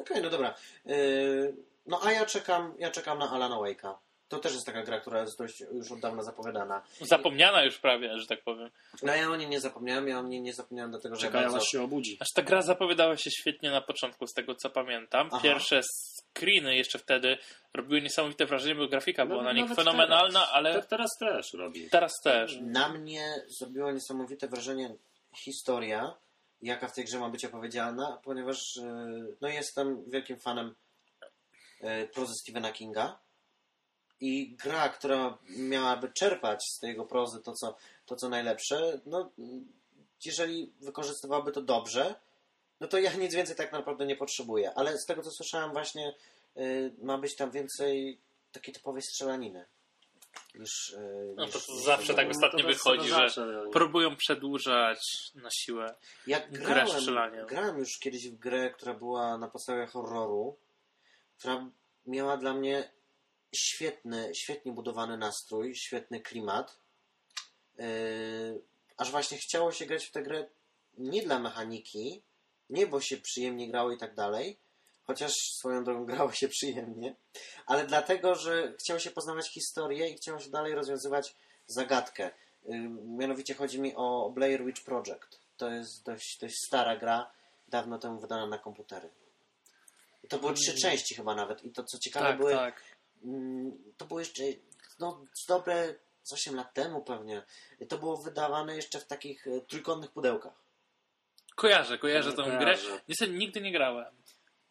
Speaker 1: Okej, no dobra. Yy, no a ja czekam, ja czekam na Alana Wake'a. To też jest taka gra, która jest dość już od dawna zapowiadana.
Speaker 2: Zapomniana już prawie, że tak powiem.
Speaker 1: No ja o niej nie zapomniałem, ja o niej nie zapomniałem dlatego, że
Speaker 3: Czekają
Speaker 1: bardzo...
Speaker 3: aż się obudzi.
Speaker 2: Aż ta gra zapowiadała się świetnie na początku, z tego co pamiętam.
Speaker 1: Aha.
Speaker 2: Pierwsze screeny jeszcze wtedy robiły niesamowite wrażenie, bo grafika była
Speaker 3: No,
Speaker 2: na nich fenomenalna,
Speaker 3: teraz.
Speaker 2: ale
Speaker 3: Te- Teraz też robi.
Speaker 2: teraz też.
Speaker 1: Na mnie zrobiła niesamowite wrażenie historia, jaka w tej grze ma być opowiedziana, ponieważ yy, no jestem wielkim fanem prozy Stephena Kinga i gra, która miałaby czerpać z tej jego prozy to, co, to, co najlepsze, no jeżeli wykorzystywałaby to dobrze, no to ja nic więcej tak naprawdę nie potrzebuję. Ale z tego, co słyszałem właśnie, yy, ma być tam więcej takiej typowej strzelaniny. Niż, yy,
Speaker 2: No
Speaker 1: niż,
Speaker 2: to
Speaker 1: niż
Speaker 2: zawsze tak
Speaker 3: No,
Speaker 2: ostatnio
Speaker 3: jest
Speaker 2: wychodzi, że
Speaker 3: zawsze.
Speaker 2: próbują przedłużać na siłę.
Speaker 1: Jak
Speaker 2: grę
Speaker 1: grałem,
Speaker 2: strzelaniem.
Speaker 1: grałem już kiedyś w grę, która była na podstawie horroru, która miała dla mnie świetny, świetnie budowany nastrój, świetny klimat. Yy, aż właśnie chciało się grać w tę grę nie dla mechaniki, nie bo się przyjemnie grało i tak dalej, chociaż swoją drogą grało się przyjemnie, ale dlatego, że chciało się poznawać historię i chciało się dalej rozwiązywać zagadkę. Yy, Mianowicie chodzi mi o Blair Witch Project. To jest dość, dość stara gra, dawno temu wydana na komputery. To były trzy części chyba nawet i to co ciekawe
Speaker 2: Tak,
Speaker 1: były,
Speaker 2: tak.
Speaker 1: mm, to było jeszcze no, z dobre z 8 lat temu pewnie. To było wydawane jeszcze w takich e, trójkątnych pudełkach.
Speaker 2: Kojarzę, kojarzę tą
Speaker 3: Kojarzę.
Speaker 2: grę. Niestety nigdy nie grałem.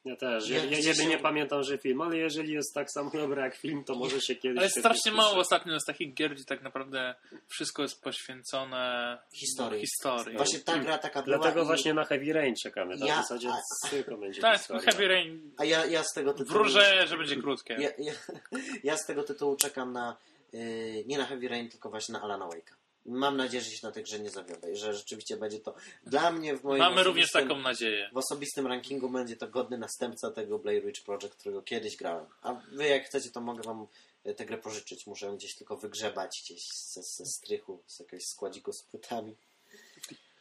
Speaker 3: Ja też.
Speaker 1: Ja
Speaker 3: Ja, jedynie
Speaker 1: się-
Speaker 3: pamiętam, że film, ale jeżeli jest tak samo dobry jak film, to może się kiedyś...
Speaker 2: Ale
Speaker 3: świetnie
Speaker 2: strasznie mało ostatnio jest takich gier, gdzie tak naprawdę wszystko jest poświęcone
Speaker 1: Historii.
Speaker 2: historii.
Speaker 1: Właśnie ta gra taka była.
Speaker 3: Dlatego
Speaker 1: i-
Speaker 3: właśnie na Heavy Rain czekamy.
Speaker 1: Ja-
Speaker 3: w zasadzie
Speaker 1: a-
Speaker 3: tylko będzie
Speaker 2: Tak,
Speaker 3: historia.
Speaker 2: Heavy Rain
Speaker 1: A ja, ja z tego tytułu.
Speaker 2: wróżę, że będzie krótkie.
Speaker 1: Ja, ja, ja z tego tytułu czekam na. Yy, nie na Heavy Rain, tylko właśnie na Alana Wake'a. Mam nadzieję, że się na tej grze nie zawiodę i że rzeczywiście będzie to dla mnie w moim
Speaker 2: Mamy również
Speaker 1: osobistym-
Speaker 2: taką nadzieję.
Speaker 1: w osobistym rankingu będzie to godny następca tego Blair Witch Project, którego kiedyś grałem. A wy jak chcecie, to mogę wam e, tę grę pożyczyć. Muszę gdzieś tylko wygrzebać gdzieś ze, ze strychu, z jakiegoś składziku z płytami.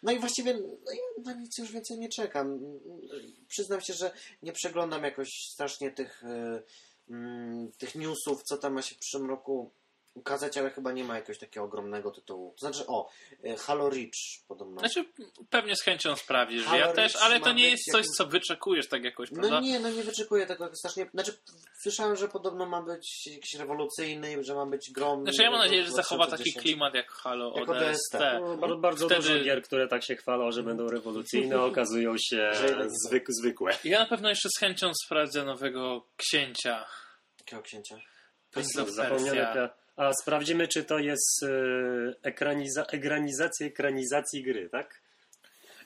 Speaker 1: No i właściwie no ja na nic już więcej nie czekam. Przyznam się, że nie przeglądam jakoś strasznie tych, e, mm, tych newsów, co tam ma się w przyszłym roku ukazać, ale chyba nie ma jakiegoś takiego ogromnego tytułu. To znaczy, o, e, Halo Reach podobno.
Speaker 2: Znaczy, pewnie z chęcią sprawdzisz,
Speaker 1: Halo
Speaker 2: ja też, ale to nie jest coś,
Speaker 1: jakimś-
Speaker 2: co wyczekujesz tak jakoś, prawda?
Speaker 1: No nie, no nie wyczekuję tego jakoś strasznie. Znaczy, słyszałem, że podobno ma być jakiś rewolucyjny, że ma być grom.
Speaker 2: Znaczy ja mam nadzieję, że zachowa taki
Speaker 1: 2010.
Speaker 2: klimat jak Halo
Speaker 1: Jak
Speaker 2: ODST.
Speaker 1: ODST.
Speaker 3: No, bardzo bardzo
Speaker 2: Wtedy-
Speaker 3: dużo gier, które tak się chwalą, że będą rewolucyjne, okazują się zwyk, zwykłe.
Speaker 2: Ja na pewno jeszcze z chęcią sprawdzę nowego księcia.
Speaker 1: Jakiego księcia?
Speaker 2: Prince of Persia.
Speaker 3: A sprawdzimy, czy to jest e, ekraniza... ekranizacja ekranizacji gry, tak?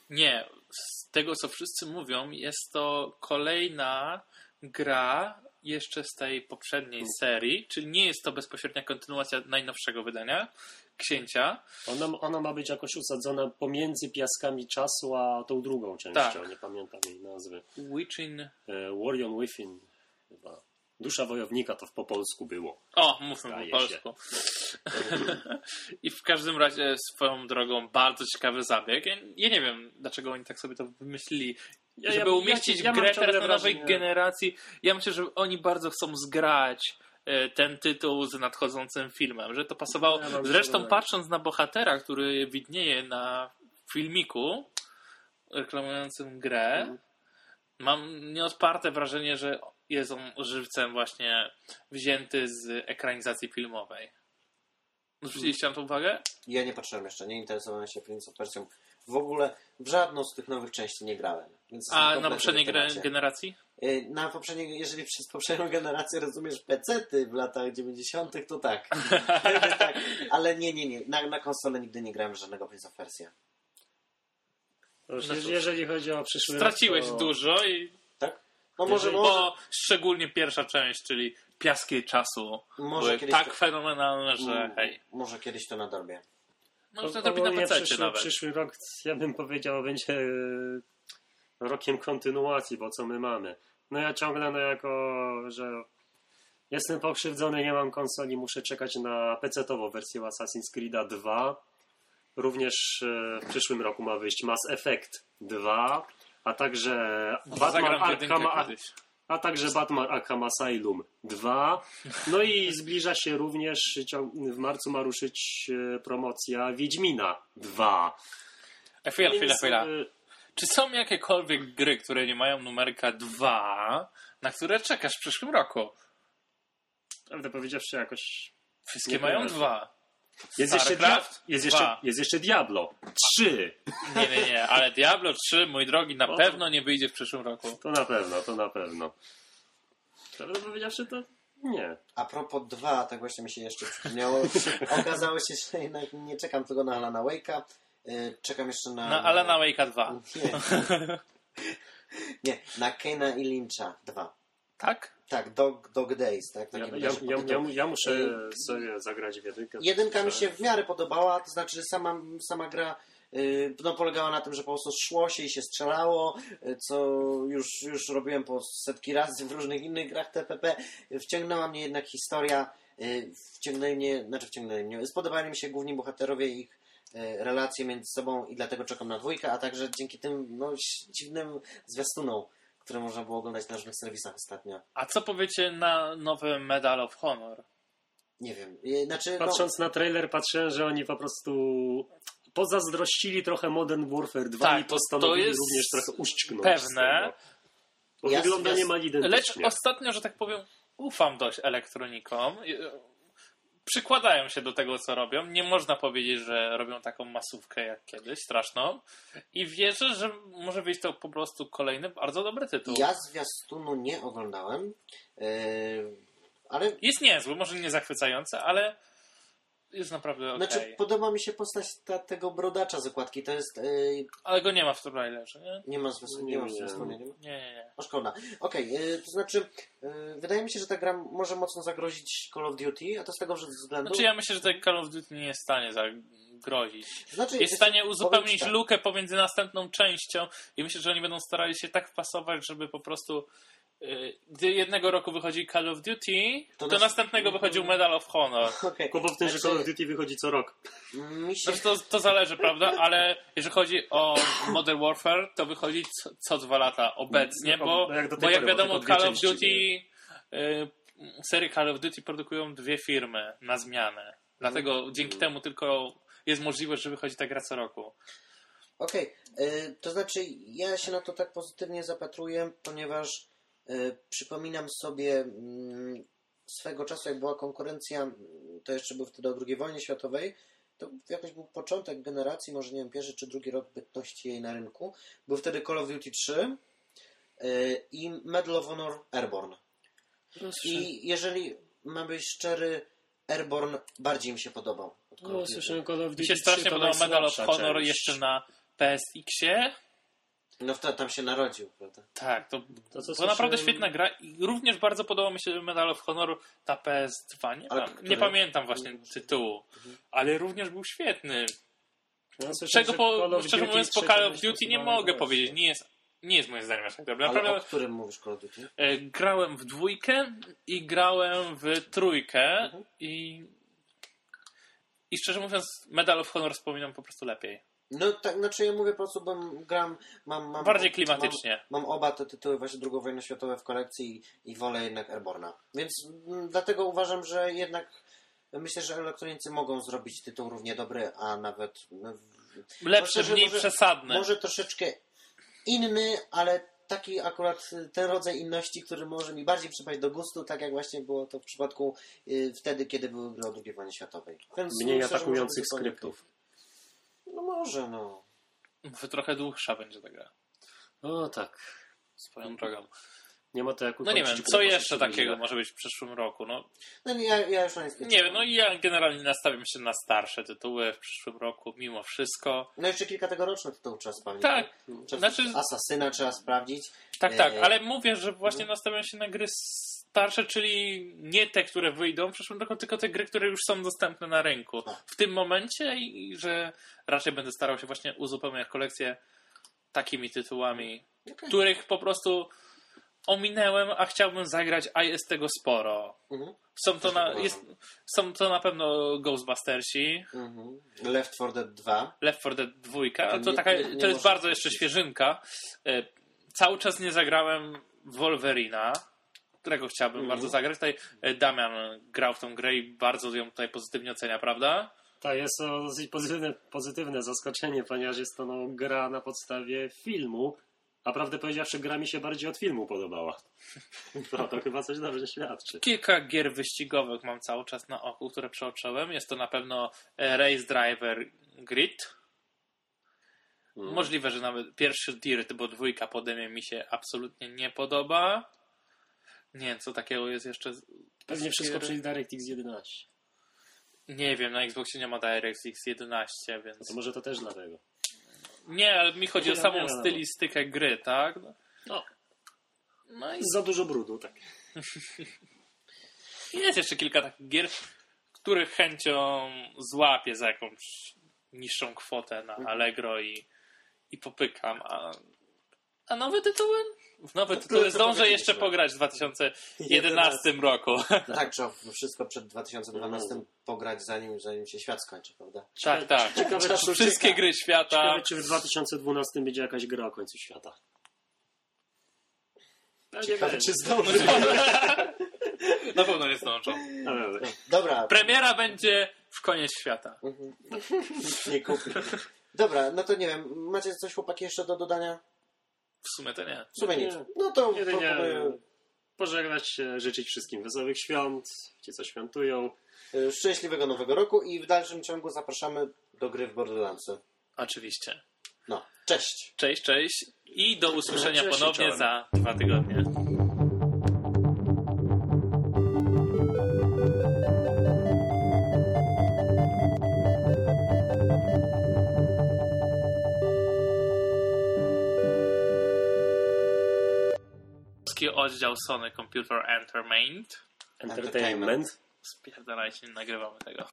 Speaker 2: Nie, z tego co wszyscy mówią, jest to kolejna gra jeszcze z tej poprzedniej serii, czyli nie jest to bezpośrednia kontynuacja najnowszego wydania Księcia.
Speaker 3: Ona, ona ma być jakoś usadzona pomiędzy piaskami czasu, a tą drugą częścią.
Speaker 2: Tak.
Speaker 3: Nie pamiętam jej nazwy.
Speaker 2: Witchin...
Speaker 3: E, Warrior Within chyba. Dusza wojownika to po polsku było.
Speaker 2: O, mówmy po polsku. I w każdym razie swoją drogą bardzo ciekawy zabieg. Ja, ja nie wiem, dlaczego oni tak sobie to wymyślili.
Speaker 3: Ja-
Speaker 2: żeby
Speaker 3: ja-
Speaker 2: umieścić
Speaker 3: ja-
Speaker 2: grę teraz na nowej generacji. Ja myślę, że oni bardzo chcą zgrać e, ten tytuł z nadchodzącym filmem, że to pasowało. Zresztą patrząc na bohatera, który widnieje na filmiku reklamującym grę,
Speaker 3: Mhm.
Speaker 2: mam nieodparte wrażenie, że jest on żywcem właśnie wzięty z ekranizacji filmowej. Zwróciliście na to uwagę?
Speaker 1: Ja nie patrzyłem jeszcze, nie interesowałem się Prince of Persia. W ogóle w żadną z tych nowych części nie grałem.
Speaker 2: A na poprzedniej generacji?
Speaker 1: Y, Na poprzedniej, jeżeli przez poprzednią generację rozumiesz pecety w latach 90., to tak. Tak. Ale nie, nie, nie. Na, na konsolę nigdy nie grałem żadnego Prince of Persia.
Speaker 2: No
Speaker 3: jeżeli chodzi o przyszły
Speaker 2: Straciłeś
Speaker 3: rok, to...
Speaker 2: dużo i?
Speaker 1: No może,
Speaker 3: Jeżeli-
Speaker 1: może,
Speaker 2: bo szczególnie pierwsza część, czyli Piaski Czasu,
Speaker 1: może
Speaker 2: były tak
Speaker 1: to,
Speaker 2: fenomenalne, że
Speaker 1: Mm,
Speaker 2: hej,
Speaker 1: może kiedyś to nadrobię.
Speaker 2: można to robić na PC
Speaker 3: przyszły,
Speaker 2: nawet.
Speaker 3: przyszły rok, ja bym powiedział, będzie e, rokiem kontynuacji, bo co my mamy? No ja ciągle, no jako, że jestem pokrzywdzony, nie mam konsoli, muszę czekać na PC-tową wersję Assassin's Creed'a 2. Również e, w przyszłym roku ma wyjść Mass Effect 2, a także Batman
Speaker 2: w jedynkę
Speaker 3: Arkham,
Speaker 2: kiedyś.
Speaker 3: a także Batman Arkham Asylum 2. No i zbliża się również, w marcu ma ruszyć e, promocja Wiedźmina 2.
Speaker 2: E, Chwila, chwila, chwila.
Speaker 3: e,
Speaker 2: Czy są jakiekolwiek gry, które nie mają numerka 2, na które czekasz w przyszłym roku?
Speaker 3: Prawdę powiedziawszy, jakoś.
Speaker 2: Wszystkie mają dwa.
Speaker 3: Jest jeszcze, jest, jeszcze,
Speaker 2: Dwa.
Speaker 3: jest jeszcze Diablo 3.
Speaker 2: Nie, nie, nie, ale Diablo 3, mój drogi, na
Speaker 3: O.
Speaker 2: pewno nie wyjdzie w przyszłym roku.
Speaker 3: To na pewno, to na pewno. Prawdę powiedziawszy, to nie.
Speaker 1: A propos 2, tak właśnie mi się jeszcze przypomniało. Okazało się, że jednak nie czekam tylko na Alana Wake'a. y, Czekam jeszcze na...
Speaker 2: Na Alana Wake'a 2.
Speaker 1: Nie. nie, na Kena i Lyncha 2.
Speaker 2: Tak?
Speaker 1: Tak, Dog, Dog Days, tak?
Speaker 3: Ja, ja, ja, ja, ja muszę sobie zagrać w jedynkę.
Speaker 1: Jedynka mi się w miarę podobała, to znaczy że sama, sama gra y, no, polegała na tym, że po prostu szło się i się strzelało, y, co już, już robiłem po setki razy w różnych innych grach TPP. Wciągnęła mnie jednak historia, y, wciągnęli mnie, znaczy wciągnęli mnie, spodobali mi się główni bohaterowie i ich relacje między sobą i dlatego czekam na dwójkę, a także dzięki tym no, dziwnym zwiastunom, które można było oglądać na różnych serwisach ostatnio.
Speaker 2: A co powiecie na nowy Medal of Honor?
Speaker 1: Nie wiem, y, znaczy... no,
Speaker 3: Patrząc na trailer, patrzyłem, że oni po prostu pozazdrościli trochę Modern Warfare 2
Speaker 2: Tak,
Speaker 3: i postanowili
Speaker 2: jest
Speaker 3: również trochę uszczknąć.
Speaker 2: pewne.
Speaker 3: Bo
Speaker 1: Ja-
Speaker 3: wygląda niemal
Speaker 2: Lecz
Speaker 3: identycznie.
Speaker 2: ostatnio, że tak powiem, ufam dość elektronikom. Przykładają się do tego, co robią. Nie można powiedzieć, że robią taką masówkę jak kiedyś, straszną. I wierzę, że może być to po prostu kolejny bardzo dobry tytuł.
Speaker 1: Ja zwiastunu nie oglądałem, yy, ale
Speaker 2: Jest niezły, może nie zachwycający, ale jest naprawdę okej.
Speaker 1: znaczy, podoba mi się postać ta, tego brodacza z okładki. To jest. Yy,
Speaker 2: Ale go nie ma w trailerze, nie?
Speaker 1: nie ma zwiastunu, nie,
Speaker 3: Nie,
Speaker 1: ma
Speaker 3: nie.
Speaker 1: ma.
Speaker 2: Nie, nie, nie.
Speaker 1: O, szkoda. Okej, yy, to znaczy, yy, wydaje mi się, że ta gra może mocno zagrozić Call of Duty, a to z tego że względu.
Speaker 2: Znaczy ja myślę, że ten Call of Duty nie jest w stanie zagrozić.
Speaker 1: znaczy,
Speaker 2: Jest w stanie
Speaker 1: powiem
Speaker 2: uzupełnić
Speaker 1: tak,
Speaker 2: lukę pomiędzy następną częścią i myślę, że oni będą starali się tak wpasować, żeby po prostu gdy jednego roku wychodzi Call of Duty,
Speaker 1: To
Speaker 2: to,
Speaker 1: nas-
Speaker 2: następnego wychodził Medal of Honor.
Speaker 1: Okej.
Speaker 3: Kłopot w tym, że
Speaker 1: Znaczy,
Speaker 3: Call of Duty wychodzi co rok.
Speaker 1: Mi się.
Speaker 2: Znaczy to, to zależy, prawda? Ale jeżeli chodzi o Modern Warfare, to wychodzi co, co dwa lata obecnie,
Speaker 3: No,
Speaker 2: bo,
Speaker 3: jak
Speaker 2: bo jak wiadomo Call of Duty y, serii Call of Duty produkują dwie firmy na zmianę. Dlatego dzięki temu tylko jest możliwość, że wychodzi ta gra co roku.
Speaker 1: Okej, y, to znaczy ja się na to tak pozytywnie zapatruję, ponieważ y, przypominam sobie mm, swego czasu, jak była konkurencja, mm, to jeszcze był wtedy o II wojnie światowej, to jakoś był początek generacji, może nie wiem, pierwszy czy drugi rok bytności jej na rynku. Był wtedy Call of Duty 3 y, i Medal of Honor Airborne. I jeżeli mam być szczery, Airborne bardziej mi się podobał. od Call of
Speaker 3: No,
Speaker 1: Duty.
Speaker 3: słyszałem Call of Duty
Speaker 2: Mi się
Speaker 3: 3
Speaker 2: strasznie podobał Medal of Honor
Speaker 3: część.
Speaker 2: jeszcze na PSX-ie.
Speaker 1: No wtedy tam się narodził, prawda?
Speaker 2: Tak, to,
Speaker 3: To,
Speaker 2: to naprawdę świetna gra i również bardzo podobał mi się Medal of Honor na PS2. Nie,
Speaker 1: Ale
Speaker 2: nie pamiętam właśnie tytułu, ale również był świetny.
Speaker 3: No,
Speaker 2: Czego po, szczerze mówiąc, po
Speaker 3: 3
Speaker 2: Call of Duty nie mogę powiedzieć. Nie jest, nie jest moim zdaniem aż tak dobry.
Speaker 1: Ale
Speaker 2: Naprawdę
Speaker 1: o którym mówisz Call of Duty?
Speaker 2: e, grałem w dwójkę i grałem w trójkę
Speaker 3: Mhm.
Speaker 2: i i szczerze mówiąc Medal of Honor wspominam po prostu lepiej.
Speaker 1: No tak, znaczy ja mówię po prostu, bo gram, mam... mam
Speaker 2: Bardziej klimatycznie.
Speaker 1: Mam, mam oba te tytuły właśnie II wojny światowej w kolekcji i, i wolę jednak Airborna. Więc mm, dlatego uważam, że jednak myślę, że elektronicy mogą zrobić tytuł równie dobry, a nawet no, w-
Speaker 2: Lepszy,
Speaker 1: Może,
Speaker 2: mniej
Speaker 1: może-
Speaker 2: przesadny.
Speaker 1: może troszeczkę inny, ale taki akurat y, ten rodzaj inności, który może mi bardziej przypaść do gustu, tak jak właśnie było to w przypadku y, wtedy, kiedy były gry o II wojnie światowej. Więc
Speaker 3: Mniej
Speaker 1: myślę,
Speaker 3: atakujących skryptów.
Speaker 1: No może, no.
Speaker 2: Wy trochę dłuższa będzie ta gra.
Speaker 3: O tak.
Speaker 2: Swoją drogą.
Speaker 3: Nie ma to jak
Speaker 2: No nie wiem, co jeszcze takiego może być w przyszłym roku? No,
Speaker 1: No nie, ja, ja już nic
Speaker 2: nie wiem, no i ja generalnie nastawiam się na starsze tytuły w przyszłym roku, mimo wszystko.
Speaker 1: No jeszcze kilka tegorocznych tytułów trzeba sprawdzić.
Speaker 2: Tak,
Speaker 1: Trzeba
Speaker 2: znaczy-
Speaker 1: Asasyna trzeba sprawdzić.
Speaker 2: tak, tak,
Speaker 1: Eee.
Speaker 2: ale mówię, że właśnie nastawiam się na gry starsze, czyli nie te, które wyjdą w przyszłym roku, tylko te gry, które już są dostępne na rynku
Speaker 1: Tak.
Speaker 2: w tym momencie i że raczej będę starał się właśnie uzupełniać kolekcję takimi tytułami,
Speaker 1: Okej.
Speaker 2: których po prostu ominęłem, a chciałbym zagrać, a jest tego sporo.
Speaker 1: Mhm.
Speaker 2: Są to, na, jest, są to na pewno Ghostbustersi,
Speaker 1: Mhm. Left 4 Dead 2.
Speaker 2: Left 4 Dead 2,
Speaker 1: To nie-
Speaker 2: taka,
Speaker 1: nie- nie
Speaker 2: to jest bardzo jeszcze świeżynka. E, Cały czas nie zagrałem Wolverina, którego chciałbym
Speaker 1: Mhm.
Speaker 2: bardzo zagrać. Tutaj e, Damian grał w tą grę i bardzo ją tutaj pozytywnie ocenia, prawda?
Speaker 3: Tak, jest to dosyć pozytywne, pozytywne zaskoczenie, ponieważ jest to no, gra na podstawie filmu, a prawdę powiedziawszy, gra mi się bardziej od filmu podobała. No, to chyba coś dobrze świadczy.
Speaker 2: Kilka gier wyścigowych mam cały czas na oku, które przeoczyłem. Jest to na pewno e, Race Driver Grid.
Speaker 3: Mm.
Speaker 2: Możliwe, że nawet pierwszy Dirt, bo dwójka podemie mi się absolutnie nie podoba. Nie wiem, co takiego jest jeszcze.
Speaker 3: Pewnie wszystko
Speaker 2: gier.
Speaker 3: przez DirectX 11.
Speaker 2: Nie wiem, na Xboxie nie ma DirectX 11,
Speaker 3: No
Speaker 2: więc.
Speaker 3: to może to też dlatego.
Speaker 2: Nie, ale mi chodzi o
Speaker 3: Nie,
Speaker 2: samą
Speaker 3: nie, no.
Speaker 2: stylistykę gry, tak?
Speaker 3: No,
Speaker 2: No i
Speaker 3: za dużo brudu, tak.
Speaker 2: jest jeszcze kilka takich gier, których chęcią złapię za jakąś niższą kwotę na Allegro i, i popykam, a, a nowe tytuły? W nowe
Speaker 1: No,
Speaker 2: tytuły zdążę jeszcze pograć w 2011 roku.
Speaker 1: Tak, trzeba wszystko przed 2012 pograć, zanim, zanim się świat skończy, prawda?
Speaker 2: tak, tak.
Speaker 3: Ciekawe, czy,
Speaker 2: Wszystkie gry świata.
Speaker 3: ciekawe, czy w 2012 będzie jakaś gra o końcu świata. Nie
Speaker 1: Ciekawe, czy zdąży.
Speaker 2: Na pewno nie zdążą.
Speaker 3: Ale-
Speaker 1: Dobra.
Speaker 2: Premiera będzie w koniec świata.
Speaker 1: Mhm. Nie kupię. Dobra, no to nie wiem, macie coś chłopaki jeszcze do dodania?
Speaker 2: W sumie to nie.
Speaker 1: W sumie
Speaker 3: Nie.
Speaker 1: nic. No to
Speaker 3: Jedynie
Speaker 1: proponuję
Speaker 3: pożegnać się, życzyć wszystkim wesołych świąt, ci co świątują.
Speaker 1: e, szczęśliwego nowego roku i w dalszym ciągu zapraszamy do gry w Borderlandsy.
Speaker 2: Oczywiście.
Speaker 1: No, cześć!
Speaker 2: Cześć, cześć i do usłyszenia
Speaker 3: Cześć
Speaker 2: ponownie za dwa tygodnie. Oddział Sony Computer Entertainment.
Speaker 3: Entertainment.
Speaker 2: Spierdalajcie, nie nagrywamy tego.